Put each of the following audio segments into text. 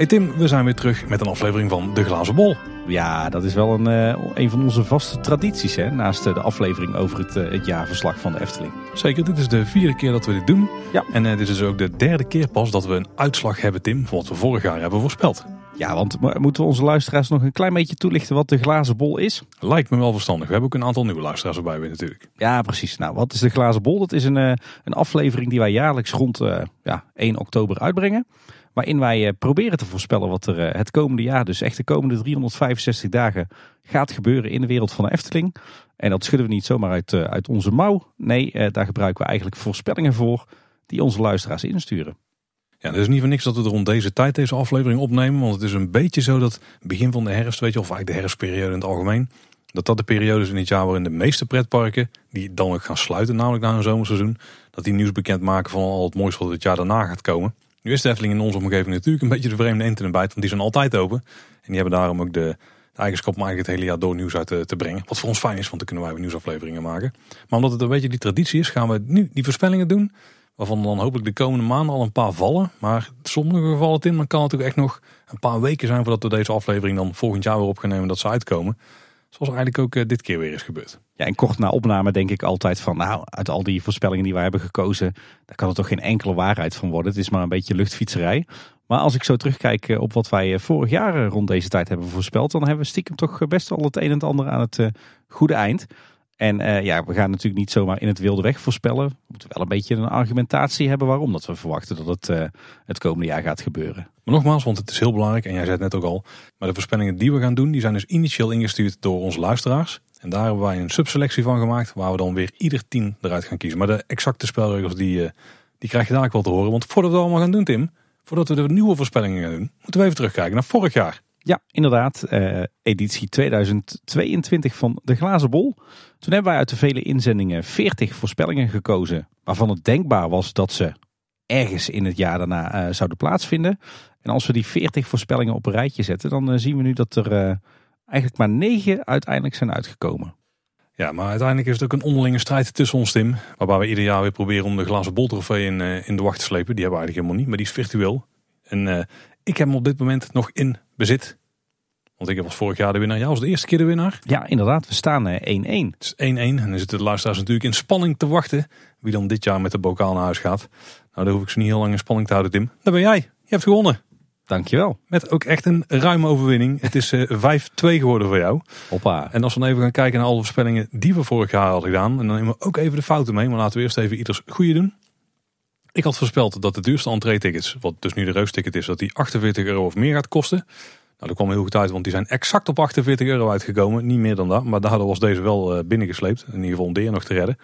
Hey Tim, we zijn weer terug met een aflevering van De Glazen Bol. Ja, dat is wel een, eh, een van onze vaste tradities, hè? naast eh, de aflevering over het, eh, het jaarverslag van de Efteling. Zeker, dit is de vierde keer dat we dit doen. Ja. En dit is ook de derde keer pas dat we een uitslag hebben, Tim, van wat we vorig jaar hebben voorspeld. Ja, want mo- moeten we onze luisteraars nog een klein beetje toelichten wat de glazen bol is? Lijkt me wel verstandig. We hebben ook een aantal nieuwe luisteraars erbij weer natuurlijk. Ja, precies. Nou, wat is de glazen bol? Dat is een, een aflevering die wij jaarlijks rond eh, ja, 1 oktober uitbrengen. Waarin wij eh, proberen te voorspellen wat er eh, het komende jaar, dus echt de komende 365 dagen, gaat gebeuren in de wereld van de Efteling. En dat schudden we niet zomaar uit, eh, uit onze mouw. Nee, daar gebruiken we eigenlijk voorspellingen voor die onze luisteraars insturen. Ja, het is niet voor niks dat we er rond deze tijd deze aflevering opnemen. Want het is een beetje zo dat begin van de herfst, weet je, of eigenlijk de herfstperiode in het algemeen. Dat dat de periode is in het jaar waarin de meeste pretparken, die dan ook gaan sluiten, namelijk na een zomerseizoen. Dat die nieuws bekend maken van al het moois wat het jaar daarna gaat komen. Nu is de Efteling in onze omgeving natuurlijk een beetje de vreemde eend in bijt, want die zijn altijd open. En die hebben daarom ook de, de eigenschap om eigenlijk het hele jaar door nieuws uit te, te brengen. Wat voor ons fijn is, want dan kunnen wij weer nieuwsafleveringen maken. Maar omdat het een beetje die traditie is, gaan we nu die voorspellingen doen. Waarvan dan hopelijk de komende maanden al een paar vallen. Maar sommige gevallen, Tim, dan kan het ook echt nog een paar weken zijn voordat we deze aflevering dan volgend jaar weer op gaan nemen dat ze uitkomen. Zoals eigenlijk ook eh, dit keer weer is gebeurd. Ja, en kort na opname denk ik altijd van, nou, uit al die voorspellingen die wij hebben gekozen, daar kan er toch geen enkele waarheid van worden. Het is maar een beetje luchtfietserij. Maar als ik zo terugkijk eh, op wat wij eh, vorig jaar rond deze tijd hebben voorspeld, dan hebben we stiekem toch best wel het een en het ander aan het goede eind. En ja, we gaan natuurlijk niet zomaar in het wilde weg voorspellen. We moeten wel een beetje een argumentatie hebben waarom dat we verwachten dat het het komende jaar gaat gebeuren. Nogmaals, want het is heel belangrijk en jij zei het net ook al. Maar de voorspellingen die we gaan doen, die zijn dus initieel ingestuurd door onze luisteraars. En daar hebben wij een subselectie van gemaakt, waar we dan weer ieder tien eruit gaan kiezen. Maar de exacte spelregels, die, eh, die krijg je dadelijk wel te horen. Want voordat we dat allemaal gaan doen, Tim, voordat we de nieuwe voorspellingen gaan doen, moeten we even terugkijken naar vorig jaar. Ja, inderdaad. eh, editie 2022 van De Glazen Bol. Toen hebben wij uit de vele inzendingen 40 voorspellingen gekozen. Waarvan het denkbaar was dat ze ergens in het jaar daarna eh, zouden plaatsvinden. En als we die 40 voorspellingen op een rijtje zetten, dan eh, zien we nu dat er eh, eigenlijk maar 9 uiteindelijk zijn uitgekomen. Ja, maar uiteindelijk is het ook een onderlinge strijd tussen ons, Tim. Waarbij we ieder jaar weer proberen om de glazen bol trofee in, de wacht te slepen. Die hebben we eigenlijk helemaal niet, maar die is virtueel. En ik heb hem op dit moment nog in bezit. Want ik was vorig jaar de winnaar. Jij was de eerste keer de winnaar. Ja, inderdaad. We staan eh, 1-1. Het is 1-1 en dan zitten de luisteraars natuurlijk in spanning te wachten. Wie dan dit jaar met de bokaal naar huis gaat. Nou, daar hoef ik ze niet heel lang in spanning te houden, Tim. Daar ben jij. Je hebt gewonnen. Dankjewel. Met ook echt een ruime overwinning. Het is eh 5-2 geworden voor jou. Hoppa. En als we dan even gaan kijken naar alle voorspellingen die we vorig jaar hadden gedaan. En dan nemen we ook even de fouten mee. Maar laten we eerst even ieders goede doen. Ik had voorspeld dat de duurste entree-tickets, wat dus nu de reusticket is, dat die 48 euro of meer gaat kosten. Nou, dat kwam heel goed uit, want die zijn exact op 48 euro uitgekomen. Niet meer dan dat, maar daardoor was deze wel eh, binnengesleept. In ieder geval om de eer nog te redden.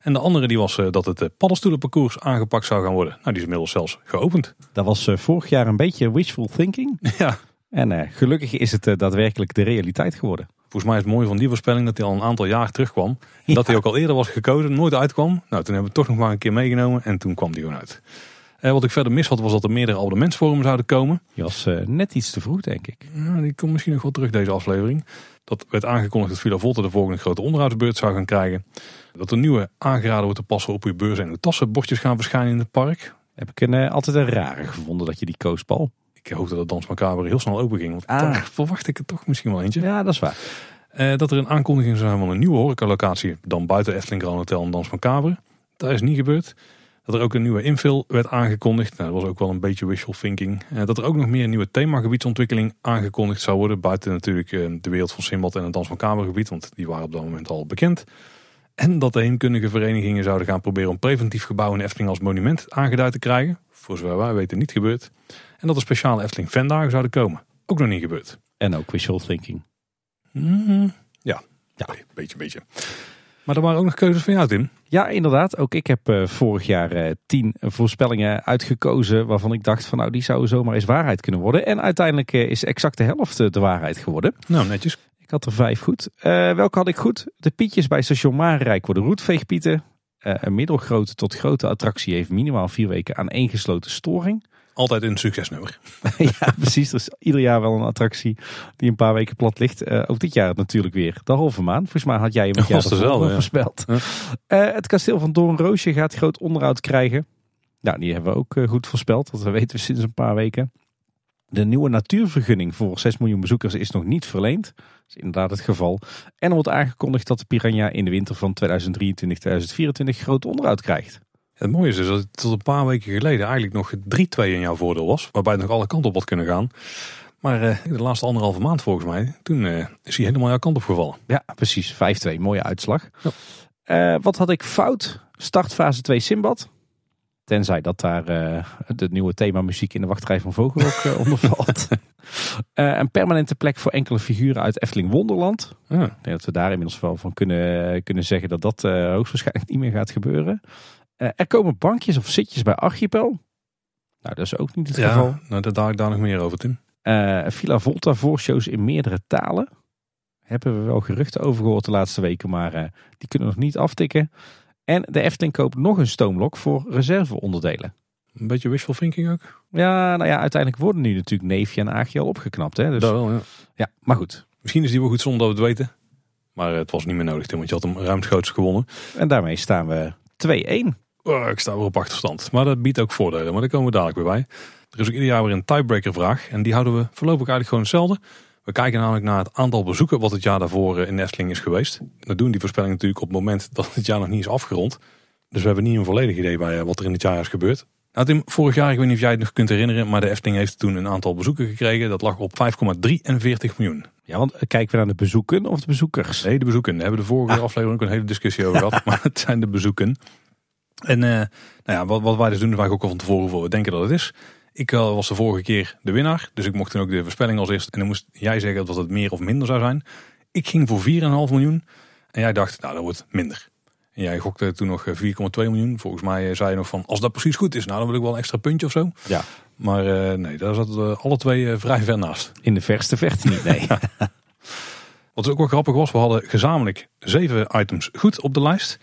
En de andere die was eh, dat het eh, paddenstoelenparcours aangepakt zou gaan worden. Nou, die is inmiddels zelfs geopend. Dat was vorig jaar een beetje wishful thinking. Ja, En gelukkig is het daadwerkelijk de realiteit geworden. Volgens mij is het mooie van die voorspelling dat hij al een aantal jaar terugkwam. En dat hij ook al eerder was gekozen, nooit uitkwam. Nou, toen hebben we het toch nog maar een keer meegenomen en toen kwam die gewoon uit. Eh, wat ik verder mis had, was dat er meerdere abonnementsvormen zouden komen. Je was eh, net iets te vroeg, denk ik. Ja, die komt misschien nog wel terug deze aflevering. Dat werd aangekondigd dat Villa Volta de volgende grote onderhoudsbeurt zou gaan krijgen. Dat er nieuwe aangeraden wordt te passen op uw beurs en uw tassenbordjes gaan verschijnen in het park. Heb ik een, eh, altijd een rare gevonden dat je die koos, Paul. Ik hoop dat Dans Macabre heel snel open ging. Want Ah. daar verwacht ik er toch misschien wel eentje. Ja, dat is waar. Dat er een aankondiging zou zijn van een nieuwe horecalocatie. Dan buiten Efteling Grand Hotel en Dans Macabre. Dat is niet gebeurd. Dat er ook een nieuwe infill werd aangekondigd. Nou, dat was ook wel een beetje wishful thinking. Eh, dat er ook nog meer nieuwe themagebiedsontwikkeling aangekondigd zou worden. Buiten natuurlijk eh, de wereld van Simbad en het Dans Macabre gebied. Want die waren op dat moment al bekend. En dat de heemkundige verenigingen zouden gaan proberen om preventief gebouw in Efteling als monument aangeduid te krijgen. Voor zover wij weten niet gebeurd. En dat er speciale Efteling fandagen zouden komen. Ook nog niet gebeurd. En ook wishful thinking. Mhm. Ja, Ja. Een beetje, beetje. Maar er waren ook nog keuzes van jou, Tim. Ja, inderdaad. Ook ik heb eh, vorig jaar eh, tien voorspellingen uitgekozen waarvan ik dacht van nou die zouden zomaar eens waarheid kunnen worden. En uiteindelijk eh, is exact de helft de waarheid geworden. Nou, netjes. Ik had er vijf goed. Welke had ik goed? De pietjes bij station Marenrijk worden roetveegpieten. Een middelgrote tot grote attractie heeft minimaal vier weken aan één gesloten storing. Altijd een succesnummer. ja, precies. Er is ieder jaar wel een attractie die een paar weken plat ligt. Uh, ook dit jaar natuurlijk weer. De halve maan. Volgens mij had jij hem het jaar dezelfde, voorspeld. Ja. Uh, het kasteel van Doornroosje gaat groot onderhoud krijgen. Nou, die hebben we ook uh, goed voorspeld. Dat weten we sinds een paar weken. De nieuwe natuurvergunning voor 6 miljoen bezoekers is nog niet verleend. Dat is inderdaad het geval. En er wordt aangekondigd dat de Piranha in de winter van 2023-2024 groot onderhoud krijgt. Het mooie is dus dat het tot een paar weken geleden eigenlijk nog 3-2 in jouw voordeel was. Waarbij het nog alle kanten op had kunnen gaan. Maar uh, de laatste anderhalve maand volgens mij, toen uh, is hij helemaal jouw kant op gevallen. Ja, precies. 5-2, mooie uitslag. Ja. Uh, wat had ik fout? Startfase 2 Simbad. Tenzij dat daar de nieuwe thema muziek in de wachtrij van Vogelrok onder valt. een permanente plek voor enkele figuren uit Efteling Wonderland. Ja. Ik denk dat we daar inmiddels wel van kunnen, kunnen zeggen dat dat hoogstwaarschijnlijk niet meer gaat gebeuren. Uh, er komen bankjes of zitjes bij Archipel. Nou, dat is ook niet het ja, geval. Nou, daar daar ik daar nog meer over, Tim. Uh, Villa Volta voorshows in meerdere talen. Hebben we wel geruchten over gehoord de laatste weken, maar uh, die kunnen we nog niet aftikken. En de Efteling koopt nog een stoomlok voor reserveonderdelen. Een beetje wishful thinking ook? Ja, nou ja, uiteindelijk worden nu natuurlijk Neefje en Aagje al opgeknapt. Hè? Dus, dat wel, ja. Ja, maar goed. Misschien is die wel goed zonder dat we het weten. Maar het was niet meer nodig, Tim, want je had hem ruimschoots gewonnen. En daarmee staan we 2-1. Oh, ik sta weer op achterstand. Maar dat biedt ook voordelen. Maar daar komen we dadelijk weer bij. Er is ook ieder jaar weer een tiebreaker vraag. En die houden we voorlopig eigenlijk gewoon hetzelfde. We kijken namelijk naar het aantal bezoeken wat het jaar daarvoor eh, in Nestling is geweest. Dat doen die voorspellingen natuurlijk op het moment dat het jaar nog niet is afgerond. Dus we hebben niet een volledig idee bij eh, wat er in het jaar is gebeurd. Nou Tim, vorig jaar, ik weet niet of jij het nog kunt herinneren, maar de Efteling heeft toen een aantal bezoeken gekregen. Dat lag op 5,43 miljoen. Ja, want kijken we naar de bezoeken of de bezoekers? Nee, de bezoeken. Daar hebben we de vorige ah. aflevering ook een hele discussie over gehad. Maar het zijn de bezoeken. En uh, nou ja, wat, wat wij dus doen, wij ook al van tevoren voor we denken dat het is. Ik uh, was de vorige keer de winnaar, dus ik mocht toen ook de voorspelling als eerst. En dan moest jij zeggen dat het meer of minder zou zijn. Ik ging voor 4,5 miljoen en jij dacht, nou dat wordt minder. En jij gokte toen nog 4,2 miljoen. Volgens mij zei je nog van, als dat precies goed is, nou dan wil ik wel een extra puntje of zo. Ja. Maar uh, nee, daar zaten we alle twee vrij ver naast. In de verste verte niet, nee. Wat ook wel grappig was, we hadden gezamenlijk zeven items goed op de lijst.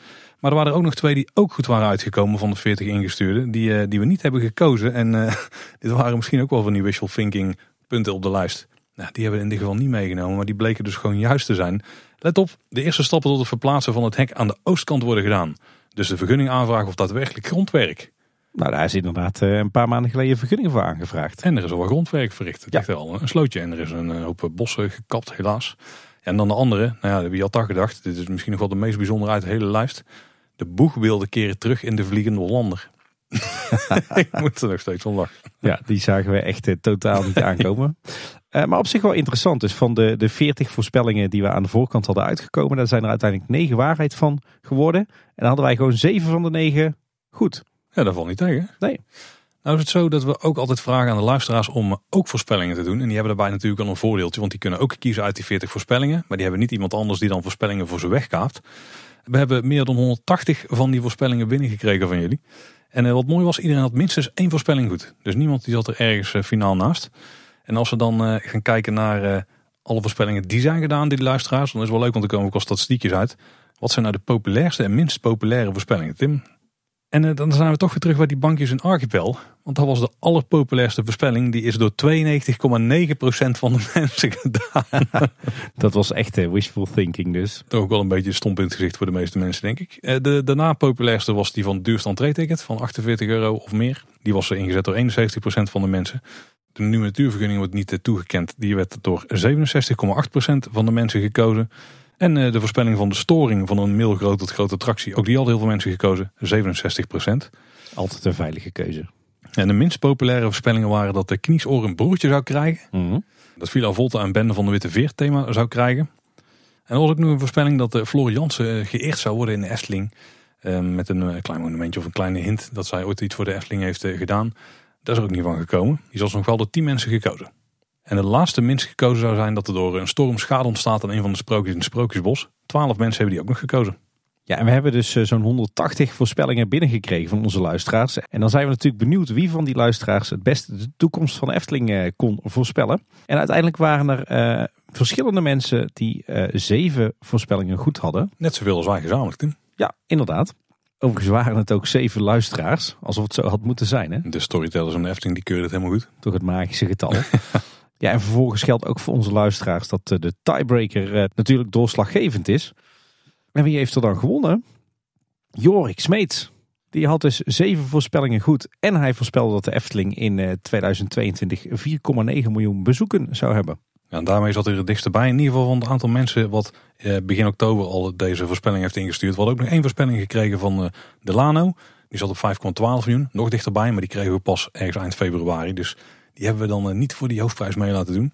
Maar er waren er ook nog twee die ook goed waren uitgekomen van de 40 ingestuurden. Die, uh, die we niet hebben gekozen. En uh, dit waren misschien ook wel van die wishful thinking punten op de lijst. Nou, die hebben we in dit geval niet meegenomen. Maar die bleken dus gewoon juist te zijn. Let op, de eerste stappen tot het verplaatsen van het hek aan de oostkant worden gedaan. Dus de vergunning aanvragen of daadwerkelijk grondwerk. Nou, daar is inderdaad uh, een paar maanden geleden vergunning voor aangevraagd. En er is al wat grondwerk verricht. Het ja. al een slootje en er is een hoop bossen gekapt, helaas. En dan de andere, nou ja, wie had dat gedacht? Dit is misschien nog wel de meest bijzondere uit de hele lijst. De boegbeelden keren terug in de Vliegende Hollander. ik moet er nog steeds lachen. Ja, die zagen we echt uh, totaal niet aankomen. Uh, maar op zich wel interessant. Dus van de, de 40 voorspellingen die we aan de voorkant hadden uitgekomen, daar zijn er uiteindelijk 9 waarheid van geworden. En dan hadden wij gewoon 7 van de 9 goed. Ja, dat valt niet tegen. Nee. Nou is het zo dat we ook altijd vragen aan de luisteraars om ook voorspellingen te doen. En die hebben daarbij natuurlijk al een voordeeltje, want die kunnen ook kiezen uit die 40 voorspellingen. Maar die hebben niet iemand anders die dan voorspellingen voor ze wegkaapt. We hebben meer dan 180 van die voorspellingen binnengekregen van jullie. En eh, wat mooi was, iedereen had minstens één voorspelling goed. Dus niemand die zat er ergens eh, finaal naast. En als we dan eh, gaan kijken naar alle voorspellingen die zijn gedaan, die luisteraars, dan is het wel leuk, want er komen ook al statistiekjes uit. Wat zijn nou de populairste en minst populaire voorspellingen, Tim? En uh, dan zijn we toch weer terug bij die bankjes in Archipel. Want dat was de allerpopulairste voorspelling. Die is door 92,9% van de mensen gedaan. dat was echt uh, wishful thinking dus. Toch ook wel een beetje stomp in het gezicht voor de meeste mensen denk ik. Uh, de daarna populairste was die van duurste entree-ticket van 48 euro of meer. Die was ingezet door 71% van de mensen. De nieuwe natuurvergunning wordt niet toegekend. Die werd door 67,8% van de mensen gekozen. En eh, de voorspelling van de storing van een mailgroot tot grote attractie. Ook die hadden heel veel mensen gekozen. 67% Altijd een veilige keuze. En de minst populaire voorspellingen waren dat de Kniesoor een broertje zou krijgen. Mm Dat Villa Volta een bende van de Witte Veer thema zou krijgen. En er was ook nog een voorspelling dat de eh, Floor Jansen eh, geëerd zou worden in de Efteling. met een klein monumentje of een kleine hint dat zij ooit iets voor de Efteling heeft gedaan. Daar is er ook niet van gekomen. Die was nog wel door 10 mensen gekozen. En de laatste minst gekozen zou zijn dat er door een storm schade ontstaat aan een van de sprookjes in het Sprookjesbos. Twaalf mensen hebben die ook nog gekozen. Ja, en we hebben dus eh, zo'n 180 voorspellingen binnengekregen van onze luisteraars. En dan zijn we natuurlijk benieuwd wie van die luisteraars het beste de toekomst van Efteling eh, kon voorspellen. En uiteindelijk waren er uh, verschillende mensen die uh, zeven voorspellingen goed hadden. Net zoveel als wij gezamenlijk, Tim. Ja, inderdaad. Overigens waren het ook zeven luisteraars, alsof het zo had moeten zijn. Hè? De storytellers van de Efteling die keuren het helemaal goed. Toch het magische getal. ja, en vervolgens geldt ook voor onze luisteraars dat de tiebreaker natuurlijk doorslaggevend is. En wie heeft er dan gewonnen? Jorik Smeets. Die had dus zeven voorspellingen goed. En hij voorspelde dat de Efteling in 2022 4,9 miljoen bezoeken zou hebben. Ja, en daarmee zat hij er dichtst bij. In ieder geval van het aantal mensen wat eh, begin oktober al deze voorspelling heeft ingestuurd. We hadden ook nog één voorspelling gekregen van Delano. Die zat op 5,12 miljoen. Nog dichterbij, maar die kregen we pas ergens eind februari. Dus die hebben we dan uh, niet voor die hoofdprijs mee laten doen.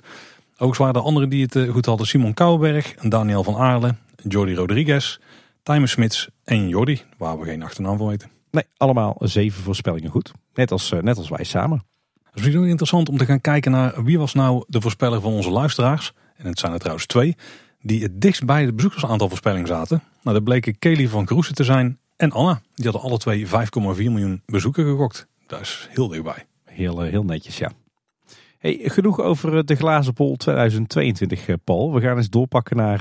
Ook waren er anderen die het uh, goed hadden. Simon Kouwenberg, Daniel van Aarle, Jordi Rodriguez, Timer Smits en Jordi. Waar we geen achternaam van weten. Nee, allemaal zeven voorspellingen goed. Net als, net als wij samen. Het is misschien ook interessant om te gaan kijken naar wie was nou de voorspeller van onze luisteraars. En het zijn er trouwens twee. Die het dichtst bij het bezoekersaantal voorspelling zaten. Nou, dat bleken Kelly van Kroesen te zijn en Anna. Die hadden alle twee 5,4 miljoen bezoeken gekocht. Dat is heel dichtbij. Heel, heel netjes, ja. Hey, genoeg over de Glazen Bol 2022, Paul. We gaan eens doorpakken naar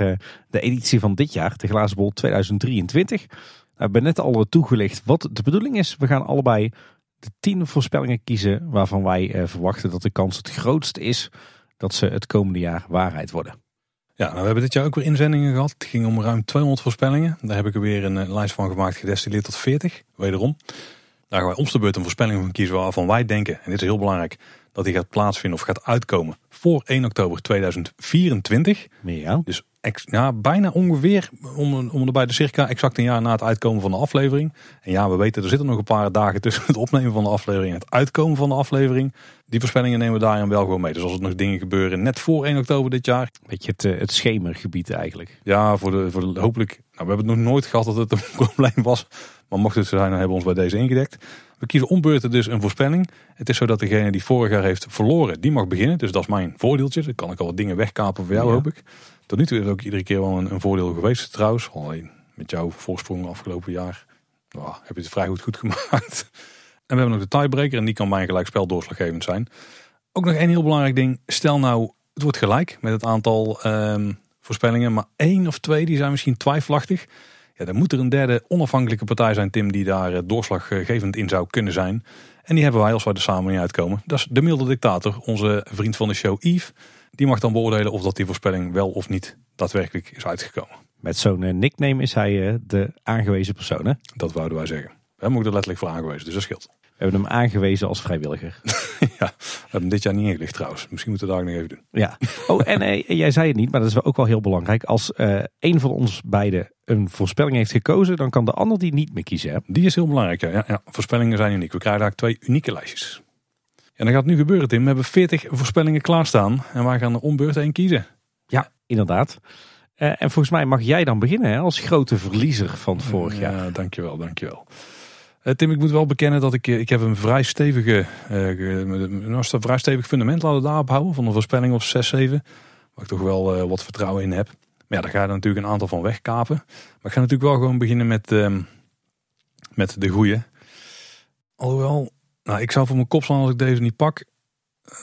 de editie van dit jaar, de Glazen Bol 2023. Nou, we hebben net al toegelicht wat de bedoeling is. We gaan allebei de tien voorspellingen kiezen waarvan wij eh, verwachten dat de kans het grootst is dat ze het komende jaar waarheid worden. Ja, nou, we hebben dit jaar ook weer inzendingen gehad. Het ging om ruim 200 voorspellingen. Daar heb ik er weer een eh, lijst van gemaakt, gedestilleerd tot 40. Wederom. Daar gaan wij ons de beurt een voorspelling van kiezen waarvan wij denken, en dit is heel belangrijk, dat die gaat plaatsvinden of gaat uitkomen voor 1 oktober 2024. Ja. Dus ja, bijna ongeveer om, om erbij de circa exact een jaar na het uitkomen van de aflevering. En ja, we weten er zitten nog een paar dagen tussen het opnemen van de aflevering en het uitkomen van de aflevering. Die voorspellingen nemen we daarin wel gewoon mee. Dus als er nog dingen gebeuren net voor 1 oktober dit jaar. Beetje het, eh, het schemergebied eigenlijk. Ja, voor de, voor de, hopelijk. Nou, we hebben het nog nooit gehad dat het een probleem was. Maar mocht het zo zijn, dan hebben we ons bij deze ingedekt. We kiezen ombeurten dus een voorspelling. Het is zo dat degene die vorig jaar heeft verloren, die mag beginnen. Dus dat is mijn voordeeltje. Dan kan ik al wat dingen wegkapen voor jou, hoop ik. Tot nu toe is het ook iedere keer wel een, een voordeel geweest trouwens. Alleen met jouw voorsprong afgelopen jaar oh, heb je het vrij goed goed gemaakt. En we hebben nog de tiebreaker en die kan bij een gelijkspel doorslaggevend zijn. Ook nog één heel belangrijk ding. Stel nou, het wordt gelijk met het aantal um, voorspellingen. Maar één of twee die zijn misschien twijfelachtig. Ja, dan moet er een derde onafhankelijke partij zijn, Tim, die daar eh, doorslaggevend in zou kunnen zijn. En die hebben wij als wij er samen niet uitkomen. Dat is de milde dictator, onze vriend van de show Yves. Die mag dan beoordelen of dat die voorspelling wel of niet daadwerkelijk is uitgekomen. Met zo'n eh, nickname is hij eh, de aangewezen persoon, hè? Dat wouden wij zeggen. We hebben ook er letterlijk voor aangewezen, dus dat scheelt. We hebben hem aangewezen als vrijwilliger. ja, we hebben hem dit jaar niet ingelicht trouwens. Misschien moeten we daar nog even doen. Ja. Oh, en eh, jij zei het niet, maar dat is ook wel heel belangrijk. Als uh, een van ons beiden een voorspelling heeft gekozen, dan kan de ander die niet meer kiezen. Hè? Die is heel belangrijk, ja. ja. Voorspellingen zijn uniek. We krijgen daar twee unieke lijstjes. En dan gaat het nu gebeuren, Tim. We hebben 40 voorspellingen klaarstaan. En wij gaan er ombeurt één kiezen. Ja, inderdaad. Uh, en volgens mij mag jij dan beginnen hè, als grote verliezer van vorig jaar. Ja, dankjewel, dankjewel. Uh, Tim, ik moet wel bekennen dat ik, ik heb een vrij stevige, uh, een vrij stevig fundament laten daarop houden. Van een voorspelling of 6, 7. Waar ik toch wel wat vertrouwen in heb. Maar ja, daar ga je natuurlijk een aantal van wegkapen. Maar ik ga natuurlijk wel gewoon beginnen met, uh, met de goede. Alhoewel, nou, ik zou voor mijn kop slaan als ik deze niet pak.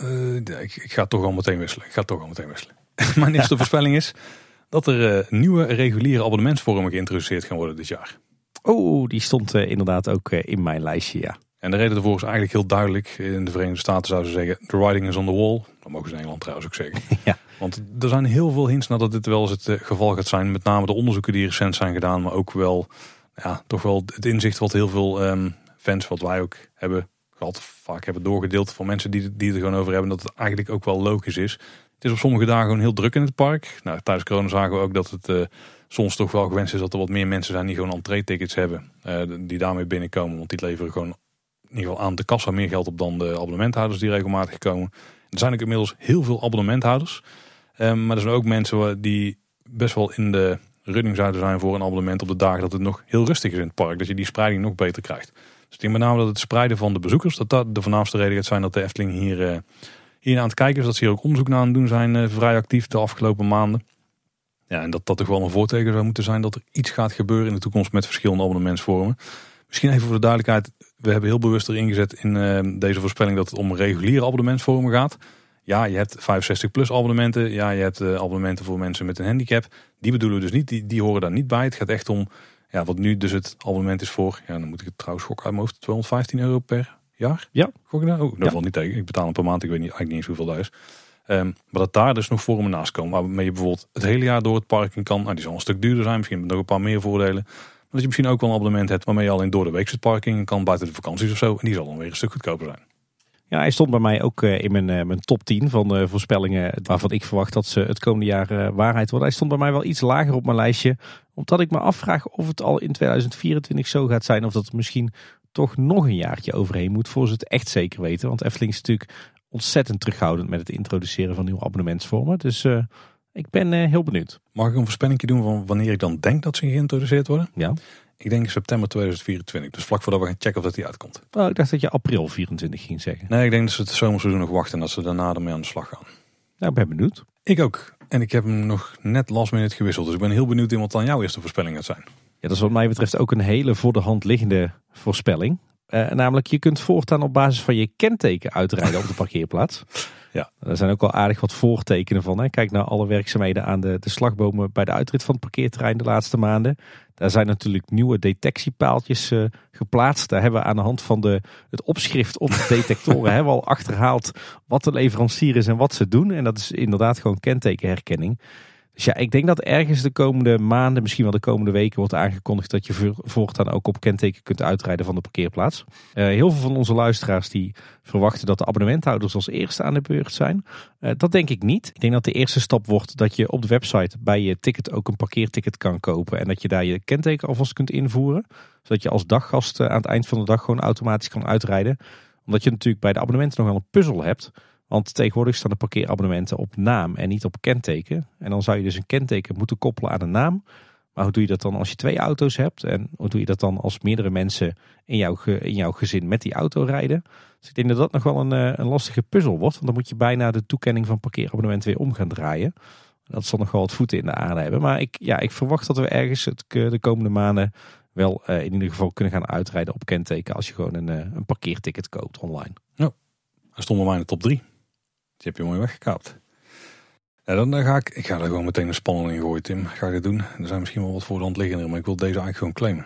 Uh, ik, ik, ga toch al meteen wisselen. Ik ga toch al meteen wisselen. Mijn eerste voorspelling is dat er uh, nieuwe reguliere abonnementsvormen geïntroduceerd gaan worden dit jaar. Oh, die stond uh, inderdaad ook in mijn lijstje, ja. En de reden daarvoor is eigenlijk heel duidelijk. In de Verenigde Staten zouden ze zeggen, the writing is on the wall. Dat mogen ze in Engeland trouwens ook zeggen. ja. Want er zijn heel veel hints naar dat dit wel eens het geval gaat zijn. Met name de onderzoeken die recent zijn gedaan. Maar ook wel, ja, toch wel het inzicht wat heel veel um, fans, wat wij ook hebben gehad, vaak hebben doorgedeeld van mensen die, die er gewoon over hebben, dat het eigenlijk ook wel logisch is. Het is op sommige dagen gewoon heel druk in het park. Nou, tijdens corona zagen we ook dat het uh, soms toch wel gewenst is dat er wat meer mensen zijn die gewoon entree-tickets hebben. Uh, die daarmee binnenkomen, want die leveren gewoon in ieder geval aan de kassa meer geld op dan de abonnementhouders die regelmatig komen. Er zijn ook inmiddels heel veel abonnementhouders. Um, maar er zijn ook mensen die best wel in de running zouden zijn voor een abonnement op de dagen dat het nog heel rustig is in het park. Dat je die spreiding nog beter krijgt. Dus ik denk met name dat het spreiden van de bezoekers, dat dat de voornaamste reden gaat zijn dat de Efteling hier, uh, hier aan het kijken is. Dat ze hier ook onderzoek naar aan het doen zijn, uh, vrij actief de afgelopen maanden. Ja, en dat dat toch wel een voorteken zou moeten zijn dat er iets gaat gebeuren in de toekomst met verschillende abonnementsvormen. Misschien even voor de duidelijkheid, we hebben heel bewust erin gezet in uh, deze voorspelling dat het om reguliere abonnementsvormen gaat. Ja, je hebt 65 plus abonnementen. Ja, je hebt abonnementen voor mensen met een handicap. Die bedoelen we dus niet, die, die horen daar niet bij. Het gaat echt om Ja, wat nu dus het abonnement is voor, ja, dan moet ik het trouwens gokken uit mijn hoofd, 215 euro per jaar? Ja. Gok ik nou? Oh, dat Ja. valt niet tegen. Ik betaal hem per maand, ik weet niet, eigenlijk niet eens hoeveel dat is. Ehm, maar dat daar dus nog vormen naast komen, waarmee je bijvoorbeeld het hele jaar door het park in kan. Nou, die zal een stuk duurder zijn, misschien met nog een paar meer voordelen. Maar dat je misschien ook wel een abonnement hebt waarmee je alleen door de week het park in kan, buiten de vakanties of zo. En die zal dan weer een stuk goedkoper zijn. Ja, hij stond bij mij ook eh, in mijn, eh, mijn top 10 van de voorspellingen waarvan ik verwacht dat ze het komende jaar eh, waarheid worden. Hij stond bij mij wel iets lager op mijn lijstje, omdat ik me afvraag of het al in 2024 zo gaat zijn of dat er misschien toch nog een jaartje overheen moet voor ze het echt zeker weten. Want Efteling is natuurlijk ontzettend terughoudend met het introduceren van nieuwe abonnementsvormen. Dus ik ben heel benieuwd. Mag ik een voorspelling doen van wanneer ik dan denk dat ze geïntroduceerd worden? Ja. Ik denk september 2024, dus vlak voordat we gaan checken of dat die uitkomt. Oh, ik dacht dat je april 24 ging zeggen. Nee, ik denk dat ze het zomerseizoen nog wachten en dat ze daarna ermee aan de slag gaan. Nou, ik ben benieuwd. Ik ook. En ik heb hem nog net last minute gewisseld. Dus ik ben heel benieuwd in wat dan jouw eerste voorspelling gaat zijn. Ja, dat is wat mij betreft ook een hele voor de hand liggende voorspelling. Eh, namelijk, je kunt voortaan op basis van je kenteken uitrijden op de parkeerplaats. Ja. Er zijn ook al aardig wat voortekenen van. Hè. Kijk naar alle werkzaamheden aan de, de slagbomen bij de uitrit van het parkeerterrein de laatste maanden. Daar zijn natuurlijk nieuwe detectiepaaltjes eh, geplaatst. Daar hebben we aan de hand van de, het opschrift op de detectoren hebben we al achterhaald wat de leverancier is en wat ze doen. En dat is inderdaad gewoon kentekenherkenning. Dus ja, ik denk dat ergens de komende maanden, misschien wel de komende weken, wordt aangekondigd dat je voor- voortaan ook op kenteken kunt uitrijden van de parkeerplaats. Eh, heel veel van onze luisteraars die verwachten dat de abonnementhouders als eerste aan de beurt zijn. Eh, dat denk ik niet. Ik denk dat de eerste stap wordt dat je op de website bij je ticket ook een parkeerticket kan kopen. En dat je daar je kenteken alvast kunt invoeren. Zodat je als daggast eh, aan het eind van de dag gewoon automatisch kan uitrijden. Omdat je natuurlijk bij de abonnementen nog wel een puzzel hebt. Want tegenwoordig staan de parkeerabonnementen op naam en niet op kenteken. En dan zou je dus een kenteken moeten koppelen aan een naam. Maar hoe doe je dat dan als je twee auto's hebt? En hoe doe je dat dan als meerdere mensen in jouw, in jouw gezin met die auto rijden? Dus ik denk dat dat nog wel een, eh, een lastige puzzel wordt. Want dan moet je bijna de toekenning van parkeerabonnement weer om gaan draaien. Dat zal nog wel wat voeten in de aarde hebben. Maar ik, ja, ik verwacht dat we ergens het, de komende maanden wel eh, in ieder geval kunnen gaan uitrijden op kenteken. Als je gewoon een, eh, een parkeerticket koopt online. Hij stond bij mij in de top 3. Die heb je mooi weggekaapt. Ja, dan ga ik, ik ga er gewoon meteen een spanning in gooien, Tim. Ga ik het doen. Er zijn misschien wel wat voor de hand maar ik wil deze eigenlijk gewoon claimen.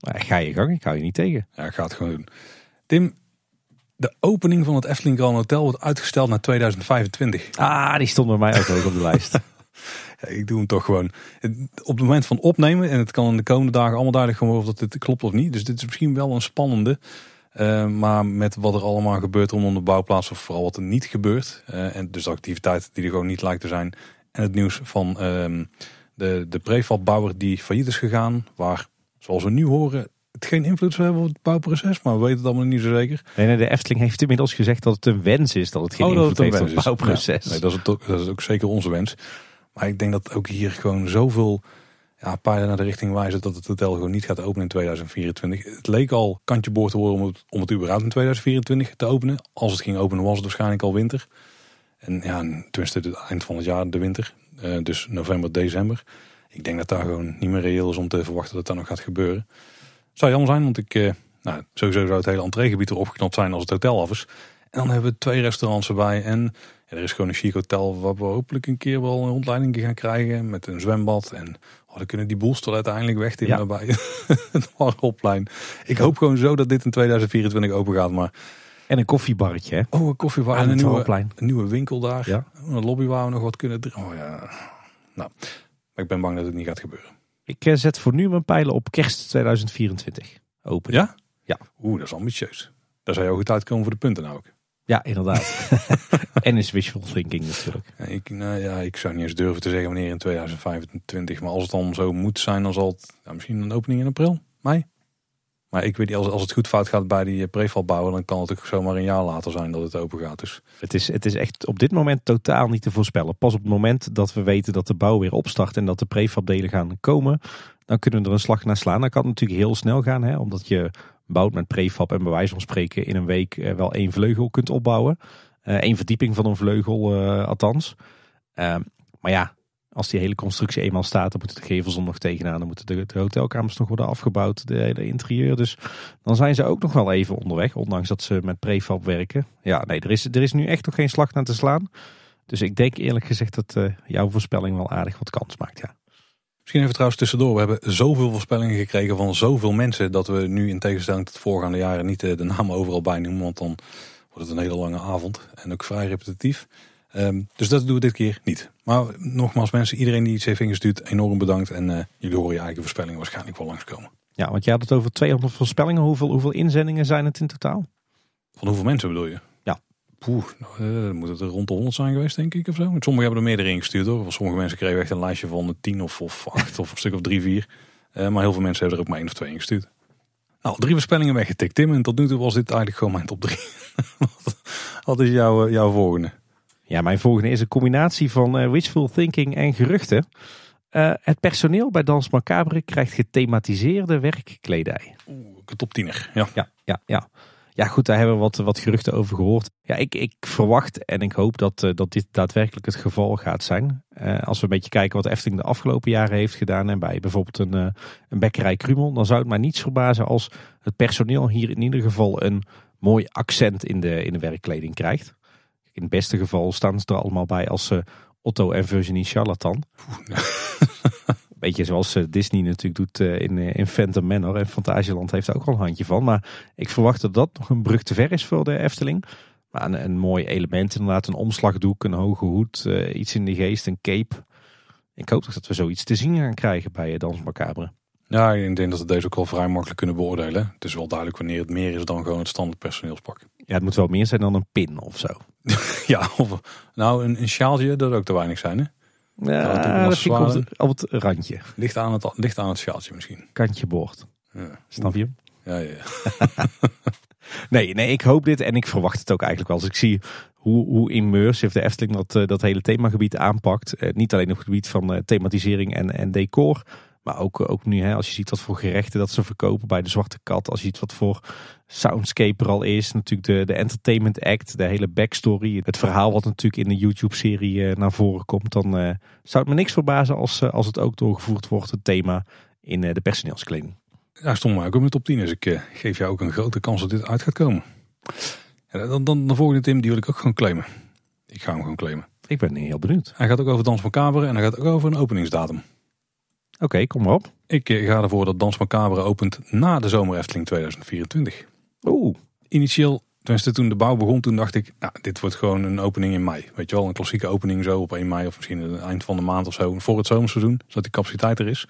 Ga je gang, ik hou je niet tegen. Ja, ik ga het gewoon doen. Tim, de opening van het Efteling Grand Hotel wordt uitgesteld naar 2025. Ah, die stond bij mij ook op de lijst. Ja, ik doe hem toch gewoon. Op het moment van opnemen, en het kan in de komende dagen allemaal duidelijk worden of dat dit klopt of niet. Dus dit is misschien wel een spannende. Eh, maar met wat er allemaal gebeurt rondom de bouwplaats, of vooral wat er niet gebeurt. eh, en dus de activiteit die er gewoon niet lijkt te zijn. En het nieuws van ehm, de, de prefab-bouwer die failliet is gegaan. Waar, zoals we nu horen, het geen invloed zou hebben op het bouwproces. Maar we weten het allemaal niet zo zeker. Nee, nee, de Efteling heeft inmiddels gezegd dat het een wens is dat het geen Oh, invloed heeft op het bouwproces. Ja, nee, dat, is het ook, dat is ook zeker onze wens. Maar ik denk dat ook hier gewoon zoveel ja, naar de richting wijzen dat het hotel gewoon niet gaat openen in 2024. Het leek al kantje boord te worden om het, om het überhaupt in 2024 te openen. Als het ging openen was het waarschijnlijk al winter. En ja, tenminste het eind van het jaar de winter. Eh, dus november, december. Ik denk dat daar gewoon niet meer reëel is om te verwachten dat dat nog gaat gebeuren. Zou jammer zijn, want ik, eh, nou, sowieso zou het hele entreegebied erop geknapt zijn als het hotel af is. En dan hebben we twee restaurants erbij. En er is gewoon een chic hotel waar we hopelijk een keer wel een rondleiding gaan krijgen. Met een zwembad. En dan kunnen die boelstoel eindelijk weg Ja. ja. bij het. Ik hoop gewoon zo dat dit in 2024 open gaat. Maar En een koffiebarretje, hè? oh, een koffiebar en een nieuwe, een nieuwe winkel daar. Ja. Een lobby waar we nog wat kunnen drinken. Oh ja. Nou, maar ik ben bang dat het niet gaat gebeuren. Ik eh, zet voor nu mijn pijlen op kerst 2024. Open. Ja? Ja. Oeh, dat is ambitieus. Daar zou je ook goed uitkomen voor de punten nou ook. Ja, inderdaad. en is wishful thinking natuurlijk. Ik, nou ja, ik zou niet eens durven te zeggen wanneer in 2025. Maar als het dan zo moet zijn, dan zal het misschien een opening in april, mei. Maar ik weet niet, als, als het goed fout gaat bij die eh, prefab dan kan het ook zomaar een jaar later zijn dat het open gaat. Dus Het is, het is echt op dit moment totaal niet te voorspellen. Pas op het moment dat we weten dat de bouw weer opstart en dat de prefabdelen gaan komen, dan kunnen we er een slag naar slaan. Dan kan het natuurlijk heel snel gaan, hè, omdat je bouwt met prefab en bij wijze van spreken in een week eh, wel één vleugel kunt opbouwen. Eén verdieping van een vleugel eh, althans. Ehm, maar ja, als die hele constructie eenmaal staat, dan moeten de gevels nog tegenaan. Dan moeten de, hotelkamers nog worden afgebouwd, de hele interieur. Dus dan zijn ze ook nog wel even onderweg, ondanks dat ze met prefab werken. Ja, nee, er is, er is nu echt nog geen slag naar te slaan. Dus ik denk eerlijk gezegd dat eh, jouw voorspelling wel aardig wat kans maakt, ja. Misschien even trouwens tussendoor. We hebben zoveel voorspellingen gekregen van zoveel mensen. Dat we nu in tegenstelling tot voorgaande jaren niet de namen overal bijnoemen. Want dan wordt het een hele lange avond. En ook vrij repetitief. Ehm, dus dat doen we dit keer niet. Maar nogmaals mensen, iedereen die iets heeft ingestuurd, enorm bedankt. En uh, jullie horen je eigen voorspellingen waarschijnlijk wel langskomen. Ja, want je had het over 200 voorspellingen. Hoeveel, hoeveel inzendingen zijn het in totaal? Van hoeveel mensen bedoel je? Poeh, uh, moet het er rond de 100 zijn geweest, denk ik, of zo. Sommigen hebben er meerdere ingestuurd hoor. Sommige mensen kregen echt een lijstje van 10 of, of 8 of een stuk of 3, 4. Uh, maar heel veel mensen hebben er ook maar één of twee ingestuurd. Nou, drie voorspellingen weggetikt, Tim. En tot nu toe was dit eigenlijk gewoon mijn top 3. wat, is jouw, jouw volgende? Ja, mijn volgende is een combinatie van uh, wishful thinking en geruchten. Uh, het personeel bij Dans Macabre krijgt gethematiseerde werkkledij. Oeh, een top tiener. Ja. ja, ja, ja. Ja, goed, daar hebben we wat, wat geruchten over gehoord. Ja, ik, ik verwacht en ik hoop dat, uh, dat dit daadwerkelijk het geval gaat zijn. Uh, als we een beetje kijken wat Efteling de afgelopen jaren heeft gedaan. En bij bijvoorbeeld een, uh, een bekkerij Krumel. Dan zou het mij niets verbazen als het personeel hier in ieder geval een mooi accent in de, in de werkkleding krijgt. In het beste geval staan ze er allemaal bij als Otto en Virginie Charlatan. Beetje zoals Disney natuurlijk doet in, in Phantom Manor. En Fantasieland heeft daar ook al een handje van. Maar ik verwacht dat dat nog een brug te ver is voor de Efteling. Maar een, een mooi element inderdaad. Een omslagdoek, een hoge hoed, uh, iets in de geest, een cape. Ik hoop toch dat we zoiets te zien gaan krijgen bij Dans Macabre. Ja, ik denk dat we deze ook wel vrij makkelijk kunnen beoordelen. Het is wel duidelijk wanneer het meer is dan gewoon het standaard personeelspak. Ja, het moet wel meer zijn dan een pin of zo. ja, of nou een, een sjaaltje, dat ook te weinig zijn hè? Ja, dat vind ik op het, op het randje. Ligt aan het, ligt aan het sjaaltje misschien. Kantje boord. Ja. Snap je? Ja, ja. nee, nee, ik hoop dit en ik verwacht het ook eigenlijk wel. Als ik zie hoe, hoe immersive de Efteling dat, dat hele themagebied aanpakt. niet alleen op het gebied van thematisering en, en decor. Maar ook, ook nu, hè, als je ziet wat voor gerechten dat ze verkopen bij de Zwarte Kat. Als je ziet wat voor soundscape er al is. Natuurlijk de, de entertainment act, de hele backstory. Het verhaal wat natuurlijk in de YouTube-serie naar voren komt. Dan zou het me niks verbazen als, als het ook doorgevoerd wordt, het thema in de personeelskleding. Ja, stond maar ook op mijn top 10. Dus ik geef jou ook een grote kans dat dit uit gaat komen. Ja, dan, dan de volgende Tim, die wil ik ook gewoon claimen. Ik ga hem gewoon claimen. Ik ben heel benieuwd. Hij gaat ook over Dans Macabre en hij gaat ook over een openingsdatum. Oké, okay, kom maar op. Ik ga ervoor dat Dans Macabre opent na de zomer Efteling 2024. Initieel, tenminste toen de bouw begon, toen dacht ik, nou, dit wordt gewoon een opening in mei. Weet je wel, een klassieke opening zo op 1 mei of misschien het eind van de maand of zo. Voor het zomerseizoen, zodat die capaciteit er is.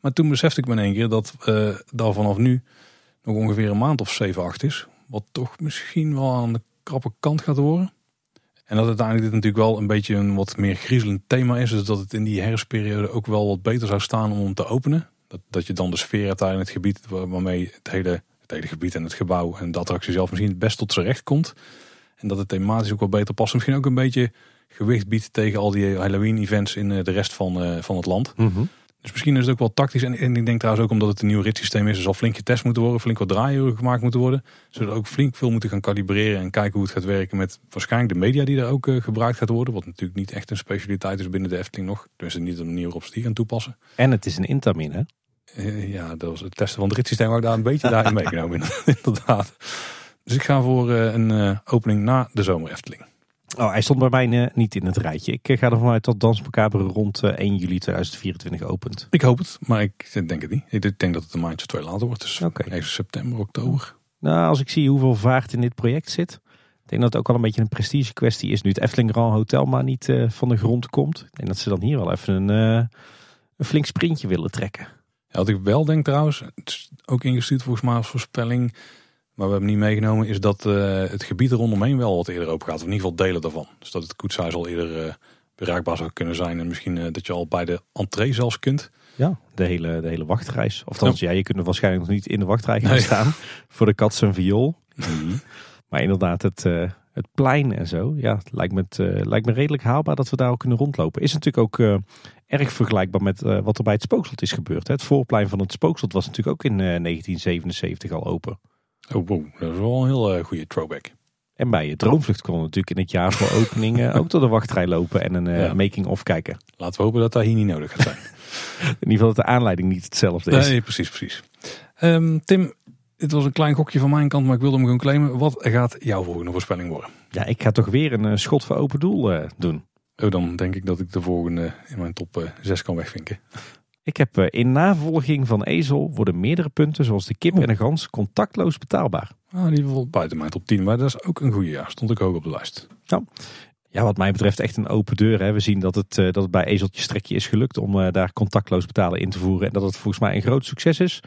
Maar toen besefte ik me in één keer dat uh, daar vanaf nu nog ongeveer een maand of 7, 8 is. Wat toch misschien wel aan de krappe kant gaat worden. En dat uiteindelijk dit natuurlijk wel een beetje een wat meer griezelend thema is. Dus dat het in die herfstperiode ook wel wat beter zou staan om te openen. Dat, dat je dan de sfeer hebt in het gebied waarmee het hele, het hele gebied en het gebouw en de attractie zelf misschien het best tot zijn recht komt. En dat het thematisch ook wel beter past. Misschien ook een beetje gewicht biedt tegen al die Halloween events in de rest van, van het land. Mm -hmm. Dus misschien is het ook wel tactisch. En, en ik denk trouwens ook omdat het een nieuw ritssysteem is, er zal flink getest moeten worden, flink wat draaiuren gemaakt moeten worden. Zullen ook flink veel moeten gaan kalibreren en kijken hoe het gaat werken met waarschijnlijk de media die daar ook uh, gebruikt gaat worden. Wat natuurlijk niet echt een specialiteit is binnen de Efteling nog. Dus niet een manier waarop ze die gaan toepassen. En het is een Intamin hè? Uh, ja, dat was het testen van het ritssysteem ik daar een beetje daarin meegenomen inderdaad. Dus ik ga voor uh, een opening na de zomer Efteling. Oh, hij stond bij mij niet in het rijtje. Ik ga ervan uit dat Dans Macabre rond uh, 1 juli 2024 opent. Ik hoop het, maar ik denk het niet. Ik denk dat het een maandje of twee later wordt. Dus okay. even september, oktober. Nou, als ik zie hoeveel vaart in dit project zit. Ik denk dat het ook al een beetje een prestige kwestie is. Nu het Efteling Grand Hotel maar niet uh, van de grond komt. Ik denk dat ze dan hier wel even een, uh, een flink sprintje willen trekken. Ja, wat ik wel denk trouwens, het is ook ingestuurd volgens mij als voorspelling. Maar we hebben niet meegenomen is dat uh, het gebied er rondomheen wel wat eerder open gaat. Of in ieder geval delen daarvan. Dus dat het koetshuis al eerder uh, bereikbaar zou kunnen zijn. En misschien uh, dat je al bij de entree zelfs kunt. Ja, de hele, de hele wachtreis. Of ja. ja, je kunt er waarschijnlijk nog niet in de wachtrij gaan nee. staan. Voor de kat zijn viool. Maar inderdaad, het, het plein en zo. Ja, het lijkt me, het, lijkt me redelijk haalbaar dat we daar ook kunnen rondlopen. Is natuurlijk ook erg vergelijkbaar met wat er bij het Spookslot is gebeurd. Het voorplein van het Spookslot was natuurlijk ook in 1977 al open. Oh, wow. Dat is wel een heel uh, goede throwback. En bij je Droomvlucht kon natuurlijk in het jaar voor opening ook door de wachtrij lopen en een ja. making-of kijken. Laten we hopen dat dat hier niet nodig gaat zijn. in ieder geval dat de aanleiding niet hetzelfde is. Nee, precies, precies. Um, Tim, dit was een klein gokje van mijn kant, maar ik wilde hem gewoon claimen. Wat gaat jouw volgende voorspelling worden? Ja, ik ga toch weer een schot voor open doel doen. Oh, dan denk ik dat ik de volgende in mijn top 6 kan wegvinken. Ik heb eh, in navolging van Ezel worden meerdere punten zoals de kip en de gans contactloos betaalbaar. Ah, die bijvoorbeeld buiten mijn top 10, maar dat is ook een goede jaar. Stond ik hoog op de lijst. Ja, wat mij betreft echt een open deur. Hè. We zien dat het, eh, dat het bij Ezeltje Strekje is gelukt om eh, daar contactloos betalen in te voeren. En dat het volgens mij een groot succes is.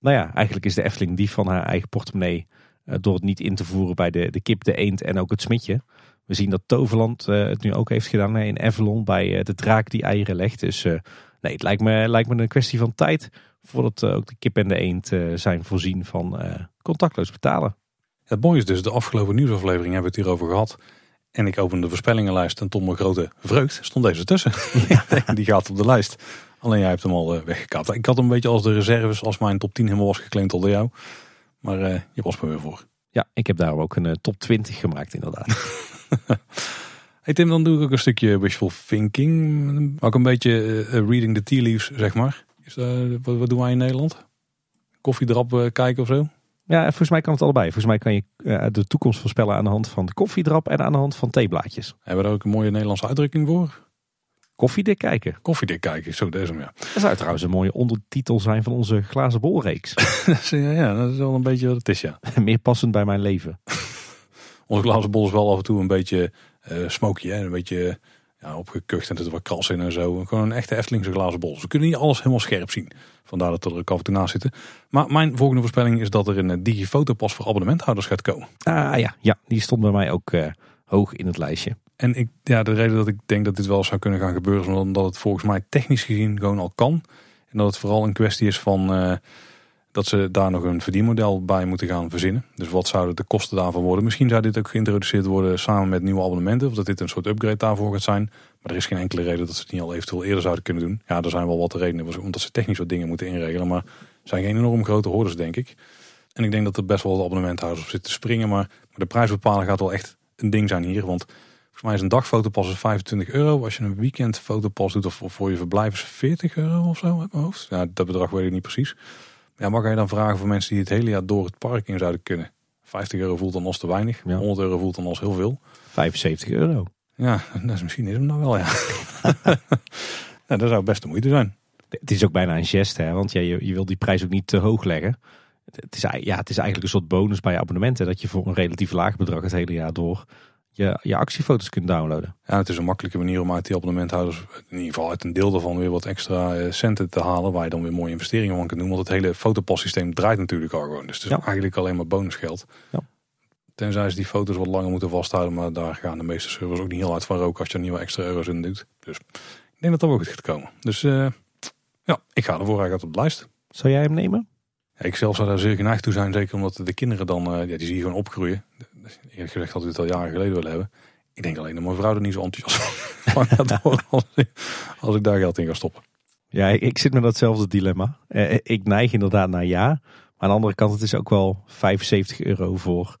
Nou ja, eigenlijk is de Efteling die van haar eigen portemonnee eh, door het niet in te voeren bij de, de kip, de eend en ook het smitje. We zien dat Toverland eh, het nu ook heeft gedaan in Avalon bij eh, de draak die eieren legt. Dus eh, nee, het lijkt me, lijkt me een kwestie van tijd voordat ook de kip en de eend zijn voorzien van contactloos betalen. Het mooie is dus, de afgelopen nieuwsaflevering hebben we het hierover gehad. En ik opende de voorspellingenlijst en tot mijn grote vreugd stond deze tussen. Die gaat op de lijst. Alleen jij hebt hem al weggekapt. Ik had hem een beetje als de reserves als mijn top 10 helemaal was geclaimd al door jou. Maar je was me weer voor. Ja, ik heb daarom ook een eh, top 20 gemaakt inderdaad. Hey Tim, dan doe ik ook een stukje wishful thinking. Ook een beetje eh, eh, reading the tea leaves, zeg maar. Is, wat, wat doen wij in Nederland? Koffiedrap kijken of zo? Ja, en volgens mij kan het allebei. Volgens mij kan je de toekomst voorspellen aan de hand van de koffiedrap en aan de hand van theeblaadjes. Hebben we daar ook een mooie Nederlandse uitdrukking voor? Koffiedik kijken. Koffiedik kijken, zo deze ja. Dat zou trouwens een mooie ondertitel zijn van onze glazen bolreeks. Ja, ja, dat is wel een beetje wat het is, ja. Meer passend bij mijn leven. Onze glazen bol is wel af en toe een beetje eh smoky, hè? een beetje ja, opgekucht en er wat kras in en zo. Gewoon een echte Eftelingse glazen bol. Ze kunnen niet alles helemaal scherp zien. Vandaar dat er ook af en toe naast zitten. Maar mijn volgende voorspelling is dat er een eh, digifotopas voor abonnementhouders gaat komen. Ah ja, ja die stond bij mij ook eh, hoog in het lijstje. En ik, ja, de reden dat ik denk dat dit wel zou kunnen gaan gebeuren, is omdat het volgens mij technisch gezien gewoon al kan. En dat het vooral een kwestie is van eh, dat ze daar nog een verdienmodel bij moeten gaan verzinnen. Dus wat zouden de kosten daarvan worden? Misschien zou dit ook geïntroduceerd worden samen met nieuwe abonnementen. Of dat dit een soort upgrade daarvoor gaat zijn. Maar er is geen enkele reden dat ze het niet al eventueel eerder zouden kunnen doen. Ja, er zijn wel wat redenen, omdat ze technisch wat dingen moeten inregelen. Maar zijn geen enorm grote hordes, denk ik. En ik denk dat er best wel wat abonnementhouders op zitten te springen. Maar, maar de prijs bepalen gaat wel echt een ding zijn hier. Want volgens mij is een dagfotopas is 25 euro. Als je een weekendfotopas doet of, of voor je verblijf is 40 euro of zo uit mijn hoofd. Ja, dat bedrag weet ik niet precies. Ja, maar ga je dan vragen voor mensen die het hele jaar door het park in zouden kunnen? 50 euro voelt dan als te weinig. Ja. 100 euro voelt dan als heel veel. 75 euro. Ja, dat is misschien is hem dan wel, ja. dat zou best de moeite zijn. Het is ook bijna een geste, hè? want ja, je, je wil die prijs ook niet te hoog leggen. Het is, ja, het is eigenlijk een soort bonus bij je abonnementen. Dat je voor een relatief laag bedrag het hele jaar door je, je actiefoto's kunt downloaden. Ja, het is een makkelijke manier om uit die abonnementhouders, in ieder geval uit een deel daarvan, weer wat extra eh, centen te halen. Waar je dan weer mooie investeringen van kunt doen. Want het hele fotopassysteem draait natuurlijk al gewoon. Dus het is Ja. eigenlijk alleen maar bonusgeld. Ja. Tenzij ze die foto's wat langer moeten vasthouden. Maar daar gaan de meeste servers ook niet heel hard van roken als je er nieuwe extra euro's in doet. Dus ik denk dat dat wel goed gaat komen. Dus eh, ja, ik ga ervoor. Gaat op de lijst. Zou jij hem nemen? Ja, ik zelf zou daar zeer geneigd toe zijn. Zeker omdat de kinderen dan, eh, ja, die zie je gewoon opgroeien. Eerlijk gezegd had ik het al jaren geleden willen hebben. Ik denk alleen dat mijn vrouw er niet zo enthousiast van gaat worden als, ik- als ik daar geld in ga stoppen. Ja, ik, zit met datzelfde dilemma. Eh, ik neig inderdaad naar ja. Maar aan de andere kant, het is ook wel 75 euro voor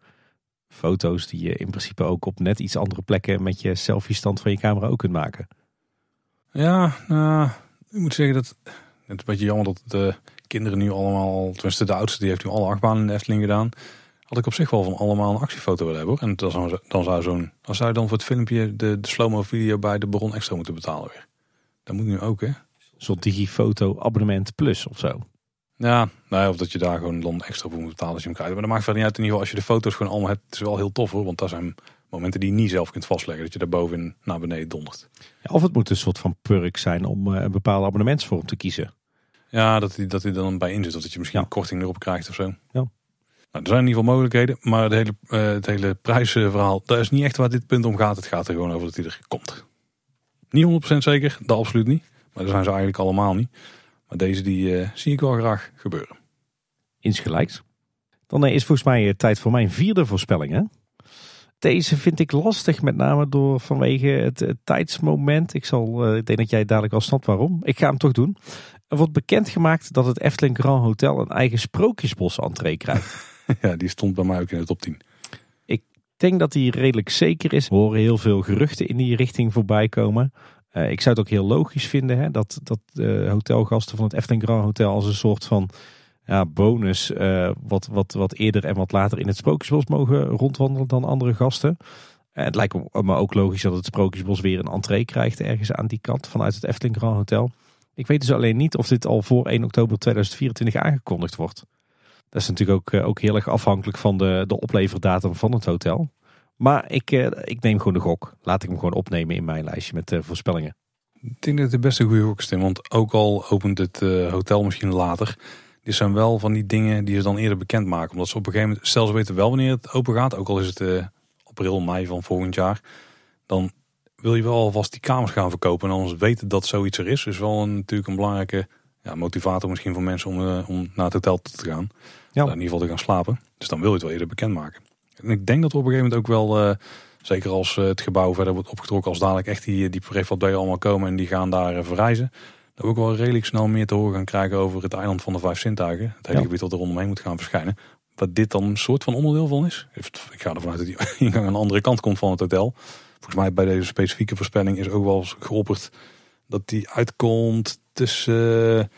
foto's die je in principe ook op net iets andere plekken met je selfie stand van je camera ook kunt maken. Ja, nou, ik moet zeggen dat het is een beetje jammer dat de kinderen nu allemaal, tenminste de oudste, die heeft nu alle achtbanen in de Efteling gedaan. Had ik op zich wel van allemaal een actiefoto willen hebben hoor. En dan zou, dan zou zo'n, dan zou je dan voor het filmpje de, de slow-mo video bij de Baron extra moeten betalen weer. Dat moet nu ook hè. Soort digifoto abonnement plus of zo. Ja, nou ja, of dat je daar gewoon dan extra voor moet betalen als je hem krijgt. Maar dat maakt verder niet uit in ieder geval als je de foto's gewoon allemaal hebt. Het is wel heel tof hoor, want daar zijn momenten die je niet zelf kunt vastleggen. Dat je daar boven naar beneden dondert. Ja, of het moet een soort van perk zijn om eh, een bepaalde abonnementsvorm te kiezen. Ja, dat hij dat hij dan bij in zit. Of dat je misschien Ja. een korting erop krijgt of zo. Ja. Nou, er zijn in ieder geval mogelijkheden. Maar het hele, eh, het hele prijsverhaal, dat is niet echt waar dit punt om gaat. Het gaat er gewoon over dat hij er komt. Niet 100% zeker, dat absoluut niet. Maar dat zijn ze eigenlijk allemaal niet. Maar deze die eh, zie ik wel graag gebeuren. Insgelijks. Dan eh, is volgens mij tijd voor mijn vierde voorspelling. Hè? Deze vind ik lastig, met name door vanwege het, tijdsmoment. Ik, zal, ik denk dat jij dadelijk al snapt waarom. Ik ga hem toch doen. Er wordt bekendgemaakt dat het Efteling Grand Hotel een eigen sprookjesbos entree krijgt. ja, die stond bij mij ook in de top 10. Ik denk dat die redelijk zeker is. We horen heel veel geruchten in die richting voorbij komen. Eh, ik zou het ook heel logisch vinden hè, dat, dat de hotelgasten van het Efteling Grand Hotel als een soort van ja, bonus eh, wat, wat, wat eerder en wat later in het Sprookjesbos mogen rondwandelen dan andere gasten. En het lijkt me ook logisch dat het Sprookjesbos weer een entree krijgt ergens aan die kant vanuit het Efteling Grand Hotel. Ik weet dus alleen niet of dit al voor 1 oktober 2024 aangekondigd wordt. Dat is natuurlijk ook, eh, ook heel erg afhankelijk van de, de opleverdatum van het hotel. Maar ik, eh, ik neem gewoon de gok. Laat ik hem gewoon opnemen in mijn lijstje met uh, voorspellingen. Ik denk dat het de beste goede gok is, Tim. Want ook al opent het hotel misschien later. Dit zijn wel van die dingen die ze dan eerder bekend maken. Omdat ze op een gegeven moment, stel ze weten wel wanneer het open gaat. Ook al is het april, mei van volgend jaar. Dan wil je wel alvast die kamers gaan verkopen. En anders weten dat zoiets er is. is wel een, natuurlijk een belangrijke ja, motivator misschien voor mensen om, om naar het hotel te gaan. Ja. in ieder geval te gaan slapen. Dus dan wil je het wel eerder bekendmaken. En ik denk dat we op een gegeven moment ook wel, uh, zeker als uh, het gebouw verder wordt opgetrokken, als dadelijk echt die, die prefabdelen allemaal komen en die gaan daar uh, verrijzen. Dat we ook wel redelijk snel meer te horen gaan krijgen over het eiland van de vijf zintuigen. Het hele gebied dat er rondomheen moet gaan verschijnen. Wat dit dan een soort van onderdeel van is. Ik ga ervan uit dat die ingang aan de andere kant komt van het hotel. Volgens mij bij deze specifieke voorspelling is ook wel geopperd dat die uitkomt tussen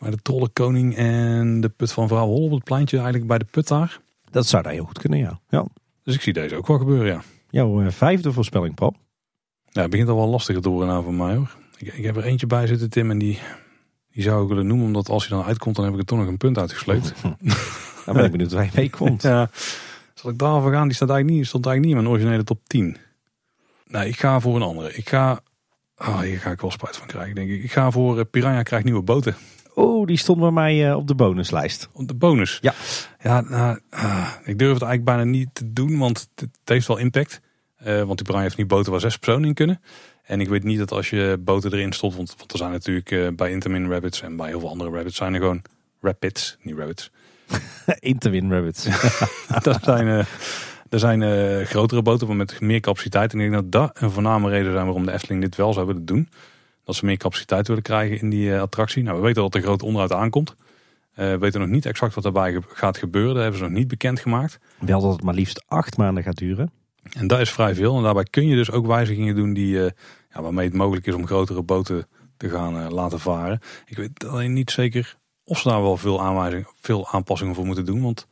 maar de Trollenkoning en de Put van Vrouw Hol op het pleintje eigenlijk bij de Put daar. Dat zou daar heel goed kunnen, ja. ja. Dus ik zie deze ook wel gebeuren, ja. Jouw uh, vijfde voorspelling, Paul? Ja, het begint al wel lastiger te worden nou voor mij hoor. Ik, ik, heb er eentje bij zitten, Tim, en die, die zou ik willen noemen. Omdat als hij dan uitkomt, dan heb ik er toch nog een punt uitgesleept. dan ben ik benieuwd waar hij mee komt. ja, zal ik daarover gaan? Die staat eigenlijk niet, stond eigenlijk niet in mijn originele top 10. Nee, ik ga voor een andere. Ik ga... Oh, hier ga ik wel spijt van krijgen, denk ik. Ik ga voor uh, Piranha krijgt nieuwe boten. Oh, die stond bij mij uh, op de bonuslijst. Op de bonus? Ja. Ja, nou, uh, ik durf het eigenlijk bijna niet te doen, want het, heeft wel impact. Uh, want die Brian heeft niet boten waar zes personen in kunnen. En ik weet niet dat als je boten erin stond, want, want er zijn natuurlijk bij Intermin Rabbits en bij heel veel andere Rabbits zijn er gewoon Rapids, niet Rabbits. Intermin Rabbits. dat zijn, er zijn grotere boten met meer capaciteit. En ik denk dat dat een voorname reden zijn waarom de Efteling dit wel zou willen doen dat ze meer capaciteit willen krijgen in die eh, attractie. Nou, we weten dat er groot onderhoud aankomt. Uh, we weten nog niet exact wat daarbij gaat gebeuren. Dat hebben ze nog niet bekendgemaakt. Wel dat het maar liefst acht maanden gaat duren. En dat is vrij veel. En daarbij kun je dus ook wijzigingen doen die, uh, ja, waarmee het mogelijk is om grotere boten te gaan laten varen. Ik weet alleen niet zeker of ze daar wel veel, aanwijzingen, veel aanpassingen voor moeten doen. Want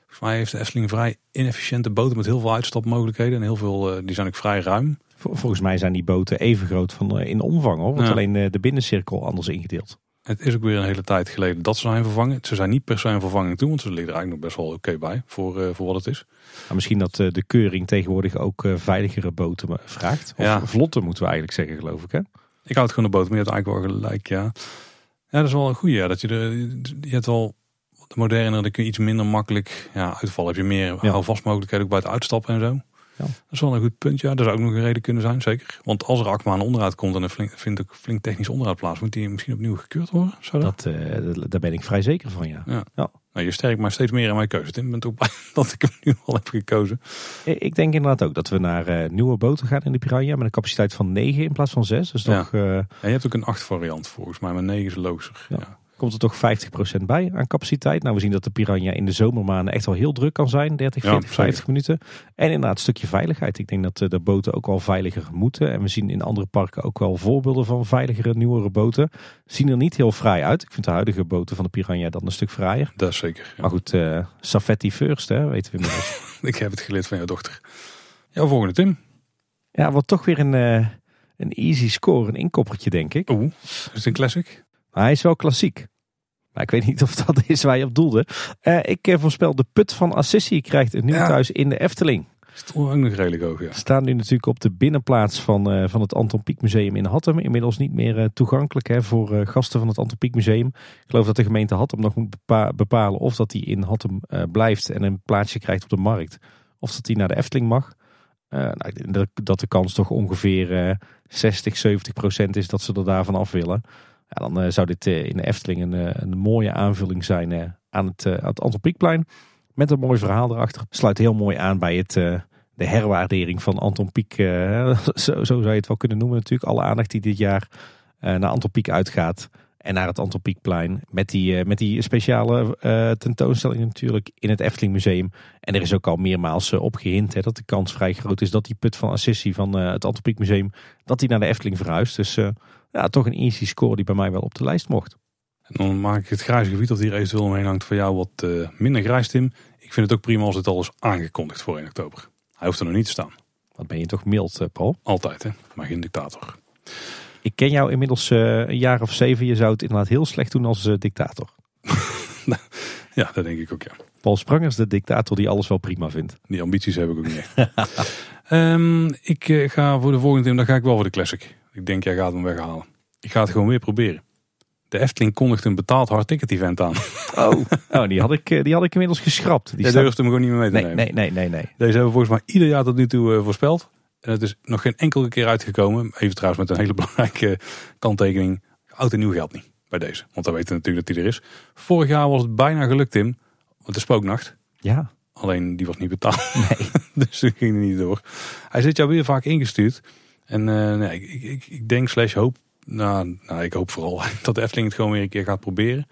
volgens mij heeft de Efteling vrij inefficiënte boten met heel veel uitstapmogelijkheden. En heel veel, die zijn ook vrij ruim. Volgens mij zijn die boten even groot van, eh, in omvang hoor. Want alleen eh, de binnencirkel anders ingedeeld. Het is ook weer een hele tijd geleden dat ze zijn vervangen. Ze zijn niet per se een vervanging toe, want ze liggen er eigenlijk nog best wel oké bij voor, uh, voor wat het is. Maar misschien dat de keuring tegenwoordig ook veiligere boten vraagt. Of ja. moeten we eigenlijk zeggen, geloof ik. Hè? Ik houd gewoon de boot, maar je hebt eigenlijk wel gelijk, ja. Ja, dat is wel een goede. Ja, dat je, de, je hebt wel de moderne, dan kun je iets minder makkelijk ja, uitvallen. Heb je meer ja. houvastmogelijkheden ook bij het uitstappen en zo. Ja. Dat is wel een goed punt. Ja, dat zou ook nog een reden kunnen zijn, zeker. Want als er Akma aan onderhoud komt en er flink, vindt ook flink technisch onderhoud plaats, moet die misschien opnieuw gekeurd worden? Zou dat? Dat, uh, daar ben ik vrij zeker van, ja. ja. ja. Nou, je sterkt maar steeds meer in mijn keuze. Ik ben ook blij dat ik hem nu al heb gekozen. Ik denk inderdaad ook dat we naar uh, nieuwe boten gaan in de Piranha met een capaciteit van 9 in plaats van 6. Dus toch, ja. Uh... je hebt ook een 8 variant volgens mij, maar 9 is logischer. Ja komt er toch 50% bij aan capaciteit. Nou, we zien dat de Piranha in de zomermaanden echt wel heel druk kan zijn. 30, 40, 50 minuten. En inderdaad een stukje veiligheid. Ik denk dat eh, de boten ook wel veiliger moeten. En we zien in andere parken ook wel voorbeelden van veiligere, nieuwere boten. Zien er niet heel fraai uit. Ik vind de huidige boten van de Piranha dan een stuk fraaier. Dat is zeker. Maar goed, uh, Safetti first, hè, weten we inmiddels. Ik heb het geleerd van jouw dochter. Jouw volgende, Tim. Ja, wat toch weer een, uh, een easy score, een inkoppertje, denk ik. Oeh, is het een classic? Hij is wel klassiek. Maar ik weet niet of dat is waar je op doelde. Uh, ik uh, voorspel de Put van Assissi krijgt een nieuw thuis in de Efteling. Is ook nog redelijk hoog, ja. Staan nu natuurlijk op de binnenplaats van, uh, van het Anton Pieck Museum in Hattem. Inmiddels niet meer toegankelijk hè, voor gasten van het Anton Pieck Museum. Ik geloof dat de gemeente Hattem nog moet bepalen of dat hij in Hattem blijft en een plaatsje krijgt op de markt. Of dat hij naar de Efteling mag. nou, dat de kans toch ongeveer 60, 70 procent is dat ze er daarvan af willen. Dan uh, zou dit uh, in de Efteling een, uh, een mooie aanvulling zijn aan het, het Anton Met een mooi verhaal erachter. Sluit heel mooi aan bij het, de herwaardering van Anton Pieck. zo, zo, zou je het wel kunnen noemen natuurlijk. Alle aandacht die dit jaar naar Anton Pieck uitgaat. En naar het Anton Pieckplein. Met die, met die speciale tentoonstelling natuurlijk in het Efteling Museum. En er is ook al meermaals op gehind hè, dat de kans vrij groot is dat die put van Assissi van het Anton Pieck Museum. Dat die naar de Efteling verhuist. Dus ja, toch een easy score die bij mij wel op de lijst mocht. En dan maak ik het grijze gebied dat hier eventueel omheen hangt voor jou wat uh, minder grijs, Tim. Ik vind het ook prima als het al is aangekondigd voor 1 oktober. Hij hoeft er nog niet te staan. Wat ben je toch mild, uh, Paul? Altijd, hè. Maar geen dictator. Ik ken jou inmiddels eh, een jaar of zeven. Je zou het inderdaad heel slecht doen als eh, dictator. Ja, dat denk ik ook, ja. Paul Sprangers, de dictator die alles wel prima vindt. Die ambities heb ik ook niet. Ehm, ik eh, ga voor de volgende team, dan ga ik wel voor de classic. Ik denk, jij gaat hem weghalen. Ik ga het gewoon weer proberen. De Efteling kondigt een betaald hardticket event aan. Oh, oh die, had ik, eh, die had ik inmiddels geschrapt. Die Die staat- durft hem gewoon niet meer mee te nee, nemen. nee, nee, nee, nee. Deze hebben we volgens mij ieder jaar tot nu toe eh, voorspeld. En het is nog geen enkele keer uitgekomen. Even trouwens met een hele belangrijke kanttekening. Oud en nieuw geldt niet bij deze. Want dan weten we natuurlijk dat die er is. Vorig jaar was het bijna gelukt, Tim. Want de spooknacht. Ja, Alleen die was niet betaald. nee. dus toen ging hij niet door. Hij zit jou weer vaak ingestuurd. En nee, ik, ik, ik denk slash hoop. Nou, nou, ik hoop vooral dat de Efteling het gewoon weer een keer gaat proberen.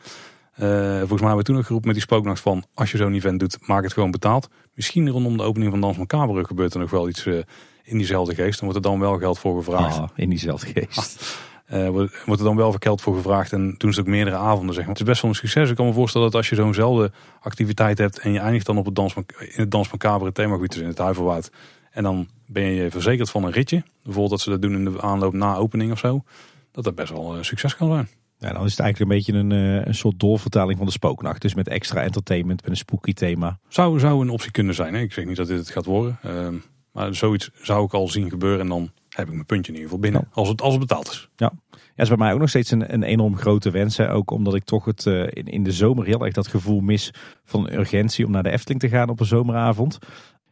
Eh, volgens mij hebben we toen ook geroepen met die spooknacht van... als je zo'n event doet, maak het gewoon betaald. Misschien rondom de opening van Dans Macabre gebeurt er nog wel iets eh, in diezelfde geest. Dan wordt er dan wel geld voor gevraagd. Ah, in diezelfde geest. Eh, wordt er dan wel geld voor gevraagd en doen ze het ook meerdere avonden. Zeg maar. Het is best wel een succes. Ik kan me voorstellen dat als je zo'nzelfde activiteit hebt en je eindigt dan op het dans, in het Dans Macabre themagebied, dus in het Huiverwoud. En dan ben je verzekerd van een ritje. Bijvoorbeeld dat ze dat doen in de aanloop na opening of zo. Dat dat best wel een succes kan zijn. Ja, dan is het eigenlijk een beetje een, eh, een soort doorvertaling van de spooknacht. Dus met extra entertainment, met een spooky thema. Zou, zou een optie kunnen zijn. Hè? Ik zeg niet dat dit het gaat worden. Ehm, maar zoiets zou ik al zien gebeuren en dan heb ik mijn puntje in ieder geval binnen. Als, het, als het betaald is. Ja, is bij mij ook nog steeds een, een enorm grote wens. Hè. Ook omdat ik toch het, eh, in, in de zomer heel erg dat gevoel mis van urgentie om naar de Efteling te gaan op een zomeravond.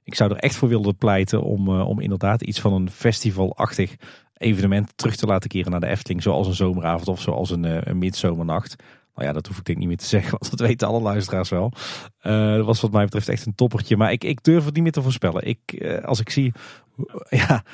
Ik zou er echt voor willen pleiten om, eh, om inderdaad iets van een festivalachtig evenement terug te laten keren naar de Efteling. Zoals een zomeravond of zoals een, eh, een midzomernacht. Nou ja, dat hoef ik denk niet meer te zeggen, want dat weten alle luisteraars wel. Eh, dat was wat mij betreft echt een toppertje. Maar ik, ik durf het niet meer te voorspellen. Ik, als ik zie, ja,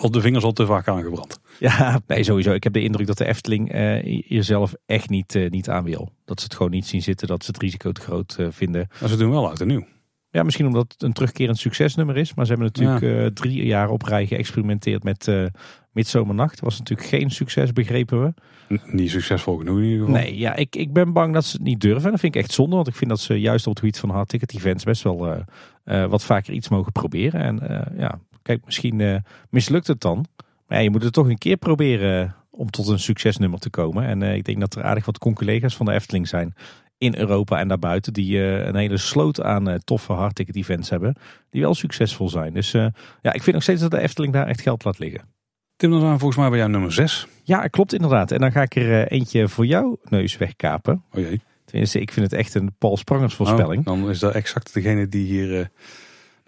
op de vingers al te vaak aangebrand. ja, nee, sowieso. Ik heb de indruk dat de Efteling eh, hier zelf echt niet, niet aan wil. Dat ze het gewoon niet zien zitten, dat ze het risico te groot vinden. Maar ze doen wel uit en nieuw. Ja, misschien omdat het een terugkerend succesnummer is. Maar ze hebben natuurlijk eh, drie jaar op rij geëxperimenteerd met eh Midzomernacht. Was natuurlijk geen succes, begrepen we. N- Niet succesvol genoeg in ieder geval. Nee, ja, ik, ik ben bang dat ze het niet durven. En dat vind ik echt zonde, want ik vind dat ze juist op het gebied van hard ticket events best wel eh, eh, wat vaker iets mogen proberen. En eh, ja, kijk, misschien eh, mislukt het dan. Maar ja, je moet het toch een keer proberen om tot een succesnummer te komen. En eh, ik denk dat er aardig wat collega's van de Efteling zijn in Europa en daarbuiten. Die eh, een hele sloot aan eh, toffe hard ticket events hebben. Die wel succesvol zijn. Dus eh, ja, ik vind nog steeds dat de Efteling daar echt geld laat liggen. Tim, dan zijn we volgens mij bij jou nummer 6. Ja, klopt inderdaad. En dan ga ik er eentje voor jou neus wegkapen. Oh jee. Tenminste, ik vind het echt een Paul Sprangers voorspelling. Oh, dan is dat exact degene die hier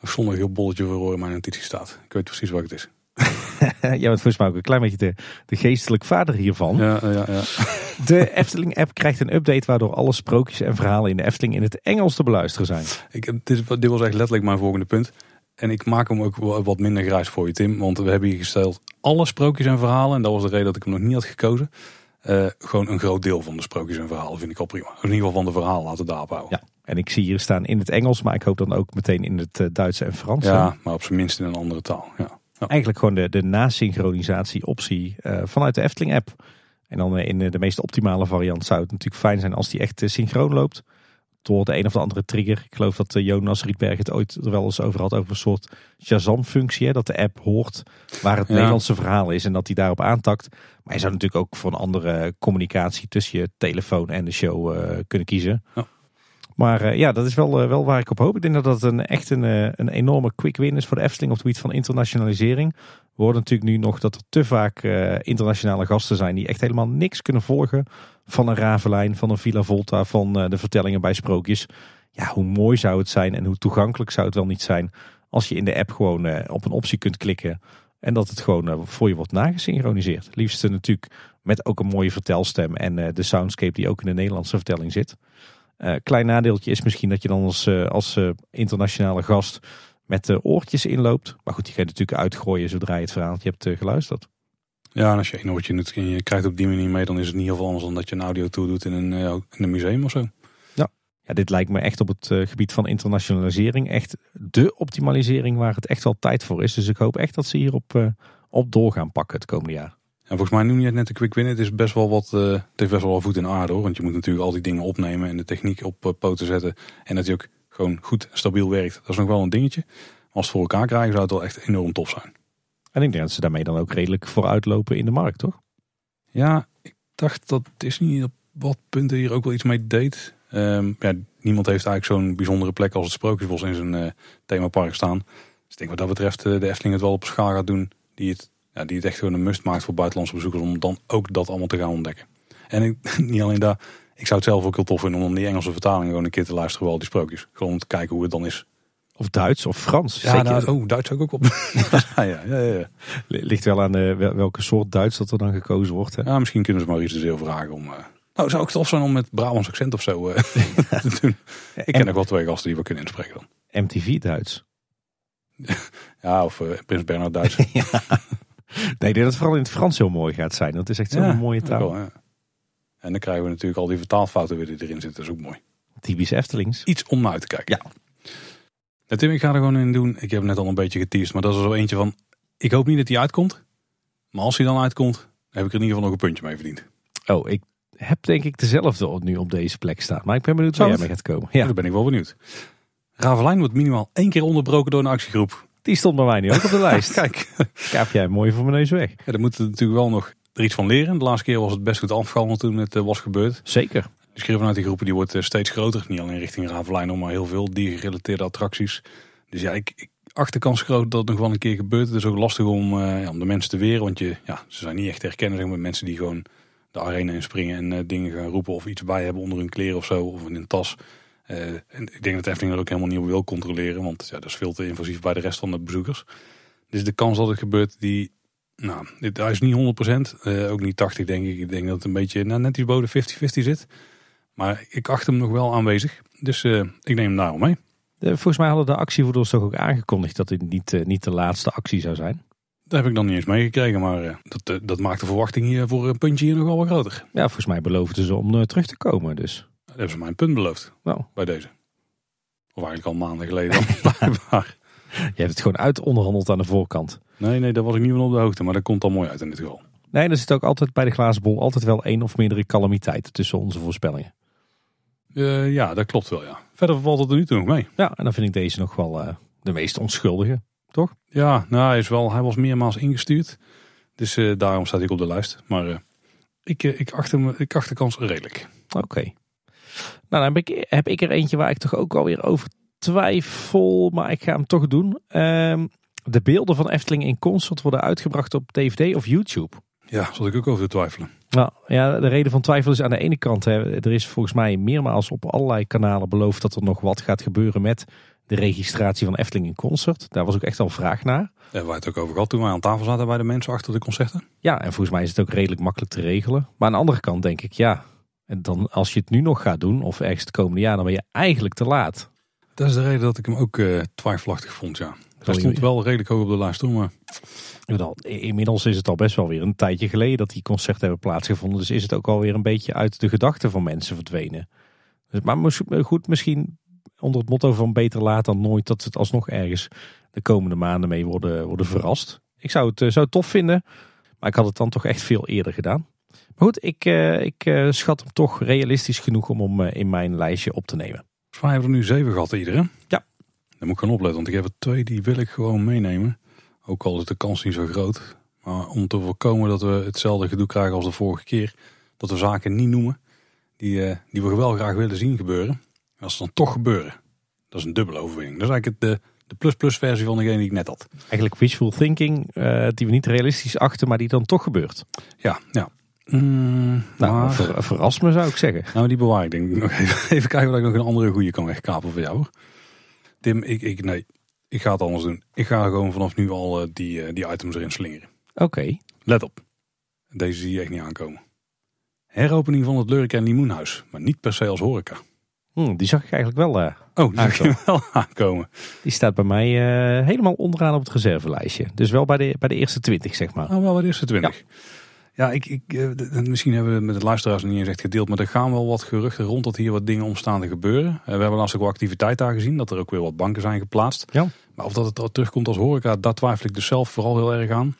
nog zonder heel bolletje voor in mijn notitie staat. Ik weet precies wat het is. Jij bent volgens mij ook een klein beetje de, de geestelijk vader hiervan. Ja, ja, ja. De Efteling-app krijgt een update waardoor alle sprookjes en verhalen in de Efteling in het Engels te beluisteren zijn. Ik, dit, dit was echt letterlijk mijn volgende punt. En ik maak hem ook wat minder grijs voor je, Tim. Want we hebben hier gesteld alle sprookjes en verhalen. En dat was de reden dat ik hem nog niet had gekozen. Eh, gewoon een groot deel van de sprookjes en verhalen vind ik al prima. In ieder geval van de verhalen laten daarop houden. Ja, en ik zie hier staan in het Engels, maar ik hoop dan ook meteen in het eh, Duits en Frans. Ja, maar op zijn minst in een andere taal. Ja. Ja. Eigenlijk gewoon de, de nasynchronisatie optie eh, vanuit de Efteling-app. En dan eh, in de, de meest optimale variant zou het natuurlijk fijn zijn als die echt eh, synchroon loopt. Door de een of de andere trigger. Ik geloof dat eh, Jonas Rietberg het ooit er wel eens over had. Over een soort Shazam-functie. Dat de app hoort waar het Ja. Nederlandse verhaal is. En dat die daarop aantakt. Maar je zou natuurlijk ook voor een andere communicatie tussen je telefoon en de show eh, kunnen kiezen. Ja. Maar eh, ja, dat is wel, eh, wel waar ik op hoop. Ik denk dat dat een, echt een, eh, een enorme quick win is voor de Efteling op het gebied van internationalisering. We horen natuurlijk nu nog dat er te vaak internationale gasten zijn die echt helemaal niks kunnen volgen van een Ravelijn, van een Villa Volta, van de vertellingen bij sprookjes. Ja, hoe mooi zou het zijn en hoe toegankelijk zou het wel niet zijn als je in de app gewoon op een optie kunt klikken en dat het gewoon voor je wordt nagesynchroniseerd. Liefst natuurlijk met ook een mooie vertelstem en de soundscape die ook in de Nederlandse vertelling zit. Eh, klein nadeeltje is misschien dat je dan als, eh, als eh, internationale gast met de oortjes inloopt. Maar goed, die ga je natuurlijk uitgooien zodra je het verhaaltje hebt geluisterd. ja, en als je een oortje doet en je krijgt op die manier mee, dan is het niet heel veel anders dan dat je een audio tour doet in een, in een museum of zo. Ja, dit lijkt me echt op het gebied van internationalisering echt de optimalisering waar het echt wel tijd voor is. Dus ik hoop echt dat ze hierop op door gaan pakken het komende jaar. En volgens mij noem je het net een quick win. Het is best wel wat, eh, het heeft best wel wat voet in aarde hoor. Want je moet natuurlijk al die dingen opnemen en de techniek op eh, poten zetten. En dat die ook gewoon goed en stabiel werkt. Dat is nog wel een dingetje. Maar als het voor elkaar krijgen zou het wel echt enorm tof zijn. En ik denk dat ze daarmee dan ook redelijk vooruitlopen in de markt, toch? Ja, ik dacht dat Disney op wat punten hier ook wel iets mee deed. Ehm, ja, niemand heeft eigenlijk zo'n bijzondere plek als het Sprookjesbos in zijn uh, themapark staan. Dus ik denk wat dat betreft uh, de Efteling het wel op schaal gaat doen. Die het, ja, die het echt gewoon een must maakt voor buitenlandse bezoekers om dan ook dat allemaal te gaan ontdekken. En ik, niet alleen daar, ik zou het zelf ook heel tof vinden om die Engelse vertaling gewoon een keer te luisteren wel die sprookjes. Gewoon om te kijken hoe het dan is. Of Duits of Frans. Ja, nou, oh, Duits ook op. ja, ja, ja, ja, Ligt wel aan de, welke soort Duits dat er dan gekozen wordt. Hè? Ja, misschien kunnen ze Maurice de Zeel vragen om... Uh, nou, zou ik tof zijn om met Brabants accent of zo uh, te doen. Ik ken nog wel twee gasten die we kunnen inspreken dan. MTV Duits. ja, of Prins Bernhard Duits. ja. Nee, ik denk dat het vooral in het Frans heel mooi gaat zijn. Dat is echt zo'n mooie taal. Wel, en dan krijgen we natuurlijk al die vertaalfouten weer die erin zitten. Dat is ook mooi. Typisch Eftelings. Iets om naar uit te kijken. Ja. Nou, Tim, ik ga er gewoon in doen. Ik heb net al een beetje geteased, maar dat is er zo eentje van. Ik hoop niet dat hij uitkomt. Maar als hij dan uitkomt, heb ik er in ieder geval nog een puntje mee verdiend. Oh, ik heb denk ik dezelfde nu op deze plek staan. Maar ik ben benieuwd waar jij mee gaat komen. Ja, daar ben ik wel benieuwd. Ravelijn wordt minimaal één keer onderbroken door een actiegroep. Die stond bij mij nu ook op de lijst. Kijk. Kaap jij mooi voor mijn neus weg. Ja, daar moeten we natuurlijk wel nog er iets van leren. De laatste keer was het best goed afgevallen toen het eh, was gebeurd. Zeker. De schreeuw vanuit die groepen die wordt eh, steeds groter. Niet alleen richting Ravelijn, maar heel veel diergerelateerde attracties. Dus ja, ik, ik acht de kans groot dat het nog wel een keer gebeurt. Het is ook lastig om, uh, ja, om de mensen te weren. Want je, ja, ze zijn niet echt herkennen zeg maar, mensen die gewoon de arena inspringen en uh, dingen gaan roepen of iets bij hebben onder hun kleren of zo. Of in een tas. Uh, en ik denk dat Efteling er ook helemaal niet op wil controleren. Want ja, dat is veel te invasief bij de rest van de bezoekers. Dus de kans dat het gebeurt, die, nou, dit, is niet 100%. Uh, ook niet 80 denk ik. Ik denk dat het een beetje nou, net iets boven 50-50 zit. Maar ik acht hem nog wel aanwezig. Dus ik neem hem daarom mee. Volgens mij hadden de actievoerders toch ook aangekondigd dat dit niet, niet de laatste actie zou zijn. Dat heb ik dan niet eens meegekregen, maar dat, dat maakt de verwachting hier voor een puntje hier nog wel wat groter. Ja, volgens mij beloofden ze om terug te komen. Dus. Hebben ze mij een punt beloofd nou. bij deze. Of eigenlijk al maanden geleden. Je hebt het gewoon uit onderhandeld aan de voorkant. Nee, nee, daar was ik niet van op de hoogte, maar dat komt al mooi uit in dit geval. Nee, er zit ook altijd bij de glazen bol altijd wel één of meerdere calamiteiten tussen onze voorspellingen. Uh, ja, dat klopt wel, ja. Verder valt het er nu toe nog mee. Ja, en dan vind ik deze nog wel uh, de meest onschuldige, toch? Ja, nou, hij, is wel, hij was meermaals ingestuurd. Dus uh, daarom staat hij op de lijst. Maar ik, ik, acht hem, ik acht de kans redelijk. Oké. Okay. Nou, dan heb ik, heb ik er eentje waar ik toch ook alweer over twijfel, maar ik ga hem toch doen. Ehm, de beelden van Efteling in concert worden uitgebracht op DVD of YouTube. Ja, zat ik ook over te twijfelen. Nou, ja, de reden van twijfel is aan de ene kant, hè, er is volgens mij meermaals op allerlei kanalen beloofd dat er nog wat gaat gebeuren met de registratie van Efteling in concert. Daar was ook echt al vraag naar. Ja, waar het ook over gehad toen wij aan tafel zaten bij de mensen achter de concerten. Ja, en volgens mij is het ook redelijk makkelijk te regelen. Maar aan de andere kant denk ik, ja, en dan als je het nu nog gaat doen, of ergens het komende jaar, dan ben je eigenlijk te laat. Dat is de reden dat ik hem ook uh, twijfelachtig vond, ja. Hij stond wel redelijk hoog op de lijst toen, maar... Inmiddels is het al best wel weer een tijdje geleden dat die concerten hebben plaatsgevonden. Dus is het ook alweer een beetje uit de gedachten van mensen verdwenen. Dus, maar goed, misschien onder het motto van beter laat dan nooit, dat het alsnog ergens de komende maanden mee worden, worden verrast. Ik zou het zo tof vinden, maar ik had het dan toch echt veel eerder gedaan. Maar goed, ik, uh, ik uh, schat hem toch realistisch genoeg om hem uh, in mijn lijstje op te nemen. Volgens mij hebben we er nu zeven gehad iedereen. Ja. Dan moet ik gaan opletten, want ik heb er twee die wil ik gewoon meenemen. Ook al is de kans niet zo groot. Maar om te voorkomen dat we hetzelfde gedoe krijgen als de vorige keer. Dat we zaken niet noemen die, die we wel graag willen zien gebeuren. En als ze dan toch gebeuren, dat is een dubbele overwinning. Dat is eigenlijk de, de plus-plus versie van degene die ik net had. Eigenlijk wishful thinking uh, die we niet realistisch achten, maar die dan toch gebeurt. Ja, ja. Mm, nou, maar... ver, verras me zou ik zeggen. Nou, die bewaar ik denk ik nog even. Even kijken of ik nog een andere goede kan wegkapen voor jou. Tim, ik, ik, nee, ik ga het anders doen. Ik ga gewoon vanaf nu al uh, die, uh, die items erin slingeren. Oké. Okay. Let op. Deze zie je echt niet aankomen. Heropening van het Lurk en Limoenhuis. Maar niet per se als horeca. Hmm, die zag ik eigenlijk wel uh, Oh, die zag je wel aankomen. Die staat bij mij helemaal onderaan op het reservelijstje. Dus wel bij de, bij de eerste twintig, zeg maar. Oh, wel bij de eerste twintig. Ja. Ja, ik, ik, misschien hebben we het met het luisteraars niet eens echt gedeeld, maar er gaan wel wat geruchten rond dat hier wat dingen omstaan te gebeuren. We hebben laatst ook wel activiteit daar gezien, dat er ook weer wat banken zijn geplaatst. Ja. Maar of dat het terugkomt als horeca, daar twijfel ik dus zelf vooral heel erg aan.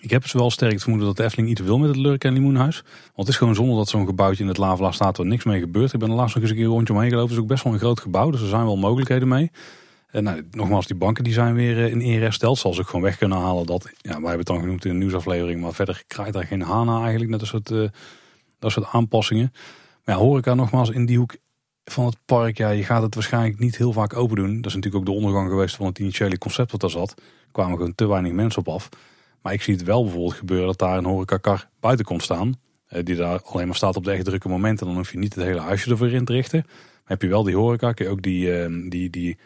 Ik heb dus wel sterk het vermoeden dat de Efteling iets wil met het Lurk en Limoenhuis. Want het is gewoon zonde dat zo'n gebouwtje in het Lavela staat waar niks mee gebeurt. Ik ben er laatst nog eens een keer rondje omheen gelopen. Het is ook best wel een groot gebouw, dus er zijn wel mogelijkheden mee. En nou, nogmaals, die banken die zijn weer in ere hersteld. Zal ze ook gewoon weg kunnen halen. Dat, ja, wij hebben het dan genoemd in de nieuwsaflevering. Maar verder krijgt daar geen hana eigenlijk. Net een soort, dat soort aanpassingen. Maar ja, horeca nogmaals in die hoek van het park. Ja, je gaat het waarschijnlijk niet heel vaak open doen. Dat is natuurlijk ook de ondergang geweest van het initiële concept wat daar zat. Er kwamen gewoon te weinig mensen op af. Maar ik zie het wel bijvoorbeeld gebeuren dat daar een horecakar buiten komt staan. Eh, die daar alleen maar staat op de echt drukke momenten. Dan hoef je niet het hele huisje ervoor in te richten. Maar heb je wel die horeca, kun je ook die, uh, die, die uh,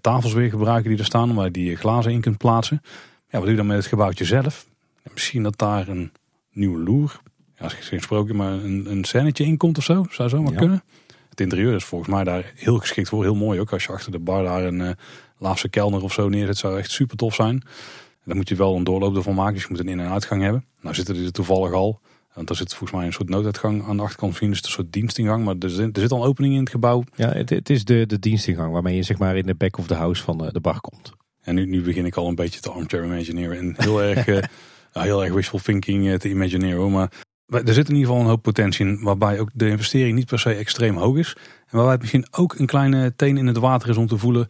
tafels weer gebruiken die er staan. Waar je die glazen in kunt plaatsen. Ja, wat doe je dan met het gebouwtje zelf? Misschien dat daar een nieuwe loer, ja, als geen sprookje, maar een, een scènetje in komt of zo. Zou zo maar kunnen. Het interieur is volgens mij daar heel geschikt voor. Heel mooi ook. Als je achter de bar daar een uh, laatste kelner of zo neerzet, zou echt super tof zijn. Dan moet je wel een doorloop ervan maken. Dus je moet een in- en uitgang hebben. Nou zitten die er toevallig al. Want daar zit volgens mij een soort nooduitgang aan de achterkant. Dus een soort dienstingang. Maar er zit, er zit al een opening in het gebouw. Ja, het, het, is de, de dienstingang waarmee je zeg maar in de back of the house van de, de bar komt. En nu, nu begin ik al een beetje te armchair imagineren. En heel erg, uh, heel erg wishful thinking uh, te imagineren. Maar er zit in ieder geval een hoop potentie in. Waarbij ook de investering niet per se extreem hoog is. En waarbij het misschien ook een kleine teen in het water is om te voelen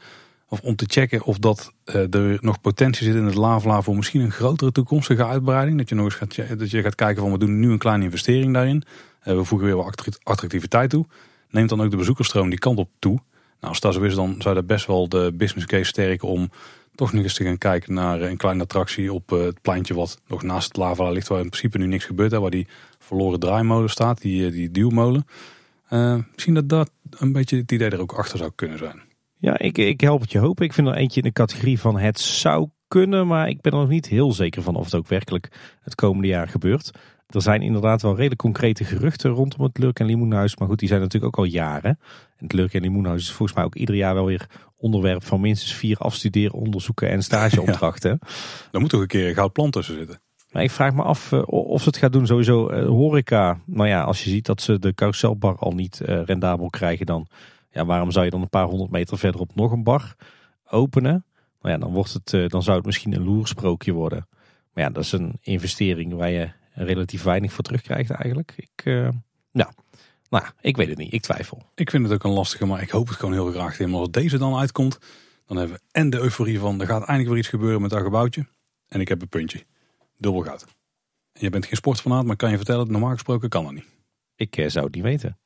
om te checken of dat uh, er nog potentie zit in het Lavla voor misschien een grotere toekomstige uitbreiding. Dat je nog eens gaat, dat je gaat kijken van we doen nu een kleine investering daarin. Uh, we voegen weer wat attractiviteit toe. Neemt dan ook de bezoekersstroom die kant op toe. Nou, als dat zo is, dan zou dat best wel de business case sterken om toch nog eens te gaan kijken naar een kleine attractie op uh, het pleintje wat nog naast het Lavla ligt. Waar in principe nu niks gebeurt. Hè, waar die verloren draaimolen staat, die, die duwmolen. misschien dat dat een beetje het idee er ook achter zou kunnen zijn. Ja, ik, ik help het je hopen. Ik vind er eentje in de categorie van het zou kunnen, maar ik ben er nog niet heel zeker van of het ook werkelijk het komende jaar gebeurt. Er zijn inderdaad wel redelijk concrete geruchten rondom het Lurk en Limoenhuis, maar goed, die zijn natuurlijk ook al jaren. En het Lurk en Limoenhuis is volgens mij ook ieder jaar wel weer onderwerp van minstens vier afstuderen, onderzoeken en stageopdrachten. Ja. Daar moet toch een keer een goud plan tussen zitten. Maar ik vraag me af uh, of ze het gaat doen. Sowieso uh, horeca. Nou ja, als je ziet dat ze de carouselbar al niet uh, rendabel krijgen, dan ja, waarom zou je dan een paar honderd meter verderop nog een bar openen? Nou ja, dan, wordt het, dan zou het misschien een loersprookje worden. Maar ja, dat is een investering waar je relatief weinig voor terugkrijgt eigenlijk. Ik, uh, ja, nou, ik weet het niet. Ik twijfel. Ik vind het ook een lastige, maar ik hoop het gewoon heel graag. Maar als deze dan uitkomt, dan hebben we en de euforie van er gaat eindelijk weer iets gebeuren met dat gebouwtje. En ik heb een puntje. Dubbel goud. En je bent geen sportfanaat, maar kan je vertellen, normaal gesproken kan dat niet. Ik uh, zou het niet weten.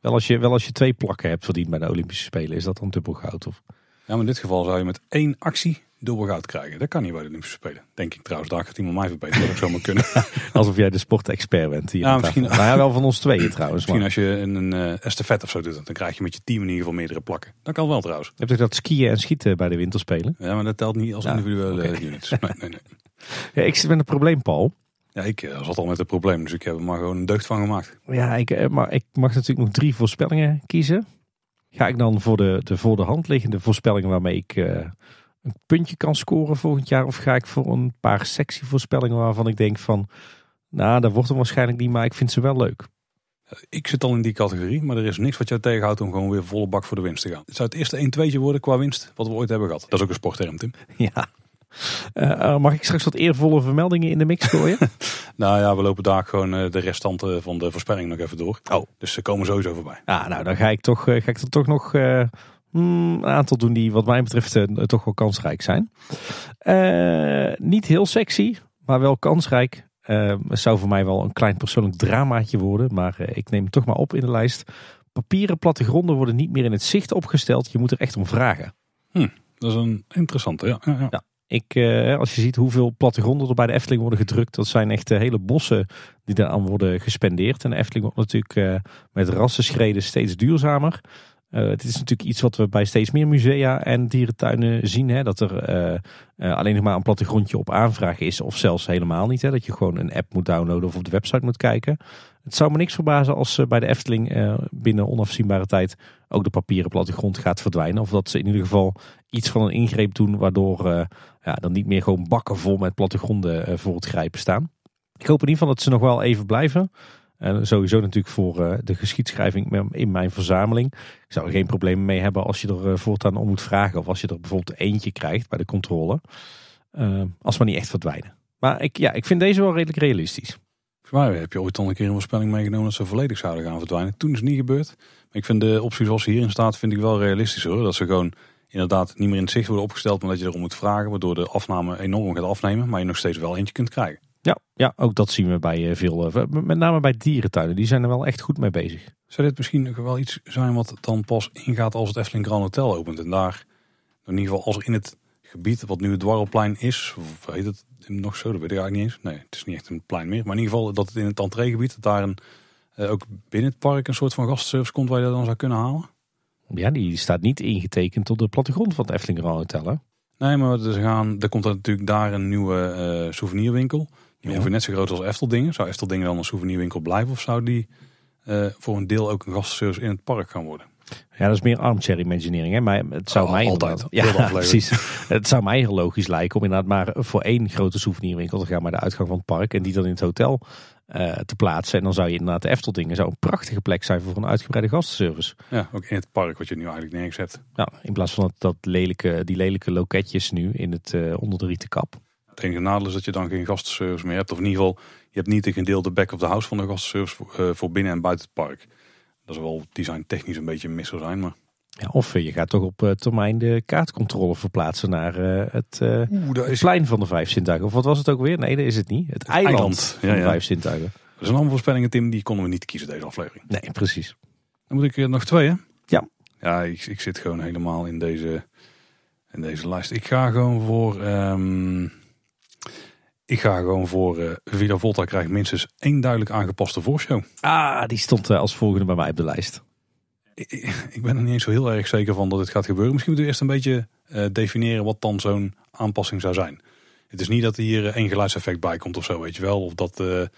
Wel als, je, wel als je twee plakken hebt verdiend bij de Olympische Spelen, is dat dan dubbel goud? Of? Ja, maar in dit geval zou je met één actie dubbel goud krijgen. Dat kan niet bij de Olympische Spelen. Denk ik trouwens, daar gaat iemand mij verbeteren. Dat zou maar kunnen. Alsof jij de sportexpert bent hier. Ja, misschien, nou ja, wel van ons tweeën trouwens. Misschien als je een, een uh, estafette of zo doet, dan krijg je met je team in ieder geval meerdere plakken. Dat kan wel trouwens. Heb je dat skiën en schieten bij de winterspelen? Ja, maar dat telt niet als ja, individuele okay. units. Nee, nee, nee. Ja, ik zit met een probleem, Paul. Ja, ik uh, zat al met het probleem, dus ik heb er maar gewoon een deugd van gemaakt. Ja, ik, uh, maar ik mag natuurlijk nog drie voorspellingen kiezen. Ga ik dan voor de, de voor de hand liggende voorspellingen waarmee ik uh, een puntje kan scoren volgend jaar? Of ga ik voor een paar sexy voorspellingen waarvan ik denk van, nou, dat wordt hem waarschijnlijk niet, maar ik vind ze wel leuk. Ik zit al in die categorie, maar er is niks wat jou tegenhoudt om gewoon weer volle bak voor de winst te gaan. Het zou het eerste 1 2 worden qua winst wat we ooit hebben gehad. Dat is ook een sportterm, Tim. Ja. Uh, mag ik straks wat eervolle vermeldingen in de mix gooien? nou ja, we lopen daar gewoon uh, de restanten van de voorspelling nog even door. Oh. Dus ze komen sowieso voorbij. Ah, nou, dan ga ik, toch, ga ik er toch nog hmm, een aantal doen die wat mij betreft toch wel kansrijk zijn. niet heel sexy, maar wel kansrijk. Het zou voor mij wel een klein persoonlijk dramaatje worden. Maar ik neem het toch maar op in de lijst. Papieren plattegronden worden niet meer in het zicht opgesteld. Je moet er echt om vragen. Hm, dat is een interessante, ja. ja, ja. ja. Ik, uh, als je ziet hoeveel plattegronden er bij de Efteling worden gedrukt, dat zijn echt uh, hele bossen die daaraan worden gespendeerd. En de Efteling wordt natuurlijk uh, met rassenschreden steeds duurzamer. het is natuurlijk iets wat we bij steeds meer musea en dierentuinen zien. Hè, dat er alleen nog maar een plattegrondje op aanvraag is, of zelfs helemaal niet. Hè, dat je gewoon een app moet downloaden of op de website moet kijken. Het zou me niks verbazen als bij de Efteling binnen onafzienbare tijd ook de papieren plattegrond gaat verdwijnen. Of dat ze in ieder geval iets van een ingreep doen waardoor uh, ja, dan niet meer gewoon bakken vol met plattegronden uh, voor het grijpen staan. Ik hoop in ieder geval dat ze nog wel even blijven. En sowieso natuurlijk voor uh, de geschiedschrijving in mijn verzameling. Ik zou er geen probleem mee hebben als je er voortaan om moet vragen. Of als je er bijvoorbeeld eentje krijgt bij de controle. als maar niet echt verdwijnen. Maar ik, ja, ik vind deze wel redelijk realistisch. Volgens mij heb je ooit al een keer een voorspelling meegenomen dat ze volledig zouden gaan verdwijnen. Toen is het niet gebeurd. Maar ik vind de optie zoals hierin staat, vind ik wel realistisch hoor. Dat ze gewoon inderdaad niet meer in het zicht worden opgesteld, maar dat je erom moet vragen, waardoor de afname enorm gaat afnemen, maar je nog steeds wel eentje kunt krijgen. Ja, ja ook dat zien we bij eh, veel, eh, met name bij dierentuinen. Die zijn er wel echt goed mee bezig. Zou dit misschien wel iets zijn wat dan pas ingaat als het Efteling Grand Hotel opent? En daar, in ieder geval als er in het gebied wat nu het Dwarrelplein is, of heet het nog zo, dat weet ik eigenlijk niet eens. Nee, het is niet echt een plein meer. Maar in ieder geval dat het in het entreegebied, dat daar een, eh, ook binnen het park een soort van gastservice komt waar je dat dan zou kunnen halen. Ja, die staat niet ingetekend op de plattegrond van het Efteling Grand Hotel. Hè? Nee, maar er, gaan, er komt er natuurlijk daar een nieuwe uh, souvenirwinkel. Die ongeveer net zo groot als Efteldingen. Zou Efteldingen dan een souvenirwinkel blijven of zou die uh, voor een deel ook een gastservice in het park gaan worden? Ja, dat is meer armchair imagineering. Hè? Maar het zou Oh, mij altijd. Ja, precies. Het zou mij heel logisch lijken om inderdaad maar voor één grote souvenirwinkel te gaan bij de uitgang van het park. En die dan in het hotel uh, te plaatsen. En dan zou je inderdaad de Efteldingen zou een prachtige plek zijn voor een uitgebreide gastenservice. Ja, ook in het park wat je nu eigenlijk nergens hebt. Ja, in plaats van dat, dat lelijke, die lelijke loketjes nu in het, uh, onder de rieten kap. Het enige nadeel is dat je dan geen gastenservice meer hebt. Of in ieder geval, je hebt niet een gedeelde back of the house van de gastenservice voor, uh, voor binnen en buiten het park. Dat is wel design technisch een beetje mis zou zijn, maar... Ja, of je gaat toch op uh, termijn de kaartcontrole verplaatsen naar uh, het, uh, Oeh, is... plein van de vijf zintuigen. Of wat was het ook weer? Nee, dat is het niet. Het, het eiland, eiland, van ja, de vijf zintuigen. Dat een andere voorspellingen, Tim. Die konden we niet kiezen deze aflevering. Nee, precies. Dan moet ik er nog twee, hè? Ja. Ja, ik, ik zit gewoon helemaal in deze, in deze lijst. Ik ga gewoon voor... Um, ik ga gewoon voor uh, Villa Volta krijgt minstens één duidelijk aangepaste voorshow. Ah, die stond uh, als volgende bij mij op de lijst. Ik, ik, ben er niet eens zo heel erg zeker van dat het gaat gebeuren. Misschien moeten we eerst een beetje uh, definiëren wat dan zo'n aanpassing zou zijn. Het is niet dat er hier één geluidseffect bij komt of zo, weet je wel. Of dat de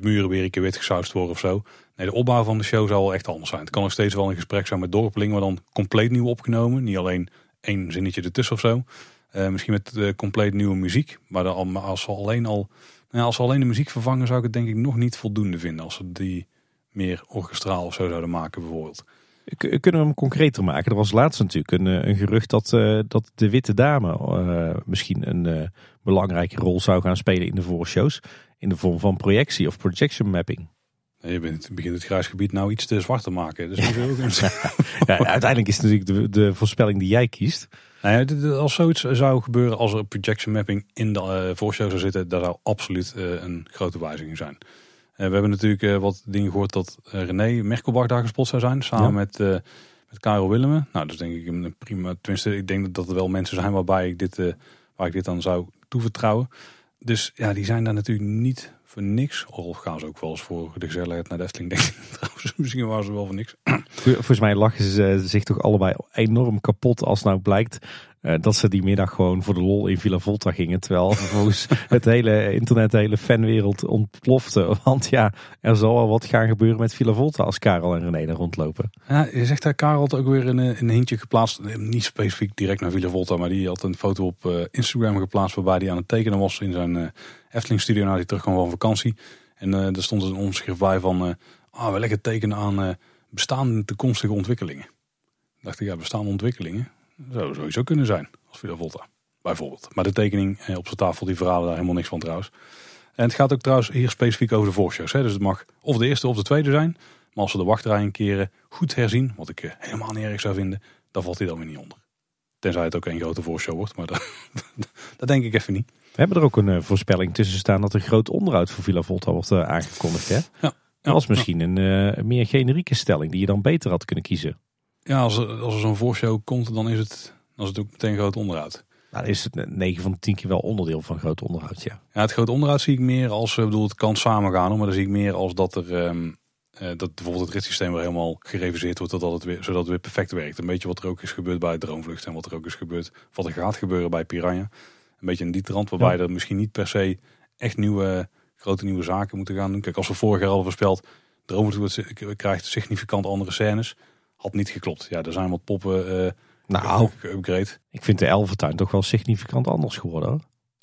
muren weer een keer wit gesausd worden of zo. Nee, de opbouw van de show zou wel echt anders zijn. Het kan nog steeds wel een gesprek zijn met dorpelingen, maar dan compleet nieuw opgenomen. Niet alleen één zinnetje ertussen of zo. Uh, misschien met uh, compleet nieuwe muziek. Maar dan, als ze alleen al, nou ja, als ze alleen de muziek vervangen, zou ik het denk ik nog niet voldoende vinden. Als ze die meer orkestraal of zo zouden maken bijvoorbeeld. Kunnen we hem concreter maken? Er was laatst natuurlijk een, een gerucht dat, uh, dat de Witte Dame misschien een belangrijke rol zou gaan spelen in de voorshows. In de vorm van projectie of projection mapping. Je bent, begint het grijsgebied nou iets te zwart te maken. Dus ja, uiteindelijk is het natuurlijk de, de voorspelling die jij kiest. Nou als zoiets zou gebeuren, als er projection mapping in de uh, voorshow zou zitten, dat zou absoluut uh, een grote wijziging zijn. Uh, we hebben natuurlijk wat dingen gehoord dat René Merkelbach daar gespot zou zijn, samen ja. met, met Karel Willemen. Nou, dat is denk ik een prima. Tenminste, ik denk dat er wel mensen zijn waarbij ik dit, waar ik dit dan zou toevertrouwen. Dus ja, die zijn daar natuurlijk niet voor niks. Al gaan ze ook wel eens voor de gezelligheid naar de Efteling, denk ik. Trouwens, misschien waren ze wel voor niks. Volgens mij lachen ze zich toch allebei enorm kapot als nou blijkt dat ze die middag gewoon voor de lol in Villa Volta gingen. Terwijl vervolgens het hele internet, de hele fanwereld ontplofte. Want ja, er zal wel wat gaan gebeuren met Villa Volta als Karel en René daar rondlopen. Ja, je zegt daar Karel had ook weer een, een hintje geplaatst. Niet specifiek direct naar Villa Volta, maar die had een foto op uh, Instagram geplaatst waarbij hij aan het tekenen was in zijn uh, Efteling studio nadat hij terugkwam van vakantie. En uh, er stond een omschrift bij van, ah, we lekker tekenen aan bestaande toekomstige ontwikkelingen. Dacht ik, ja, bestaande ontwikkelingen zou sowieso kunnen zijn als Villa Volta, bijvoorbeeld. Maar de tekening op zijn tafel, die verhalen daar helemaal niks van trouwens. En het gaat ook trouwens hier specifiek over de voorshows. Hè? Dus het mag of de eerste of de tweede zijn. Maar als ze de wachtrij een keer goed herzien, wat ik helemaal niet erg zou vinden, dan valt hij dan weer niet onder. Tenzij het ook een grote voorshow wordt, maar dat, dat denk ik even niet. We hebben er ook een uh, voorspelling tussen staan dat er groot onderhoud voor Villa Volta wordt uh, aangekondigd. Hè? Ja, ja, dat was misschien ja. een uh, meer generieke stelling die je dan beter had kunnen kiezen. Ja, als er, als er zo'n voorshow komt, dan is het, dan is het ook meteen groot onderhoud. Nou, dan is het 9 van de 10 keer wel onderdeel van groot onderhoud, ja. Ja, het groot onderhoud zie ik meer als, ik bedoel, het kan samengaan, maar dan zie ik meer als dat er, um, dat bijvoorbeeld het ritssysteem weer helemaal gereviseerd wordt, zodat het, weer, zodat het weer perfect werkt. Een beetje wat er ook is gebeurd bij Droomvlucht en wat er ook is gebeurd, wat er gaat gebeuren bij Piranha. Een beetje in die trant, waarbij ja. er misschien niet per se echt nieuwe, grote nieuwe zaken moeten gaan doen. Kijk, als we vorig jaar al voorspeld, Droomvlucht krijgt significant andere scènes. Had niet geklopt. Ja, er zijn wat poppen uh, nou, geüpgrade. Ik vind de Elventuin toch wel significant anders geworden hoor.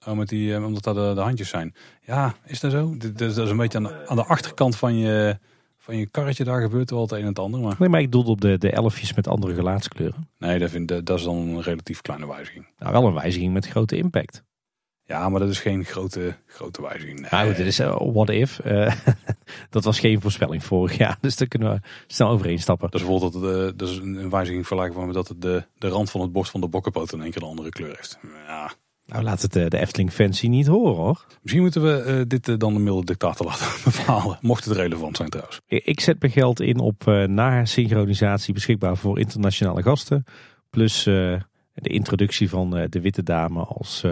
Oh, met die, uh, omdat dat de, de, handjes zijn. Ja, is dat zo? Dat, dat is een beetje aan de, aan de achterkant van je, van je karretje. Daar gebeurt wel het een en het ander. Maar... Nee, maar ik doelde op de, de elfjes met andere gelaatskleuren. Nee, dat, vind, dat is dan een relatief kleine wijziging. Nou, wel een wijziging met grote impact. Ja, maar dat is geen grote, grote wijziging. Nee. Nou, dit is uh, what if. Uh, dat was geen voorspelling vorig jaar, dus daar kunnen we snel overheen stappen. Is bijvoorbeeld dat, uh, dat is een wijziging vergelijkbaar met dat de, de rand van het borst van de bokkenpoot in één keer een andere kleur heeft. Ja. Nou, laat het de Efteling fancy niet horen hoor. Misschien moeten we dit dan de milde dictator laten bepalen, mocht het relevant zijn trouwens. Ik zet mijn geld in op na synchronisatie beschikbaar voor internationale gasten. Plus de introductie van de Witte Dame als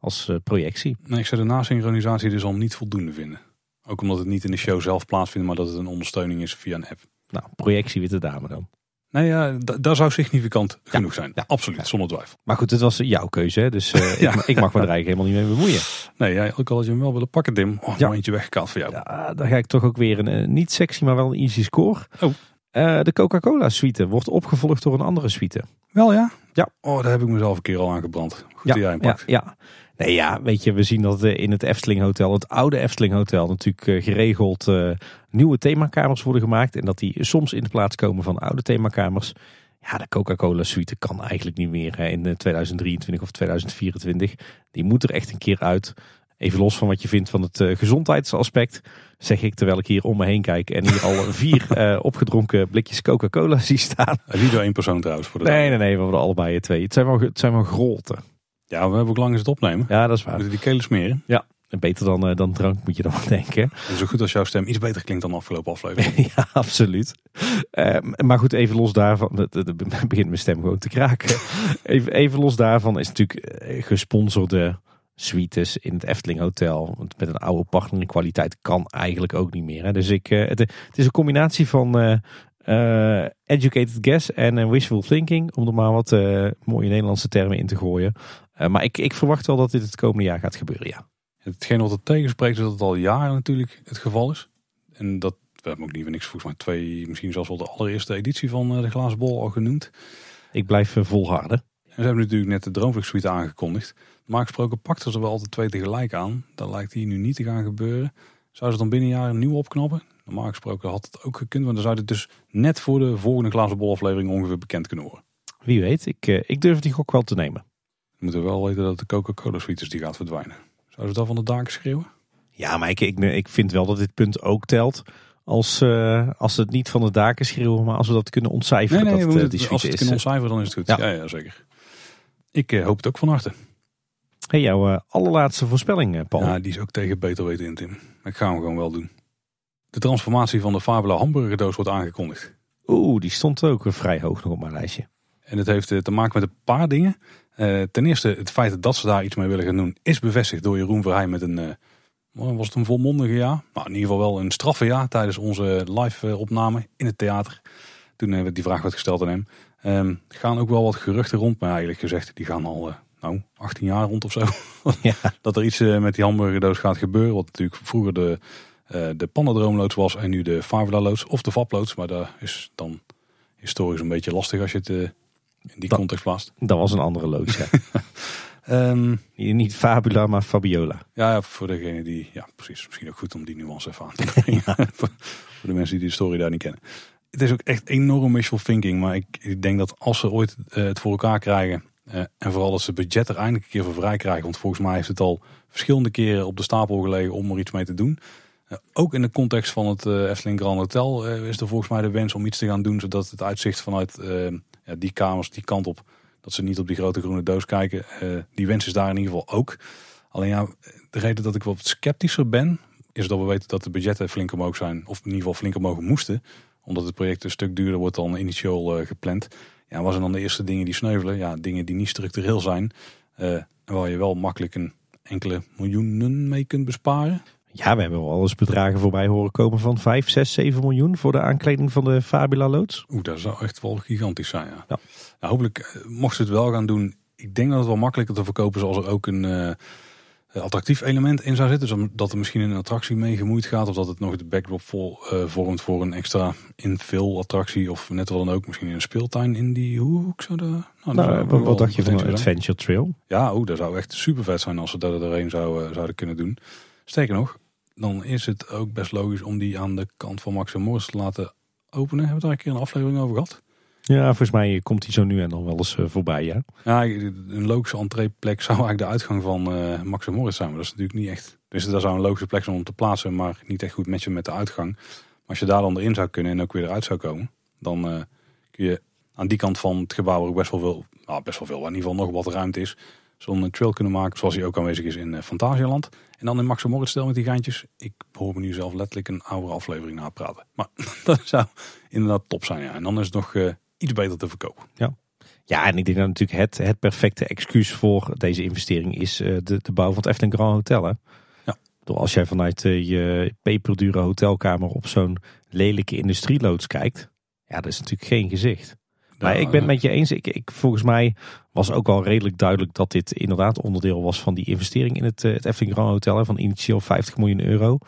als projectie. Nee, ik zou de nasynchronisatie dus al niet voldoende vinden. Ook omdat het niet in de show zelf plaatsvindt, maar dat het een ondersteuning is via een app. Nou, projectie witte dame dan. Nee, ja, daar zou significant genoeg zijn. Ja, absoluut, zonder twijfel. Maar goed, het was jouw keuze, hè? dus uh, ja. ik, ik, mag me er eigenlijk helemaal niet mee bemoeien. Nee, jij, ook al had je hem wel willen pakken, Dim. Oh, ja. eentje voor jou. Ja, dan ga ik toch ook weer een, uh, niet sexy, maar wel een easy score. Oh. Uh, de Coca-Cola suite wordt opgevolgd door een andere suite. Wel ja? Ja. Oh, daar heb ik mezelf een keer al aan gebrand. Goed ja, jij hem pakt. Ja, ja. Nee, ja, weet je, we zien dat in het Efteling Hotel, het oude Efteling Hotel, natuurlijk eh, geregeld uh, nieuwe themakamers worden gemaakt. En dat die soms in de plaats komen van oude themakamers. Ja, de Coca-Cola suite kan eigenlijk niet meer hè, in 2023 of 2024. Die moet er echt een keer uit. Even los van wat je vindt van het uh, gezondheidsaspect, zeg ik terwijl ik hier om me heen kijk en hier al vier uh, opgedronken blikjes Coca-Cola zie staan. Niet door één persoon trouwens. Voor de nee, nee, nee, we hebben allebei twee. Het zijn wel, het zijn wel groten. Ja, we hebben ook lang eens het opnemen. Ja, dat is waar. Moeten die kelen smeren. Ja, en beter dan, uh, dan drank moet je dan wel denken. En zo goed als jouw stem iets beter klinkt dan de afgelopen aflevering. ja, absoluut. Uh, maar goed, even los daarvan. Het begint mijn stem gewoon te kraken. even, even los daarvan is natuurlijk eh, gesponsorde suites in het Efteling Hotel. Want met een oude partnerkwaliteit kan eigenlijk ook niet meer. Hè. Dus ik, het, het, is een combinatie van uh, educated guess en wishful thinking. Om er maar wat mooie Nederlandse termen in te gooien. Uh, maar ik, ik verwacht wel dat dit het komende jaar gaat gebeuren, ja. Hetgeen wat het tegenspreekt is dat het al jaren natuurlijk het geval is. En dat, we hebben ook niet voor niks volgens mij twee, misschien zelfs wel de allereerste editie van de Glazen Bol al genoemd. Ik blijf volharden. En ze hebben natuurlijk net de Droomvlucht Suite aangekondigd. Normaal gesproken pakten ze wel altijd twee tegelijk aan. Dat lijkt hier nu niet te gaan gebeuren. Zou ze dan binnen een jaar een nieuw opknappen? Normaal gesproken had het ook gekund, want dan zou het dus net voor de volgende glazen bol aflevering ongeveer bekend kunnen worden. Wie weet, ik, ik durf die gok wel te nemen. We moeten wel weten dat de Coca-Cola suites die gaat verdwijnen. Zouden ze dat van de daken schreeuwen? Ja, maar ik, ik, ik vind wel dat dit punt ook telt. Als, uh, als het niet van de daken schreeuwen, maar als we dat kunnen ontcijferen. Nee, nee, dat, we uh, die als we het kunnen ontcijferen, dan is het goed. Ja, ja, ja zeker. Ik hoop het ook van harte. Hey, jouw allerlaatste voorspelling, Paul. Ja, die is ook tegen beter weten in, Tim. Ik ga hem gewoon wel doen. De transformatie van de Fabula hamburgerdoos wordt aangekondigd. Oeh, die stond ook vrij hoog nog op mijn lijstje. En het heeft te maken met een paar dingen. Uh, ten eerste, het feit dat ze daar iets mee willen gaan doen, is bevestigd door Jeroen Verheij met een, uh, was het een volmondige ja? Nou, in ieder geval wel een straffe ja tijdens onze live opname in het theater. Toen uh, die vraag werd gesteld aan hem. Um, gaan ook wel wat geruchten rond, maar eigenlijk gezegd, die gaan al nou, 18 jaar rond of zo. Ja. dat er iets met die hamburgerdoos gaat gebeuren. Wat natuurlijk vroeger de uh, de Pandadroomloods was en nu de Favela loods of de Vaploods. Maar dat is dan historisch een beetje lastig als je het in die dat, context plaatst. Dat was een andere loods, ja. um, Niet Fabula, maar Fabiola. Ja, voor degene die, ja precies, misschien ook goed om die nuance even aan te brengen. voor, voor de mensen die de story daar niet kennen. Het is ook echt enorm wishful thinking, maar ik, ik denk dat als ze ooit uh, het voor elkaar krijgen uh, en vooral dat ze budget er eindelijk een keer voor vrij krijgen. Want volgens mij heeft het al verschillende keren op de stapel gelegen om er iets mee te doen. Uh, ook in de context van het uh, Efteling Grand Hotel is er volgens mij de wens om iets te gaan doen. Zodat het uitzicht vanuit ja, die kamers, die kant op, dat ze niet op die grote groene doos kijken. die wens is daar in ieder geval ook. Alleen ja, de reden dat ik wat sceptischer ben, is dat we weten dat de budgetten flink omhoog zijn. Of in ieder geval flink omhoog moesten. Omdat het project een stuk duurder wordt dan initieel gepland. Ja, zijn dan de eerste dingen die sneuvelen? Ja, dingen die niet structureel zijn. Uh, waar je wel makkelijk een enkele miljoenen mee kunt besparen. Ja, we hebben wel eens bedragen voorbij horen komen van 5, 6, 7 miljoen voor de aankleding van de Fabula loods. Oeh, dat zou echt wel gigantisch zijn. Ja. ja. Nou, hopelijk mocht ze het wel gaan doen. Ik denk dat het wel makkelijker te verkopen is als er ook een uh, attractief element in zou zitten. Dus dat er misschien een attractie mee gemoeid gaat. Of dat het nog de backdrop vol, uh, vormt voor een extra infill attractie. Of net wel dan ook misschien een speeltuin in die hoek. Zou de, nou, nou wat, wat dacht je van een Adventure Trail? Ja, oeh, dat zou echt super vet zijn als ze dat erheen zou, zouden kunnen doen. Sterker nog, dan is het ook best logisch om die aan de kant van Max en Morris te laten openen. Hebben we daar een keer een aflevering over gehad? Ja, volgens mij komt hij zo nu en dan wel eens voorbij, ja. Ja, een logische entreeplek zou eigenlijk de uitgang van uh, Max en Moritz zijn. Maar dat is natuurlijk niet echt... Dus dat zou een logische plek zijn om te plaatsen, maar niet echt goed matchen met de uitgang. Maar als je daar dan erin zou kunnen en ook weer eruit zou komen, dan kun je aan die kant van het gebouw ook best wel veel, nou, best wel veel, in ieder geval nog wat ruimte is, zo'n trail kunnen maken zoals hij ook aanwezig is in Fantasialand. En dan in Max Moritz stel met die geintjes. Ik hoor me nu zelf letterlijk een oude aflevering napraten. Maar dat zou inderdaad top zijn. Ja. En dan is het nog uh, iets beter te verkopen. Ja. Ja, en ik denk dat natuurlijk het, het perfecte excuus voor deze investering is uh, de, de bouw van het Efteling Grand Hotel. Hè? Ja. Als jij vanuit uh, je peperdure hotelkamer op zo'n lelijke industrieloods kijkt. Ja, dat is natuurlijk geen gezicht. Maar ik ben het met je eens. Ik, ik, volgens mij was ook wel redelijk duidelijk dat dit inderdaad onderdeel was van die investering in het, het Efteling Grand Hotel. Van initieel 50 miljoen euro.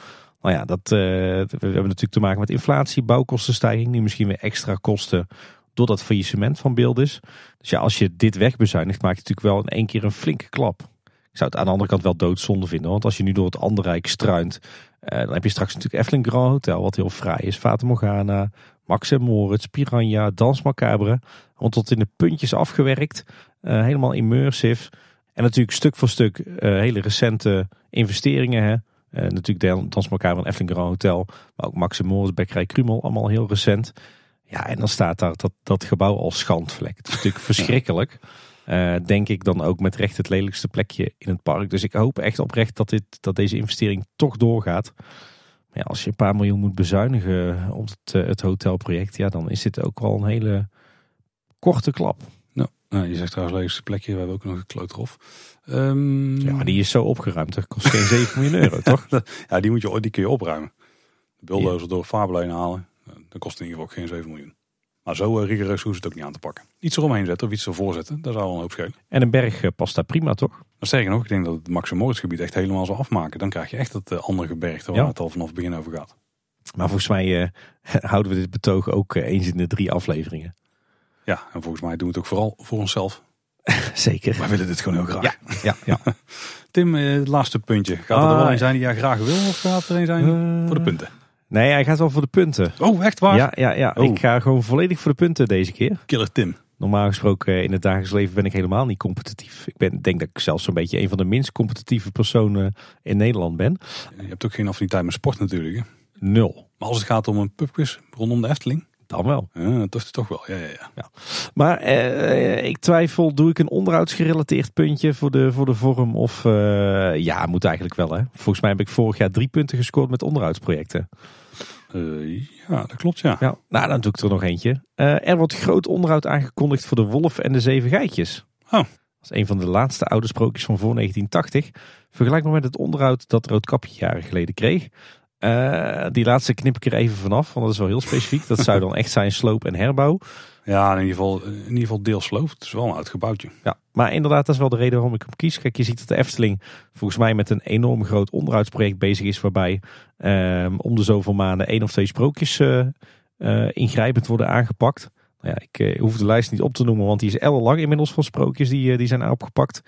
Nou ja, dat, uh, we hebben natuurlijk te maken met inflatie, bouwkostenstijging, die misschien weer extra kosten door dat faillissement van Beeldis. Dus ja, als je dit wegbezuinigt, maak je natuurlijk wel in één keer een flinke klap. Ik zou het aan de andere kant wel doodzonde vinden, want als je nu door het Anderrijk struint, uh, dan heb je straks natuurlijk Efteling Grand Hotel, wat heel fraai is. Fata Morgana, Max en Moritz, Piranha, Dans Macabre. Want tot in de puntjes afgewerkt, uh, helemaal immersive. En natuurlijk stuk voor stuk hele recente investeringen. Hè. Uh, natuurlijk Dans van Efteling Grand Hotel. Maar ook Max Moritz, Bekkerij Krumel, allemaal heel recent. Ja, en dan staat daar dat, dat gebouw als schandvlek. Het is natuurlijk verschrikkelijk. Uh, denk ik dan ook met recht het lelijkste plekje in het park. Dus ik hoop echt oprecht dat, dit, dat deze investering toch doorgaat. Maar ja, als je een paar miljoen moet bezuinigen op het, uh, het hotelproject, ja, dan is dit ook wel een hele korte klap. Nou, je zegt trouwens lelijkste plekje, we hebben ook nog een kloothof. Um, ja, die is zo opgeruimd. Dat kost geen 7 miljoen euro, toch? ja, die, moet je, die kun je opruimen. De bulldozer door Faberlijn halen, dat kost in ieder geval geen 7 miljoen. Maar zo uh, rigoureus hoeven ze het ook niet aan te pakken. Iets eromheen zetten of iets ervoor zetten, dat zou wel een hoop schelen. En een berg uh, past daar prima, toch? Maar sterker nog, ik denk dat het Max gebied echt helemaal zou afmaken. Dan krijg je echt het uh, andere gebergte waar ja. het al vanaf het begin over gaat. Maar volgens mij houden we dit betoog ook eens in de drie afleveringen. Ja, en volgens mij doen we het ook vooral voor onszelf. Zeker. Wij willen dit gewoon heel graag. Ja, ja, ja. Tim, eh, het laatste puntje. Gaat er, er wel ah, een zijn die jij graag wil of gaat er een zijn uh, voor de punten? Nee, hij gaat wel voor de punten. Oh, echt waar? Ja, ja, ja. Oh. ik ga gewoon volledig voor de punten deze keer. Killer Tim. Normaal gesproken eh, in het dagelijks leven ben ik helemaal niet competitief. Ik ben, denk dat ik zelfs zo'n beetje een van de minst competitieve personen in Nederland ben. Je hebt ook geen affiniteit met sport natuurlijk. Hè? Nul. Maar als het gaat om een pubquiz rondom de Efteling? Dan wel. Ja, is toch wel, ja, ja, ja. ja. Maar eh, ik twijfel, doe ik een onderhoudsgerelateerd puntje voor de, voor de vorm? Of uh, ja, moet eigenlijk wel hè. Volgens mij heb ik vorig jaar drie punten gescoord met onderhoudsprojecten. Uh, ja, dat klopt ja. ja. Nou, dan doe ik er nog eentje. Uh, er wordt groot onderhoud aangekondigd voor de wolf en de zeven geitjes. Oh. Dat is een van de laatste oude sprookjes van voor 1980. Vergelijk maar met het onderhoud dat Roodkapje jaren geleden kreeg. Uh, die laatste knip ik er even vanaf, want dat is wel heel specifiek. Dat zou dan echt zijn sloop en herbouw. Ja, in ieder geval, in ieder geval deels sloop. Het is wel een oud. Ja, maar inderdaad, dat is wel de reden waarom ik hem kies. Kijk, je ziet dat de Efteling volgens mij met een enorm groot onderhoudsproject bezig is. Waarbij um, om de zoveel maanden één of twee sprookjes uh, uh, ingrijpend worden aangepakt. Nou ja, ik hoef de lijst niet op te noemen, want die is ellenlang inmiddels van sprookjes die, die zijn opgepakt.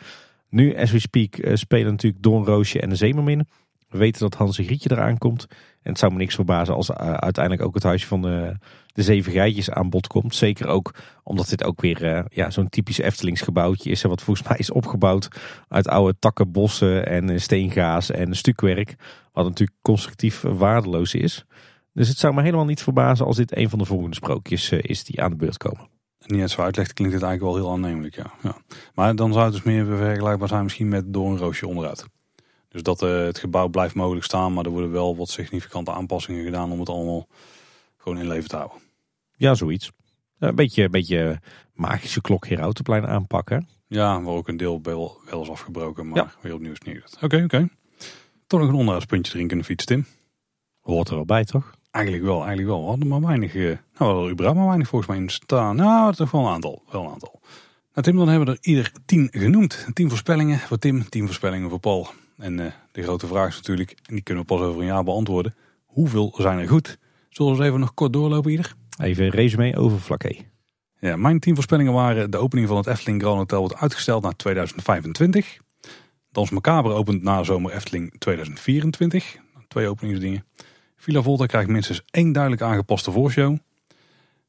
Nu, as we speak, spelen natuurlijk Doornroosje en de Zeemermin. We weten dat Hans en Grietje eraan komt. En het zou me niks verbazen als uh, uiteindelijk ook het huisje van de, de zeven geitjes aan bod komt. Zeker ook omdat dit ook weer uh, ja, zo'n typisch Eftelingsgebouwtje is. Wat volgens mij is opgebouwd uit oude takken, bossen en eh, steengaas en stukwerk. Wat natuurlijk constructief waardeloos is. Dus het zou me helemaal niet verbazen als dit een van de volgende sprookjes is die aan de beurt komen. En niet zo uitlegt klinkt dit eigenlijk wel heel aannemelijk. Ja. ja. Maar dan zou het dus meer vergelijkbaar zijn misschien met Doornroosje onderuit. Dus dat uh, het gebouw blijft mogelijk staan, maar er worden wel wat significante aanpassingen gedaan om het allemaal gewoon in leven te houden. Ja, zoiets. Een beetje, een beetje magische klok hier Autoplein aanpakken. Ja, waar ook een deel wel, wel is afgebroken, maar ja. weer opnieuw is neergezet. Oké, oké. Okay. Toch nog een onderhoudspuntje erin kunnen fietsen, Tim. Hoort er wel bij, toch? Eigenlijk wel, eigenlijk wel. We hadden maar weinig, uh, nou, er überhaupt maar weinig volgens mij in staan. Nou, toch wel een aantal, wel een aantal. Nou Tim, dan hebben we er ieder tien genoemd. Tien voorspellingen voor Tim, tien voorspellingen voor Paul. En uh, de grote vraag is natuurlijk, en die kunnen we pas over een jaar beantwoorden. Hoeveel zijn er goed? Zullen we eens even nog kort doorlopen ieder? Even een resume over vlakke. Ja, mijn tien voorspellingen waren de opening van het Efteling Grand Hotel wordt uitgesteld naar 2025. Dans Macabre opent na zomer Efteling 2024. Twee openingsdingen. Villa Volta krijgt minstens één duidelijk aangepaste voorshow.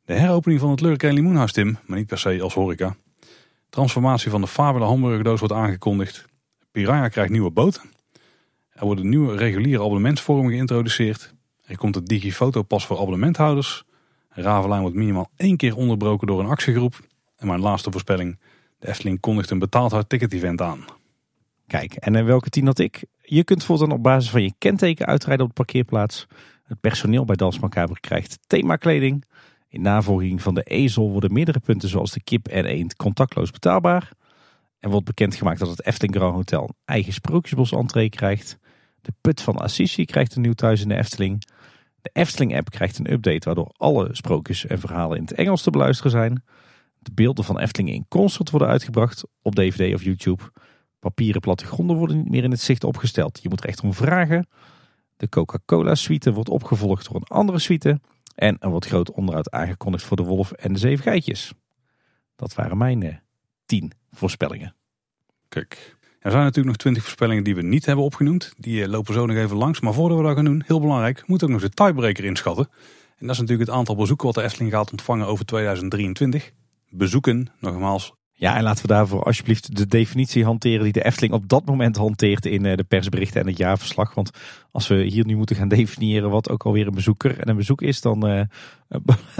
De heropening van het Lurk Limoenhuis, Tim, maar niet per se als horeca. Transformatie van de Fabula hamburgerdoos wordt aangekondigd. Piraya krijgt nieuwe boten. Er worden nieuwe reguliere abonnementsvormen geïntroduceerd. Er komt het Digifotopas voor abonnementhouders. Ravelijn wordt minimaal één keer onderbroken door een actiegroep. En mijn laatste voorspelling. De Efteling kondigt een betaald hard ticket event aan. Kijk, en in welke tien had ik? Je kunt voortaan op basis van je kenteken uitrijden op de parkeerplaats. Het personeel bij Macabre krijgt themakleding. In navolging van de ezel worden meerdere punten zoals de kip en eend contactloos betaalbaar. Er wordt bekendgemaakt dat het Efteling Grand Hotel eigen sprookjesbos entree krijgt. De put van Assisi krijgt een nieuw thuis in de Efteling. De Efteling app krijgt een update waardoor alle sprookjes en verhalen in het Engels te beluisteren zijn. De beelden van Efteling in concert worden uitgebracht op DVD of YouTube. Papieren plattegronden worden niet meer in het zicht opgesteld. Je moet echt om vragen. De Coca-Cola suite wordt opgevolgd door een andere suite. En er wordt groot onderhoud aangekondigd voor de wolf en de zeven geitjes. Dat waren mijn eh, tien voorspellingen. Kijk, er zijn natuurlijk nog twintig voorspellingen die we niet hebben opgenoemd. Die eh, lopen zo nog even langs. Maar voordat we dat gaan doen, heel belangrijk, we moeten ook nog de tiebreaker inschatten. En dat is natuurlijk het aantal bezoeken wat de Efteling gaat ontvangen over 2023. Bezoeken, nogmaals, Ja, en laten we daarvoor alsjeblieft de definitie hanteren die de Efteling op dat moment hanteert in eh, de persberichten en het jaarverslag. Want als we hier nu moeten gaan definiëren wat ook alweer een bezoeker en een bezoek is, dan eh,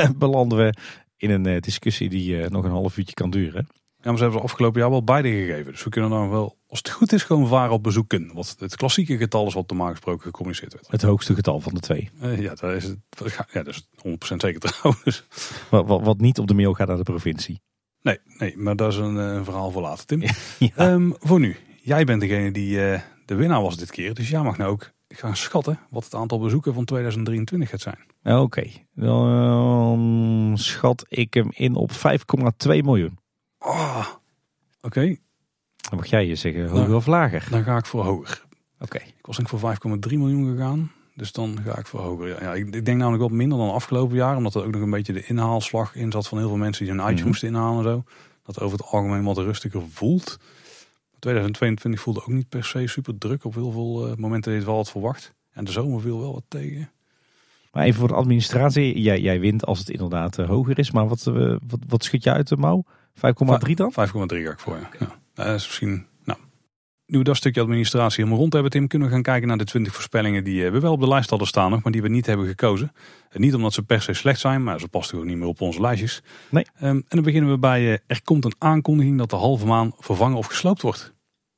belanden we in een discussie die nog een half uurtje kan duren. Ja, maar ze hebben ze afgelopen jaar wel beide gegeven. Dus we kunnen dan wel, als het goed is, gewoon varen op bezoeken. Wat het klassieke getal is wat normaal gesproken gecommuniceerd werd. Het hoogste getal van de twee. Eh, ja, dat is, het, ja, dat is 100% zeker trouwens. Wat, wat, wat niet op de mail gaat naar de provincie. Nee, nee maar dat is een, eh, een verhaal voor later, Tim. Ja. Ehm, voor nu, jij bent degene die eh, de winnaar was dit keer. Dus jij mag nou ook gaan schatten wat het aantal bezoeken van 2023 gaat zijn. Oké, dan schat ik hem in op 5,2 miljoen. Oh, Oké, Dan mag jij je zeggen, hoger of lager? dan ga ik voor hoger. Oké. Ik was denk ik voor 5,3 miljoen gegaan. Dus dan ga ik voor hoger. Ja, ja, ik, ik denk namelijk wat minder dan afgelopen jaar. Omdat er ook nog een beetje de inhaalslag in zat van heel veel mensen die hun eitje Mhm. moesten inhalen en zo. Dat over het algemeen wat rustiger voelt. 2022 voelde ook niet per se super druk. Op heel veel eh, momenten deed het wel wat verwacht. En de zomer viel wel wat tegen. Maar even voor de administratie. Jij, jij wint als het inderdaad eh, hoger is. Maar wat, eh, wat, wat schud je uit de mouw? 5,3 dan? 5,3 ga ik voor, ja. ja. Dat is misschien, nou. Nu we dat stukje administratie helemaal rond hebben, Tim, kunnen we gaan kijken naar de 20 voorspellingen die eh, we wel op de lijst hadden staan nog, maar die we niet hebben gekozen. En niet omdat ze per se slecht zijn, maar ze passen gewoon niet meer op onze lijstjes. Nee. Ehm, en dan beginnen we bij, eh, er komt een aankondiging dat de halve maan vervangen of gesloopt wordt.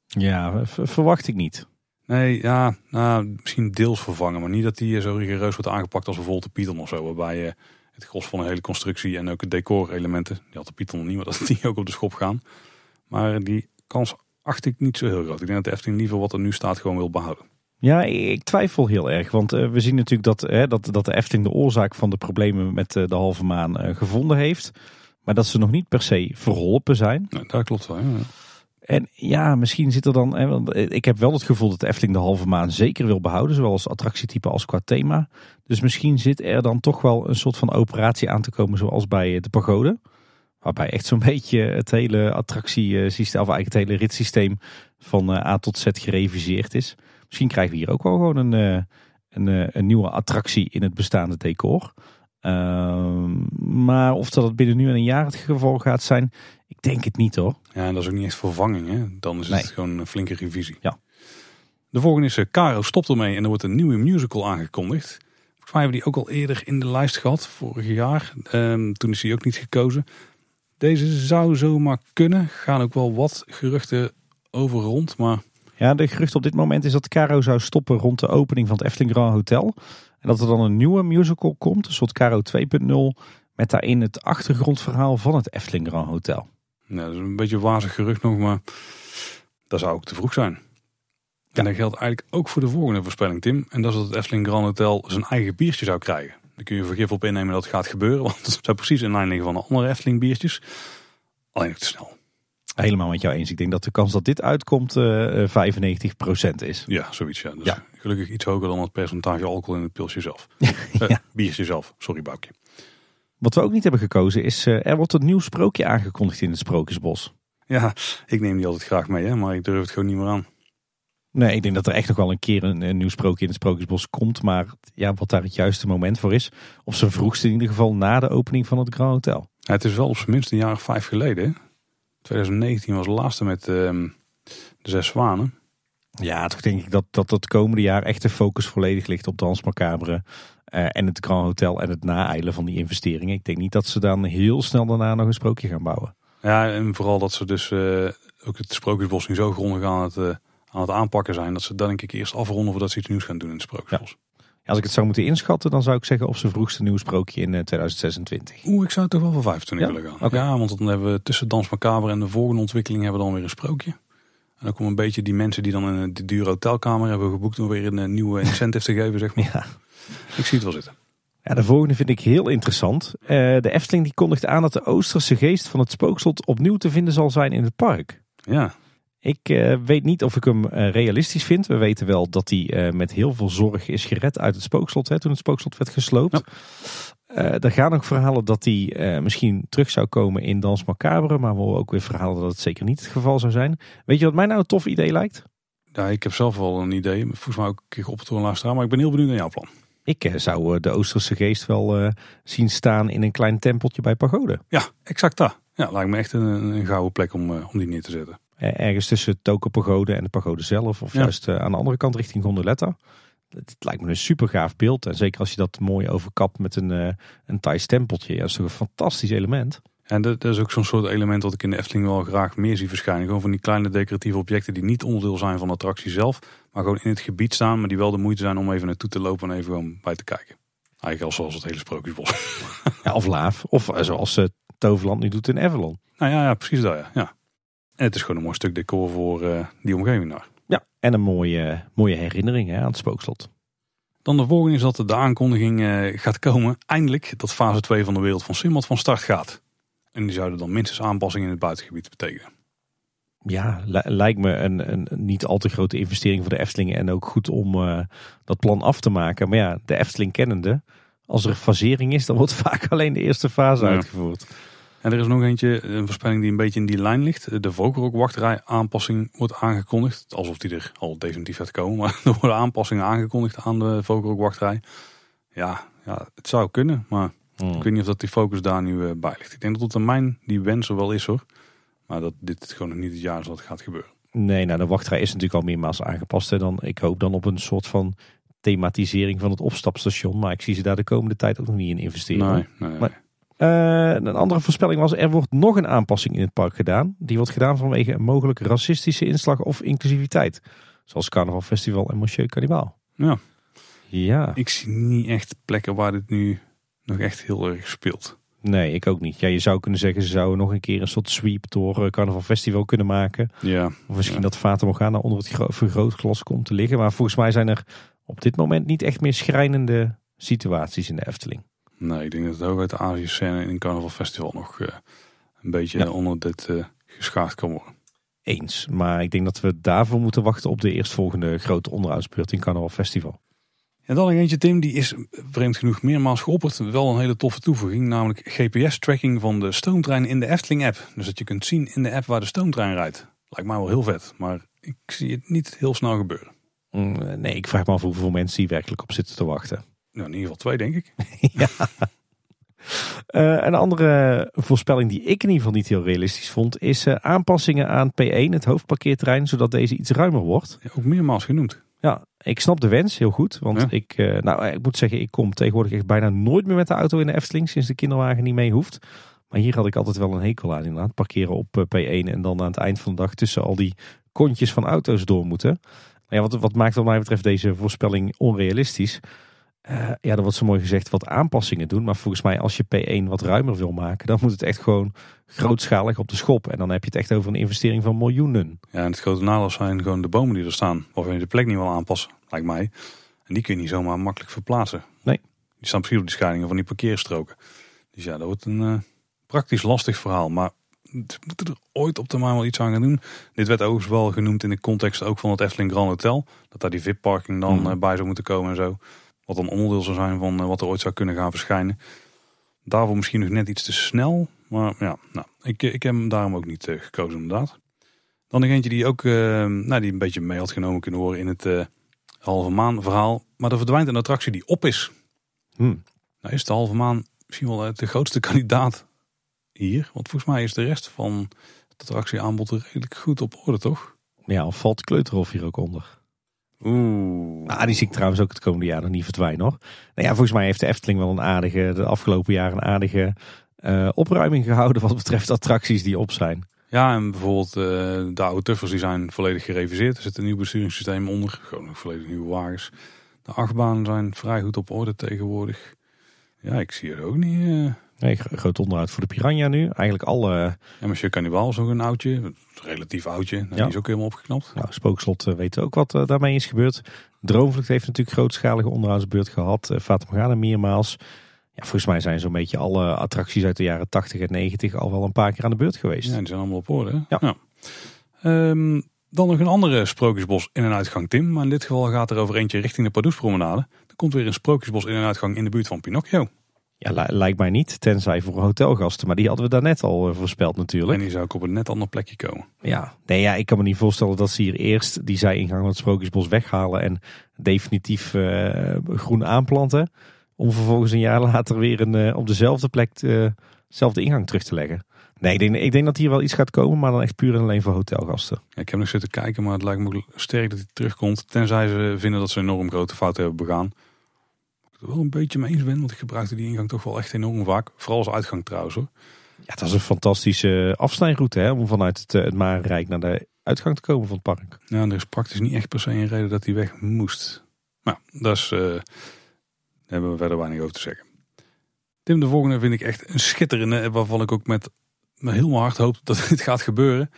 Ja, verwacht ik niet. Nee, ja, nou, misschien deels vervangen, maar niet dat die eh, zo rigoureus wordt aangepakt als bijvoorbeeld de Python of zo. Waarbij eh, het gros van de hele constructie en ook het decorelementen, die had de Python nog niet, maar dat die ook op de schop gaan. Maar die kans acht ik niet zo heel groot. Ik denk dat de Efteling liever wat er nu staat gewoon wil behouden. Ja, ik twijfel heel erg. Want eh, we zien natuurlijk dat, hè, dat, dat de Efteling de oorzaak van de problemen met eh, de halve maan eh, gevonden heeft. Maar dat ze nog niet per se verholpen zijn. Dat klopt wel. Ja. En ja, misschien zit er dan. Hè, want eh, ik heb wel het gevoel dat de Efteling de halve maan zeker wil behouden. Zowel als attractietype als qua thema. Dus misschien zit er dan toch wel een soort van operatie aan te komen. Zoals bij eh, de pagode. Waarbij echt zo'n beetje het hele attractiesysteem. Of eigenlijk het hele ritssysteem van eh, A tot Z gereviseerd is. Misschien krijgen we hier ook wel gewoon een, eh, een, eh, een nieuwe attractie in het bestaande decor. Ehm, maar of dat het binnen nu en een jaar het geval gaat zijn, ik denk het niet hoor. ja, en dat is ook niet echt vervanging. Hè? Dan is Nee. het gewoon een flinke revisie. Ja. De volgende is Caro stopt ermee en er wordt een nieuwe musical aangekondigd. Volgens mij hebben we die ook al eerder in de lijst gehad, vorig jaar. Ehm, toen is die ook niet gekozen. Deze zou zomaar kunnen. Gaan ook wel wat geruchten over rond, maar Ja, de gerucht op dit moment is dat Caro zou stoppen rond de opening van het Efteling Grand Hotel. En dat er dan een nieuwe musical komt, een soort Caro 2.0, met daarin het achtergrondverhaal van het Efteling Grand Hotel. Ja, dat is een beetje een wazig gerucht nog, maar dat zou ook te vroeg zijn. En dat geldt eigenlijk ook voor de volgende voorspelling, Tim. En dat is dat het Efteling Grand Hotel zijn eigen biertje zou krijgen. Daar kun je vergif op innemen dat het gaat gebeuren, want het zou precies in lijn liggen van de andere Efteling biertjes. Alleen nog te snel. Helemaal met jou eens. Ik denk dat de kans dat dit uitkomt eh, eh, 95% is. Ja, zoiets. Ja. Dus Ja. gelukkig iets hoger dan het percentage alcohol in het pilsje zelf. Eh, biertje zelf, sorry Boukje. Wat we ook niet hebben gekozen is, eh, er wordt een nieuw sprookje aangekondigd in het Sprookjesbos. Ja, ik neem die altijd graag mee, hè, maar ik durf het gewoon niet meer aan. Nee, ik denk dat er echt nog wel een keer een, een nieuw sprookje in het Sprookjesbos komt. Maar ja, wat daar het juiste moment voor is. Op zijn vroegste in ieder geval na de opening van het Grand Hotel. Ja, het is wel op zijn minst een jaar of vijf geleden. hè? 2019 was de laatste met ehm, de Zes Zwanen. Ja, toch denk ik dat, dat het komende jaar echt de focus volledig ligt op Dans Macabre. Eh, en het Grand Hotel en het naeilen van die investeringen. Ik denk niet dat ze dan heel snel daarna nog een sprookje gaan bouwen. Ja, en vooral dat ze dus eh, ook het Sprookjesbos nu zo grondig aan het, eh, aan het aanpakken zijn. Dat ze dan denk ik eerst afronden voordat ze iets nieuws gaan doen in het Sprookjesbos. Ja, als ik het zou moeten inschatten, dan zou ik zeggen op zijn vroegste nieuw sprookje in eh, 2026. Oeh, ik zou toch wel voor 25 Ja? willen gaan. Ja, want dan hebben we tussen Dans Macabre en de volgende ontwikkeling hebben we dan weer een sprookje. En dan komen een beetje die mensen die dan een de dure hotelkamer hebben geboekt om weer een nieuwe incentive te geven, zeg maar. Ja. Ik zie het wel zitten. Ja, de volgende vind ik heel interessant. Eh, de Efteling die kondigt aan dat de Oosterse geest van het spookslot opnieuw te vinden zal zijn in het park. Ja, Ik eh, weet niet of ik hem eh, realistisch vind. We weten wel dat hij met heel veel zorg is gered uit het spookslot hè, toen het spookslot werd gesloopt. Eh, er gaan ook verhalen dat hij misschien terug zou komen in Dans Macabre. Maar we horen ook weer verhalen dat het zeker niet het geval zou zijn. Weet je wat mij nou een tof idee lijkt? ja, ik heb zelf wel een idee. Volgens mij ook een keer op het laatste maar ik ben heel benieuwd naar jouw plan. Ik eh, zou eh, de Oosterse geest wel eh, zien staan in een klein tempeltje bij Pagode. Ja, exact dat. Ja, lijkt me echt een, een gouden plek om, om die neer te zetten. Ergens tussen Toko Pagode en de Pagode zelf. Of Ja. juist aan de andere kant richting Gondoletta. Het, lijkt me een super gaaf beeld. En zeker als je dat mooi overkapt met een, een Thais tempeltje. Ja, dat is toch een fantastisch element. En dat, dat is ook zo'n soort element wat ik in de Efteling wel graag meer zie verschijnen. Gewoon van die kleine decoratieve objecten die niet onderdeel zijn van de attractie zelf. Maar gewoon in het gebied staan, maar die wel de moeite zijn om even naartoe te lopen en even gewoon bij te kijken. Eigenlijk al zoals het hele sprookjesbos. Ja, of Laaf. Of eh, zoals eh, Toverland nu doet in Avalon. nou ja, ja precies dat ja. ja. En het is gewoon een mooi stuk decor voor eh, die omgeving daar. Ja, en een mooie, mooie herinnering hè, aan het spookslot. Dan de volgende is dat de aankondiging eh, gaat komen. Eindelijk dat fase 2 van de wereld van Simbad van start gaat. En die zouden dan minstens aanpassingen in het buitengebied betekenen. Ja, li- lijkt me een, een niet al te grote investering voor de Efteling. En ook goed om eh, dat plan af te maken. Maar ja, de Efteling kennende. Als er fasering is, dan wordt vaak alleen de eerste fase Ja. uitgevoerd. En er is nog eentje, een voorspelling die een beetje in die lijn ligt. De Vogelrok-wachtrij aanpassing wordt aangekondigd. Alsof die er al definitief gaat komen. Maar er worden aanpassingen aangekondigd aan de Vogelrok-wachtrij. Ja, ja, het zou kunnen. Maar ik weet niet of dat die focus daar nu eh, bij ligt. Ik denk dat op termijn die wens er wel is hoor. Maar dat dit gewoon nog niet het jaar is dat het gaat gebeuren. Nee, nou de wachtrij is natuurlijk al meermaals aangepast. Hè. Dan, ik hoop dan op een soort van thematisering van het opstapstation. Maar ik zie ze daar de komende tijd ook nog niet in investeren. Nee, nee. Maar- Eh, een andere voorspelling was, er wordt nog een aanpassing in het park gedaan. Die wordt gedaan vanwege een mogelijk racistische inslag of inclusiviteit. Zoals Carnaval Festival en Monsieur Cannibal. Ja. Ja, Ik zie niet echt plekken waar dit nu nog echt heel erg speelt. Nee, ik ook niet. Ja, je zou kunnen zeggen, ze zouden nog een keer een soort sweep door eh, Carnaval Festival kunnen maken. Ja, Of misschien Ja. dat Fata Morgana onder het gro- vergrootglas komt te liggen. Maar volgens mij zijn er op dit moment niet echt meer schrijnende situaties in de Efteling. nee, ik denk dat het hooguit de Azië scène in een Carnaval Festival nog eh, een beetje Ja. onder dit eh geschaard kan worden. Eens. Maar ik denk dat we daarvoor moeten wachten op de eerstvolgende grote onderhoudsbeurt in Carnaval Festival. En dan nog eentje, Tim, die is vreemd genoeg meermaals geopperd. Wel een hele toffe toevoeging, namelijk GPS-tracking van de stoomtrein in de Efteling-app. Dus dat je kunt zien in de app waar de stoomtrein rijdt. Lijkt mij wel heel vet, maar ik zie het niet heel snel gebeuren. Mm, Nee, ik vraag me af hoeveel mensen die werkelijk op zitten te wachten. Nou, in ieder geval twee, denk ik. Eh, een andere voorspelling die ik in ieder geval niet heel realistisch vond, is eh, aanpassingen aan P1, het hoofdparkeerterrein, zodat deze iets ruimer wordt. Ja, ook meermaals genoemd. Ja, ik snap de wens heel goed. Want Ja. ik, eh, nou, ik moet zeggen, ik kom tegenwoordig echt bijna nooit meer met de auto in de Efteling sinds de kinderwagen niet mee hoeft. Maar hier had ik altijd wel een hekel aan inderdaad. Parkeren op eh, P1 en dan aan het eind van de dag tussen al die kontjes van auto's door moeten. Maar ja, wat, wat maakt wat mij betreft deze voorspelling onrealistisch? Eh, ja, er wordt zo mooi gezegd wat aanpassingen doen. Maar volgens mij als je P1 wat ruimer wil maken, dan moet het echt gewoon grootschalig op de schop. En dan heb je het echt over een investering van miljoenen. Ja, en het grote nadeel zijn gewoon de bomen die er staan. Waarvan je de plek niet wil aanpassen, lijkt mij. En die kun je niet zomaar makkelijk verplaatsen. Nee. Die staan precies op de scheidingen van die parkeerstroken. Dus ja, dat wordt een eh, praktisch lastig verhaal. Maar ze moeten er ooit op termijn wel iets aan gaan doen. Dit werd overigens wel genoemd in de context ook van het Efteling Grand Hotel. Dat daar die VIP-parking dan Mhm. eh, bij zou moeten komen en zo. Wat dan onderdeel zou zijn van eh, wat er ooit zou kunnen gaan verschijnen. Daarvoor misschien nog net iets te snel. Maar ja, nou, ik, ik heb hem daarom ook niet eh, gekozen inderdaad. Dan nog eentje die ook nou, die een beetje mee had genomen kunnen horen in het halve maan verhaal. Maar er verdwijnt een attractie die op is. Hmm. Nou is de halve maan misschien wel de grootste kandidaat hier. Want volgens mij is de rest van het attractieaanbod redelijk goed op orde, toch? Ja, of valt Kleuterhof hier ook onder? Oeh. Nou, die zie ik trouwens ook het komende jaar nog niet verdwijnen hoor. Nou ja, volgens mij heeft de Efteling wel een aardige, de afgelopen jaren een aardige uh, opruiming gehouden wat betreft attracties die op zijn. Ja, en bijvoorbeeld uh, de oude tuffers die zijn volledig gereviseerd. Er zit een nieuw besturingssysteem onder. Gewoon nog volledig nieuwe wagens. De achtbanen zijn vrij goed op orde tegenwoordig. Ja, ik zie het ook niet. Uh... Nee, groot onderhoud voor de Piranha nu. Eigenlijk alle... Ja, Monsieur Cannibal is ook een oudje. Relatief oudje. Nou, ja. Die is ook helemaal opgeknapt. Nou, Spookslot uh, weet ook wat uh, daarmee is gebeurd. Droomvlucht heeft natuurlijk grootschalige onderhoudsbeurt gehad. Uh, Fata Morgana meermaals. Ja, volgens mij zijn zo'n beetje alle attracties uit de jaren 80 en 90 al wel een paar keer aan de beurt geweest. Ja, die zijn allemaal op orde. Ja. ja. Um, dan nog een andere sprookjesbos in- en uitgang, Tim. Maar in dit geval gaat er over eentje richting de Pardoespromenade. Er komt weer een sprookjesbos in- en uitgang in de buurt van Pinocchio. Ja, lijkt mij niet. Tenzij voor hotelgasten. Maar die hadden we daarnet al uh, voorspeld natuurlijk. En die zou ook op een net ander plekje komen. Ja, nee, ja, ik kan me niet voorstellen dat ze hier eerst die zijingang van het Sprookjesbos weghalen. En definitief uh, groen aanplanten. Om vervolgens een jaar later weer een, uh, op dezelfde plek dezelfde ingang terug te leggen. Nee, ik denk, ik denk dat hier wel iets gaat komen. Maar dan echt puur en alleen voor hotelgasten. Ja, ik heb nog zitten kijken. Maar het lijkt me sterk dat hij terugkomt. Tenzij ze vinden dat ze een enorm grote fout hebben begaan er wel een beetje mee eens ben. Want ik gebruikte die ingang toch wel echt enorm vaak. Vooral als uitgang trouwens hoor. Ja, het was een fantastische afsnijroute hè, om vanuit het, het Marenrijk naar de uitgang te komen van het park. Ja, er is praktisch niet echt per se een reden dat die weg moest. Nou, dat is, uh, daar hebben we verder weinig over te zeggen. Tim, de volgende vind ik echt een schitterende. Waarvan ik ook met mijn heel mijn hart hoop dat dit gaat gebeuren.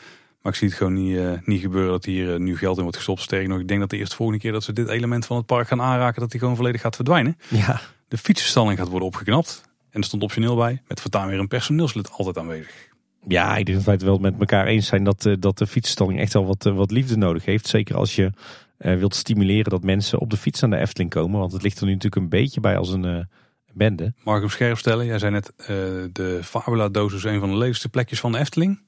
Maar ik zie het gewoon niet, uh, niet gebeuren dat hier uh, nu geld in wordt gestopt. Sterker nog, ik denk dat de eerste volgende keer dat ze dit element van het park gaan aanraken, dat die gewoon volledig gaat verdwijnen. Ja. De fietsenstalling gaat worden opgeknapt. En er stond optioneel bij, met voortaan weer een personeelslid altijd aanwezig. Ja, ik denk dat wij het wel met elkaar eens zijn dat, uh, dat de fietsenstalling echt wel wat, wat liefde nodig heeft. Zeker als je wilt stimuleren dat mensen op de fiets aan de Efteling komen. Want het ligt er nu natuurlijk een beetje bij als een bende. Mag ik op scherp stellen? Jij zei net, de Fabula-doos is een van de lelijkste plekjes van de Efteling.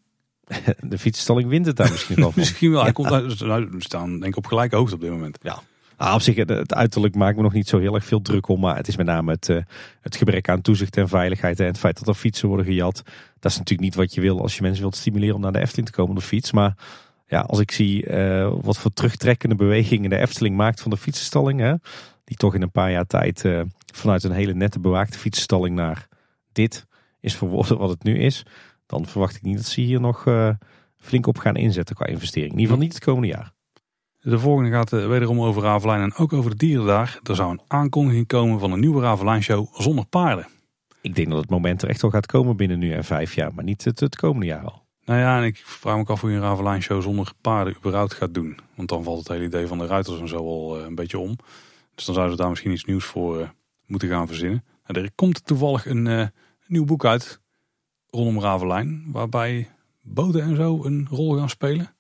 De fietsstalling wint het daar misschien wel van. misschien wel. Hij komt uit, we staan denk ik op gelijke hoogte op dit moment. Ja. Ah, op zich, het uiterlijk maakt me nog niet zo heel erg veel druk om. Maar het is met name het, uh, het gebrek aan toezicht en veiligheid. En het feit dat er fietsen worden gejat. Dat is natuurlijk niet wat je wil als je mensen wilt stimuleren om naar de Efteling te komen op de fiets. Maar ja, als ik zie uh, wat voor terugtrekkende bewegingen de Efteling maakt van de fietsenstalling. Hè, die toch in een paar jaar tijd uh, vanuit een hele nette bewaakte fietsenstalling naar dit is verworden wat het nu is dan verwacht ik niet dat ze hier nog uh, flink op gaan inzetten qua investering. In ieder geval niet het komende jaar. De volgende gaat uh, wederom over Ravelijn en ook over de dieren daar. Er zou een aankondiging komen van een nieuwe Ravelijn show zonder paarden. Ik denk dat het moment er echt wel gaat komen binnen nu en vijf jaar, maar niet het, het komende jaar al. Nou ja, en ik vraag me af hoe je een Ravelijn show zonder paarden überhaupt gaat doen. Want dan valt het hele idee van de ruiters en zo al uh, een beetje om. Dus dan zouden ze daar misschien iets nieuws voor moeten gaan verzinnen. Nou, er komt toevallig een nieuw boek uit rondom Ravelijn, waarbij boten en zo een rol gaan spelen.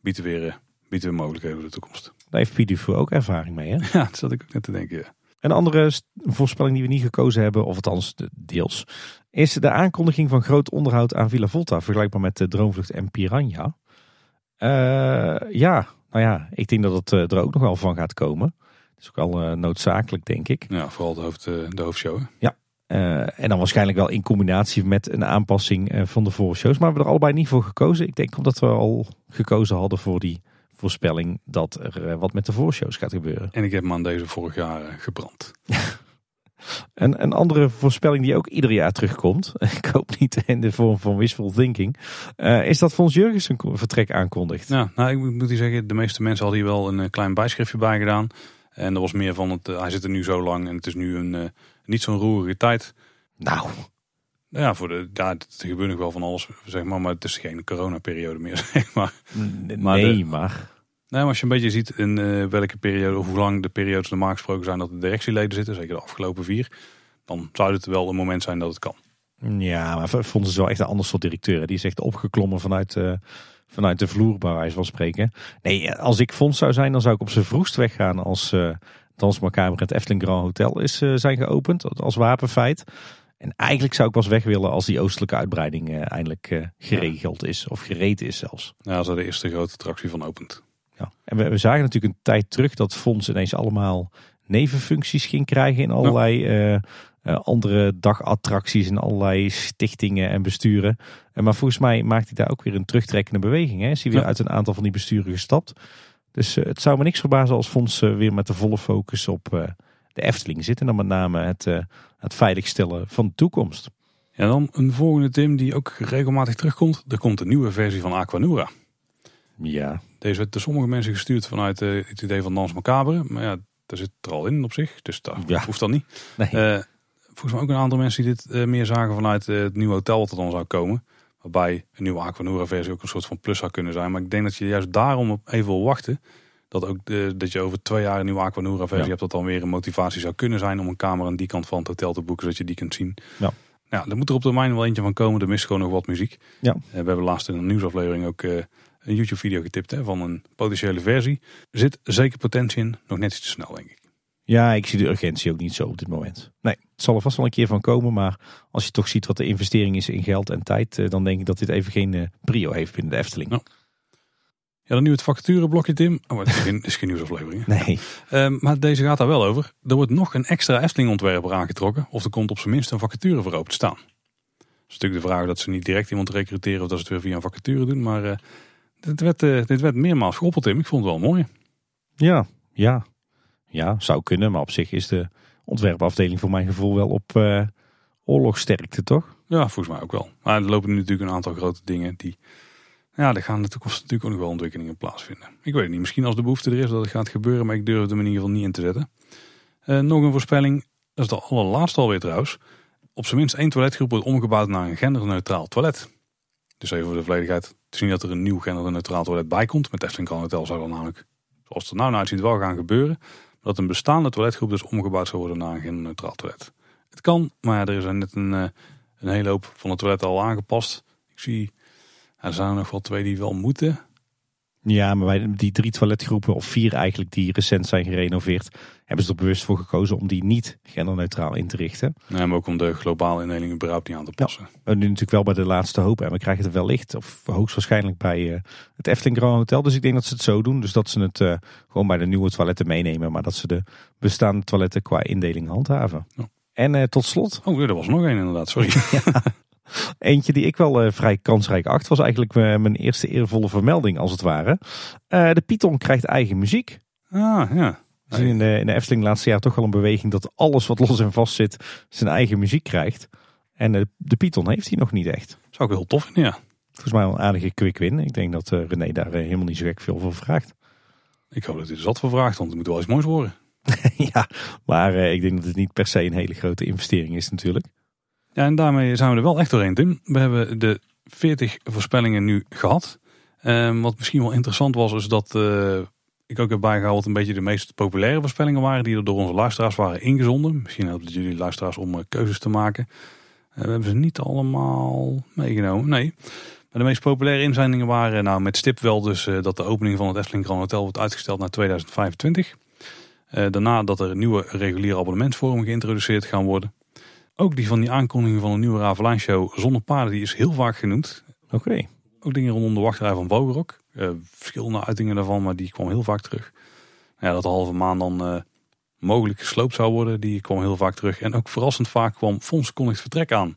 Biedt weer, biedt weer mogelijkheden voor de toekomst. Daar heeft Pidufu ook ervaring mee, hè? Ja, dat zat ik ook net te denken. Ja. Een andere voorspelling die we niet gekozen hebben, of althans deels, is de aankondiging van groot onderhoud aan Villa Volta, vergelijkbaar met de Droomvlucht en Piranha. Uh, ja, nou ja, ik denk dat het uh, er ook nog wel van gaat komen. Dat is ook wel noodzakelijk, denk ik. Ja, vooral de, hoofd, de hoofdshow. Hè? Ja, uh, en dan waarschijnlijk wel in combinatie met een aanpassing uh, van de vorige shows. Maar we hebben er allebei niet voor gekozen. Ik denk omdat we al gekozen hadden voor die voorspelling dat er uh, wat met de voorshows gaat gebeuren. En ik heb hem aan deze vorig jaar gebrand. een, een andere voorspelling die ook ieder jaar terugkomt. Ik hoop niet in de vorm van wishful thinking. is dat Fons Jurgens een vertrek aankondigt. Ja, nou ik moet u zeggen, de meeste mensen hadden hier wel een klein bijschriftje bij gedaan. En er was meer van, het, hij zit er nu zo lang en het is nu een niet zo'n roerige tijd. Nou. Ja, voor de, ja, er gebeurt nog wel van alles, zeg maar. Maar het is geen coronaperiode meer, zeg maar. Nee, maar. De, maar. Nee, maar als je een beetje ziet in uh, welke periode, of hoe lang de periodes normaal gesproken zijn dat de directieleden zitten, zeker de afgelopen vier, dan zou het wel een moment zijn dat het kan. Ja, maar vonden ze wel echt een ander soort directeur. Die is echt opgeklommen vanuit, uh, vanuit de vloer, bij wijze van spreken. Nee, als ik fonds zou zijn, dan zou ik op zijn vroegst weggaan als... Uh, Dans Macabre het Efteling Grand Hotel is uh, zijn geopend als wapenfeit. En eigenlijk zou ik pas weg willen als die oostelijke uitbreiding eh, eindelijk geregeld is. Of gereed is zelfs. Ja, als er de eerste grote attractie van opent. Ja. En we, we zagen natuurlijk een tijd terug dat Fonds ineens allemaal nevenfuncties ging krijgen in allerlei andere dagattracties en allerlei stichtingen en besturen. maar volgens mij maakt hij daar ook weer een terugtrekkende beweging. Hè? Is hij weer uit een aantal van die besturen gestapt. Dus het zou me niks verbazen als Fonds weer met de volle focus op de Efteling zit. En dan met name het, het veiligstellen van de toekomst. Ja, dan een volgende Tim die ook regelmatig terugkomt. Er komt een nieuwe versie van Aquanura. Ja. Deze werd door sommige mensen gestuurd vanuit het idee van Dans Macabre. Maar ja, daar zit er al in op zich. Dus dat ja. hoeft dan niet. Nee. Uh, volgens mij ook een aantal mensen die dit meer zagen vanuit het nieuwe hotel wat er dan zou komen. Waarbij een nieuwe Aquanura versie ook een soort van plus zou kunnen zijn. Maar ik denk dat je juist daarom op even wil wachten dat, ook de, dat je over twee jaar een nieuwe Aquanura versie hebt. Dat dan weer een motivatie zou kunnen zijn om een kamer aan die kant van het hotel te boeken. Zodat je die kunt zien. Ja. Nou, er moet er op termijn wel eentje van komen. Er mist gewoon nog wat muziek. Ja. Eh, we hebben laatst in een nieuwsaflevering ook uh, een YouTube video getipt hè, van een potentiële versie. Er zit zeker potentie in. Nog net iets te snel denk ik. Ja, ik zie de urgentie ook niet zo op dit moment. Nee, het zal er vast wel een keer van komen. Maar als je toch ziet wat de investering is in geld en tijd. Eh, dan denk ik dat dit even geen prio heeft binnen de Efteling. Ja. Ja, dan nu het vacatureblokje, Tim. Oh, het is geen, is geen nieuwsaflevering. Nee. Um, maar deze gaat daar wel over. Er wordt nog een extra Efteling-ontwerper aangetrokken. Of er komt op zijn minst een vacature voor open te staan. Het is natuurlijk de vraag dat ze niet direct iemand recruteren of dat ze het weer via een vacature doen. Maar uh, dit, werd, uh, dit werd meermaals geopperd, Tim. Ik vond het wel mooi. Ja, ja. Ja, zou kunnen. Maar op zich is de ontwerpafdeling voor mijn gevoel wel op uh, oorlogsterkte, toch? Ja, volgens mij ook wel. Maar er lopen nu natuurlijk een aantal grote dingen die ja, er gaan de toekomst natuurlijk ook nog wel ontwikkelingen plaatsvinden. Ik weet het niet, misschien als de behoefte er is dat het gaat gebeuren, maar ik durf het er in ieder geval niet in te zetten. Uh, nog een voorspelling, dat is de allerlaatste alweer trouwens. Op zijn minst één toiletgroep wordt omgebouwd naar een genderneutraal toilet. Dus even voor de volledigheid, te zien dat er een nieuw genderneutraal toilet bij komt. Met Efteling Hotel zou dan namelijk, zoals het er nou uitziet, wel gaan gebeuren. Dat een bestaande toiletgroep dus omgebouwd zou worden naar een genderneutraal toilet. Het kan, maar er is net een, eh, een hele hoop van het toilet al aangepast. Ik zie er zijn er nog wel twee die wel moeten. Ja, maar bij die drie toiletgroepen, of vier eigenlijk, die recent zijn gerenoveerd, hebben ze er bewust voor gekozen om die niet genderneutraal in te richten. Nee, maar ook om de globale indeling überhaupt niet aan te passen. Ja, nu natuurlijk wel bij de laatste hoop en we krijgen het wellicht, of hoogstwaarschijnlijk bij uh, het Efteling Grand Hotel. Dus ik denk dat ze het zo doen, dus dat ze het uh, gewoon bij de nieuwe toiletten meenemen, maar dat ze de bestaande toiletten qua indeling handhaven. Ja. En uh, tot slot. Oh, er was nog één inderdaad, sorry. ja. Eentje die ik wel uh, vrij kansrijk acht was eigenlijk mijn eerste eervolle vermelding als het ware. De Python krijgt eigen muziek. Ah, ja. We zien in de, in de Efteling laatste jaar toch wel een beweging dat alles wat los en vast zit zijn eigen muziek krijgt. En de, de Python heeft hij nog niet echt. Zou ik heel tof vinden, ja. Volgens mij wel een aardige quick win. Ik denk dat René daar helemaal niet zo gek veel voor vraagt. Ik hoop dat hij er zat voor vraagt, want het moet wel iets moois worden. ja, maar ik denk dat het niet per se een hele grote investering is natuurlijk. Ja, en daarmee zijn we er wel echt doorheen, Tim. We hebben de 40 voorspellingen nu gehad. Um, wat misschien wel interessant was, is dat uh, ik ook heb bijgehaald wat een beetje de meest populaire voorspellingen waren. Die er door onze luisteraars waren ingezonden. Misschien helpt het jullie luisteraars om uh, keuzes te maken. Uh, we hebben ze niet allemaal meegenomen, nee. Maar de meest populaire inzendingen waren nou, met stip wel dus dat de opening van het Efteling Grand Hotel wordt uitgesteld naar 2025. daarna dat er nieuwe reguliere abonnementsvormen geïntroduceerd gaan worden. Ook die van die aankondiging van een nieuwe Ravelijn show zonder paarden, die is heel vaak genoemd. Oké. Ook dingen rondom de wachtrij van Vogelrok. Uh, verschillende uitingen daarvan, maar die kwam heel vaak terug. Ja, dat de halve maan dan uh, mogelijk gesloopt zou worden, die kwam heel vaak terug. En ook verrassend vaak kwam Fons kondigt vertrek aan.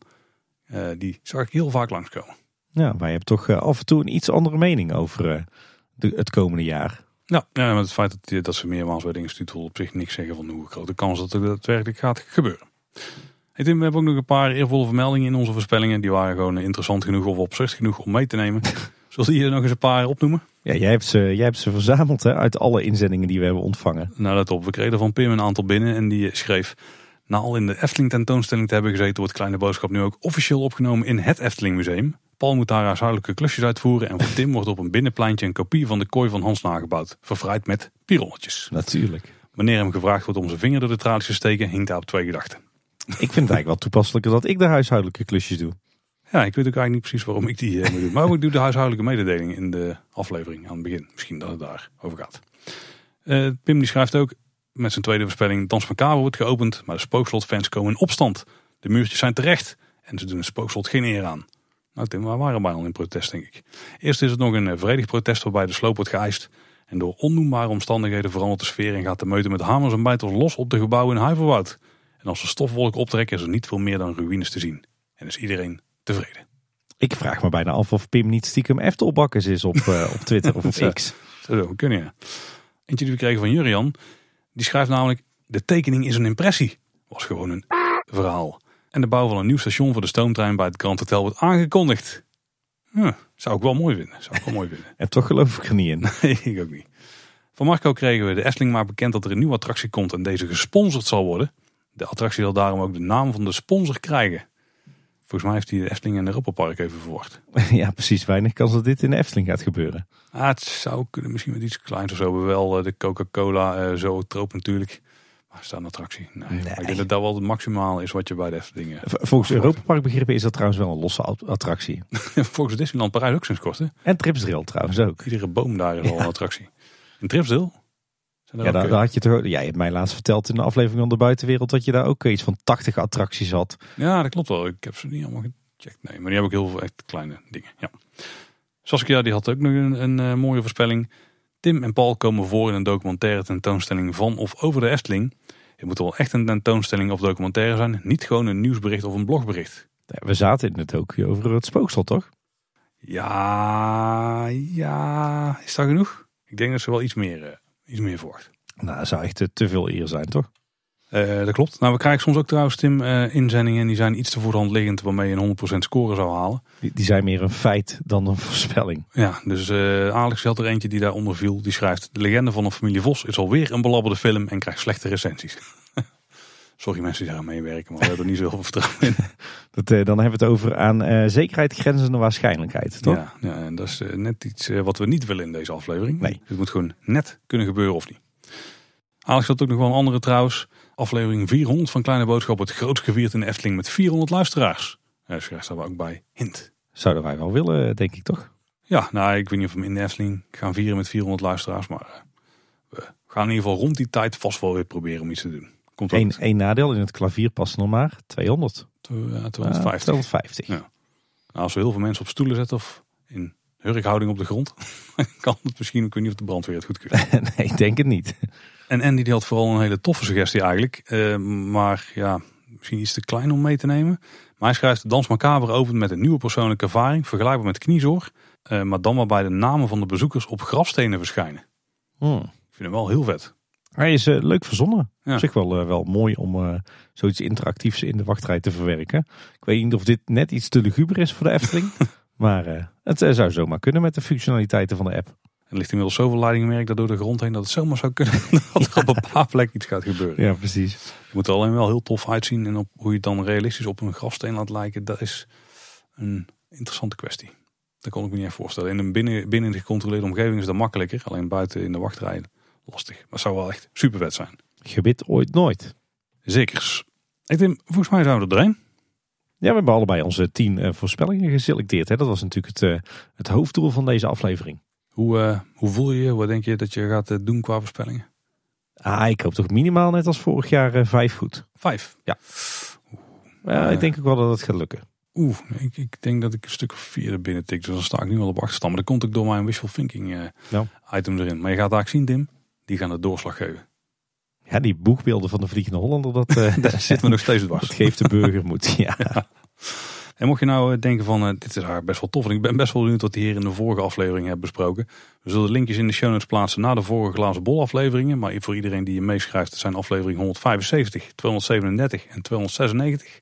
Uh, die zag ik heel vaak langskomen. Ja, maar je hebt toch af en toe een iets andere mening over de, het komende jaar. Ja, ja, met het feit dat, dat ze meermaals werden ingestuurd wil op zich niks zeggen van hoe groot de kans dat het daadwerkelijk gaat gebeuren. Hey Tim, we hebben ook nog een paar eervolle vermeldingen in onze voorspellingen. Die waren gewoon interessant genoeg of opzicht genoeg om mee te nemen. Zullen je er nog eens een paar opnoemen? Ja, jij hebt ze, jij hebt ze verzameld hè, uit alle inzendingen die we hebben ontvangen. Nou, let op. We kregen van Pim een aantal binnen en die schreef... Na al in de Efteling tentoonstelling te hebben gezeten... wordt Kleine Boodschap nu ook officieel opgenomen in het Efteling Museum. Paul moet daar huishoudelijke klusjes uitvoeren... en voor Tim wordt op een binnenpleintje een kopie van de kooi van Hans nagebouwd. Verfraaid met pironnetjes. Natuurlijk. Wanneer hem gevraagd wordt om zijn vinger door de tralies te steken... hinkt hij op twee gedachten. Ik vind het eigenlijk wel toepasselijker dat ik de huishoudelijke klusjes doe. Ja, ik weet ook eigenlijk niet precies waarom ik die uh, moet doen. Maar ik doe de huishoudelijke mededeling in de aflevering aan het begin. Misschien dat het daar over gaat. Uh, Pim die schrijft ook met zijn tweede voorspelling... Dans Macabre wordt geopend, maar de spookslotfans komen in opstand. De muurtjes zijn terecht en ze doen het spookslot geen eer aan. Nou Tim, waar waren wij al in protest denk ik. Eerst is het nog een eh, vredig protest waarbij de sloop wordt geëist. En door onnoembare omstandigheden verandert de sfeer en gaat de meute met hamers en bijtels los op de gebouwen in Huiverwoud. En als de stofwolk optrekken is er niet veel meer dan ruïnes te zien. En is iedereen tevreden. Ik vraag me bijna af of Pim niet stiekem Eftelbakkers is op, uh, op Twitter of op Zo. X. Dat zou kunnen ja. Eentje die we kregen van Jurian. Die schrijft namelijk, de tekening is een impressie. Was gewoon een verhaal. En de bouw van een nieuw station voor de stoomtrein bij het Grand Hotel wordt aangekondigd. Huh, zou ik wel mooi vinden. Zou ik wel mooi vinden. En toch geloof ik er niet in. Nee, ik ook niet. Van Marco kregen we de Efteling maar bekend dat er een nieuwe attractie komt en deze gesponsord zal worden. De attractie zal daarom ook de naam van de sponsor krijgen. Volgens mij heeft hij de Efteling en de Europa Park even verwacht. ja, precies. Weinig kans dat dit in de Efteling gaat gebeuren. Ah, het zou kunnen, misschien met iets kleins of zo. Maar wel eh, de Coca-Cola, eh, zo troop natuurlijk. Maar is dat een attractie? Nee. Ik denk dat dat wel het maximaal is wat je bij de Efteling... eh, Volgens Europa Park begrippen is dat trouwens wel een losse at- attractie. Volgens Disneyland Parijs ook sinds kort, hè? En Tripsdrill trouwens ook. Iedere boom daar is al Ja. een attractie. In Tripsdale? Zijn er Ja, ook, daar, eh, daar had je toch, jij hebt mij laatst verteld in de aflevering van de buitenwereld dat je daar ook iets van 80 attracties had. Ja, dat klopt wel. Ik heb ze niet allemaal gecheckt. Nee, maar die heb ik heel veel echt kleine dingen. Ja. Saskia die had ook nog een, een eh, mooie voorspelling. Tim en Paul komen voor in een documentaire tentoonstelling van of over de Efteling. Het moet wel echt een tentoonstelling of documentaire zijn. Niet gewoon een nieuwsbericht of een blogbericht. Ja, We zaten in het ook over het spookslot, toch? Ja, ja. Is dat genoeg? Ik denk dat ze wel iets meer, eh, iets meer verwacht. Nou, dat zou echt eh, te veel eer zijn, toch? Eh, dat klopt. Nou, we krijgen soms ook trouwens, Tim, eh, inzendingen. Die zijn iets te voor de hand liggend waarmee je een 100% score zou halen. Die, die zijn meer een feit dan een voorspelling. Ja, dus eh, Alex had er eentje die daaronder viel. Die schrijft, de legende van een familie Vos is alweer een belabberde film en krijgt slechte recensies. Sorry mensen die daar aan meewerken, maar we hebben er niet zoveel vertrouwen in. Dat, eh, dan hebben we het over aan eh, zekerheid grenzende waarschijnlijkheid, toch? Ja, ja, en dat is eh, net iets wat we niet willen in deze aflevering. Nee. Het moet gewoon net kunnen gebeuren of niet. Alex had ook nog wel een andere trouwens. Aflevering 400 van Kleine Boodschap wordt groot gevierd in de Efteling met 400 luisteraars. Schrijft daar ook bij. Hint. Zouden wij wel willen, denk ik toch? Ja, nou, ik weet niet of we in de Efteling gaan vieren met 400 luisteraars. Maar we gaan in ieder geval rond die tijd vast wel weer proberen om iets te doen. Komt Eén één nadeel in het klavier past nog maar 200. Tw- ja, Ah, 250. 250. Ja. Nou, als we heel veel mensen op stoelen zetten of in hurkhouding op de grond, kan het misschien, ik weet niet of de brandweer het goedkeurt. nee, ik denk het niet. En Andy die had vooral een hele toffe suggestie eigenlijk. Eh, maar ja, misschien iets te klein om mee te nemen. Maar hij schrijft Dans Macabre opent met een nieuwe persoonlijke ervaring. Vergelijkbaar met Kniezoor. eh, maar dan waarbij de namen van de bezoekers op grafstenen verschijnen. Hmm. Ik vind hem wel heel vet. Hij is eh, leuk verzonnen. Ja. Op zich wel, eh, wel mooi om eh, zoiets interactiefs in de wachtrij te verwerken. Ik weet niet of dit net iets te luguber is voor de Efteling. maar het zou zomaar kunnen met de functionaliteiten van de app. Er ligt inmiddels zoveel leidingmerk daar door de grond heen dat het zomaar zou kunnen dat er op een paar plekken iets gaat gebeuren. Ja, precies. Je moet er alleen wel heel tof uitzien en op hoe je het dan realistisch op een grafsteen laat lijken, dat is een interessante kwestie. Dat kon ik me niet voorstellen. In een binnen, binnen de gecontroleerde omgeving is dat makkelijker, alleen buiten in de wachtrij lastig. Maar het zou wel echt super vet zijn. Gebit ooit nooit. Zekers. Hey Tim, volgens mij zijn we er doorheen. Ja, we hebben allebei onze tien eh, voorspellingen geselecteerd. Hè. Dat was natuurlijk het, eh, het hoofddoel van deze aflevering. Hoe, eh, hoe voel je je? Wat denk je dat je gaat doen qua voorspellingen? Ah, ik hoop toch minimaal net als vorig jaar vijf goed. Vijf. Ja, ik denk ook wel dat het gaat lukken. Oeh, ik, ik denk dat ik een stuk of vier er binnen tik. Dus dan sta ik nu wel op achterstand. Maar dat komt ook door mijn wishful thinking item erin. Maar je gaat daar zien, Tim. Die gaan de doorslag geven. Ja, die boegbeelden van de Vliegende Hollander, dat, Daar zit me nog steeds dat dwars. geeft de burger moed. Ja. En mocht je nou eh, denken van, eh, dit is eigenlijk best wel tof. En ik ben best wel benieuwd wat die hier in de vorige aflevering hebben besproken. We zullen linkjes in de show notes plaatsen naar de vorige glazen bol afleveringen. Maar voor iedereen die je meeschrijft, het zijn aflevering 175, 237 en 296.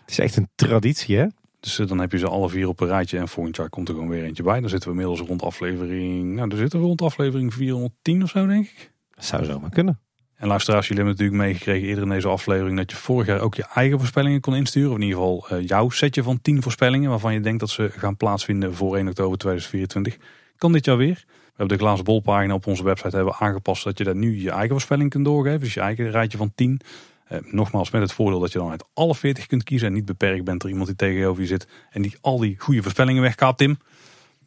Het is echt een traditie, hè? Dus eh, dan heb je ze alle vier op een rijtje. En volgend jaar komt er gewoon weer eentje bij. Dan zitten we inmiddels rond aflevering, nou dan zitten we rond aflevering 410 of zo denk ik. Dat zou zomaar kunnen. En luisteraars, jullie hebben natuurlijk meegekregen eerder in deze aflevering dat je vorig jaar ook je eigen voorspellingen kon insturen. Of in ieder geval eh, jouw setje van 10 voorspellingen waarvan je denkt dat ze gaan plaatsvinden voor 1 oktober 2024. Kan dit jaar weer. We hebben de glazen bolpagina op onze website hebben aangepast dat je daar nu je eigen voorspelling kunt doorgeven. Dus je eigen rijtje van 10. Eh, nogmaals met het voordeel dat je dan uit alle 40 kunt kiezen en niet beperkt bent door iemand die tegenover je zit en die al die goede voorspellingen wegkaapt, Tim.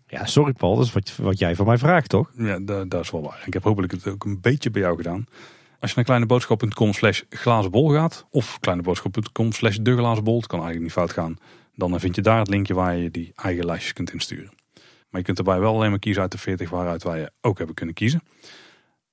Ja, sorry Paul, dat is wat, wat jij van mij vraagt, toch? Ja, dat, dat is wel waar. Ik heb hopelijk het ook een beetje bij jou gedaan. Als je naar kleineboodschap.com slash glazenbol gaat, of kleineboodschap.com slash de glazenbol, het kan eigenlijk niet fout gaan, dan vind je daar het linkje waar je die eigen lijstjes kunt insturen. Maar je kunt erbij wel alleen maar kiezen uit de 40 waaruit wij ook hebben kunnen kiezen.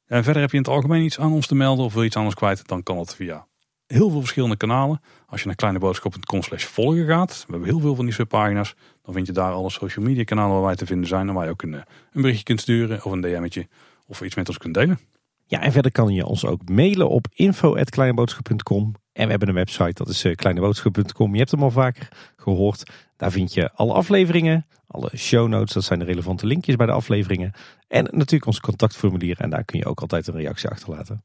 En verder heb je in het algemeen iets aan ons te melden of wil je iets anders kwijt, dan kan dat via heel veel verschillende kanalen. Als je naar kleineboodschap.com slash volgen gaat, we hebben heel veel van die subpagina's, dan vind je daar alle social media kanalen waar wij te vinden zijn en waar je ook een, een berichtje kunt sturen of een DM'tje of iets met ons kunt delen. Ja, en verder kan je ons ook mailen op info.kleineboodschap.com. En we hebben een website, dat is kleineboodschap.com. Je hebt hem al vaker gehoord. Daar vind je alle afleveringen, alle show notes, dat zijn de relevante linkjes bij de afleveringen. En natuurlijk ons contactformulier en daar kun je ook altijd een reactie achterlaten.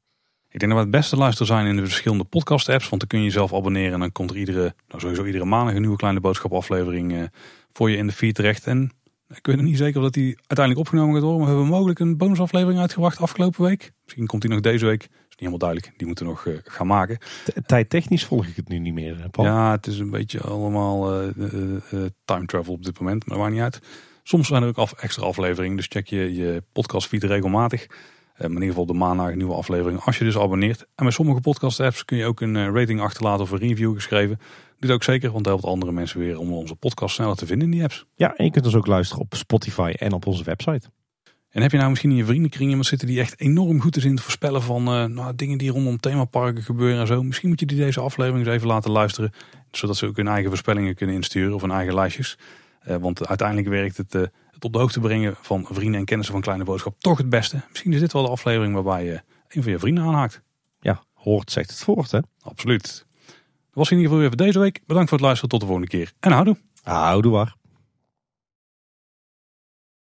Ik denk dat we het beste luisteren zijn in de verschillende podcast apps, want dan kun je jezelf abonneren en dan komt er iedere, nou sowieso iedere maandag een nieuwe kleine boodschap aflevering uh, voor je in de feed terecht. En ik weet nog niet zeker of dat die uiteindelijk opgenomen gaat worden, maar we hebben mogelijk een bonusaflevering uitgebracht afgelopen week. Misschien komt die nog deze week. Dat is niet helemaal duidelijk. Die moeten we nog uh, gaan maken. Tijdtechnisch volg ik het nu niet meer, Paul. Ja, het is een beetje allemaal uh, time travel op dit moment, maar dat maakt niet uit. Soms zijn er ook af, extra afleveringen, dus check je, je podcast feed regelmatig. Maar in ieder geval de maandag een nieuwe aflevering als je dus abonneert. En bij sommige podcast apps kun je ook een rating achterlaten of een review geschreven. Doe ook zeker, want dat helpt andere mensen weer om onze podcast sneller te vinden in die apps. Ja, en je kunt ons ook luisteren op Spotify en op onze website. En heb je nou misschien in je vriendenkring iemand zitten die echt enorm goed is in het voorspellen van uh, nou, dingen die rondom themaparken gebeuren en zo. Misschien moet je die deze aflevering eens even laten luisteren. Zodat ze ook hun eigen voorspellingen kunnen insturen of hun eigen lijstjes. Uh, want uiteindelijk werkt het, uh, het op de hoogte brengen van vrienden en kennissen van Kleine Boodschap toch het beste. Misschien is dit wel de aflevering waarbij je een van je vrienden aanhaakt. Ja, hoort zegt het voort hè. Absoluut was in ieder geval weer voor deze week. Bedankt voor het luisteren. Tot de volgende keer. En houdoe. Houdoe waar.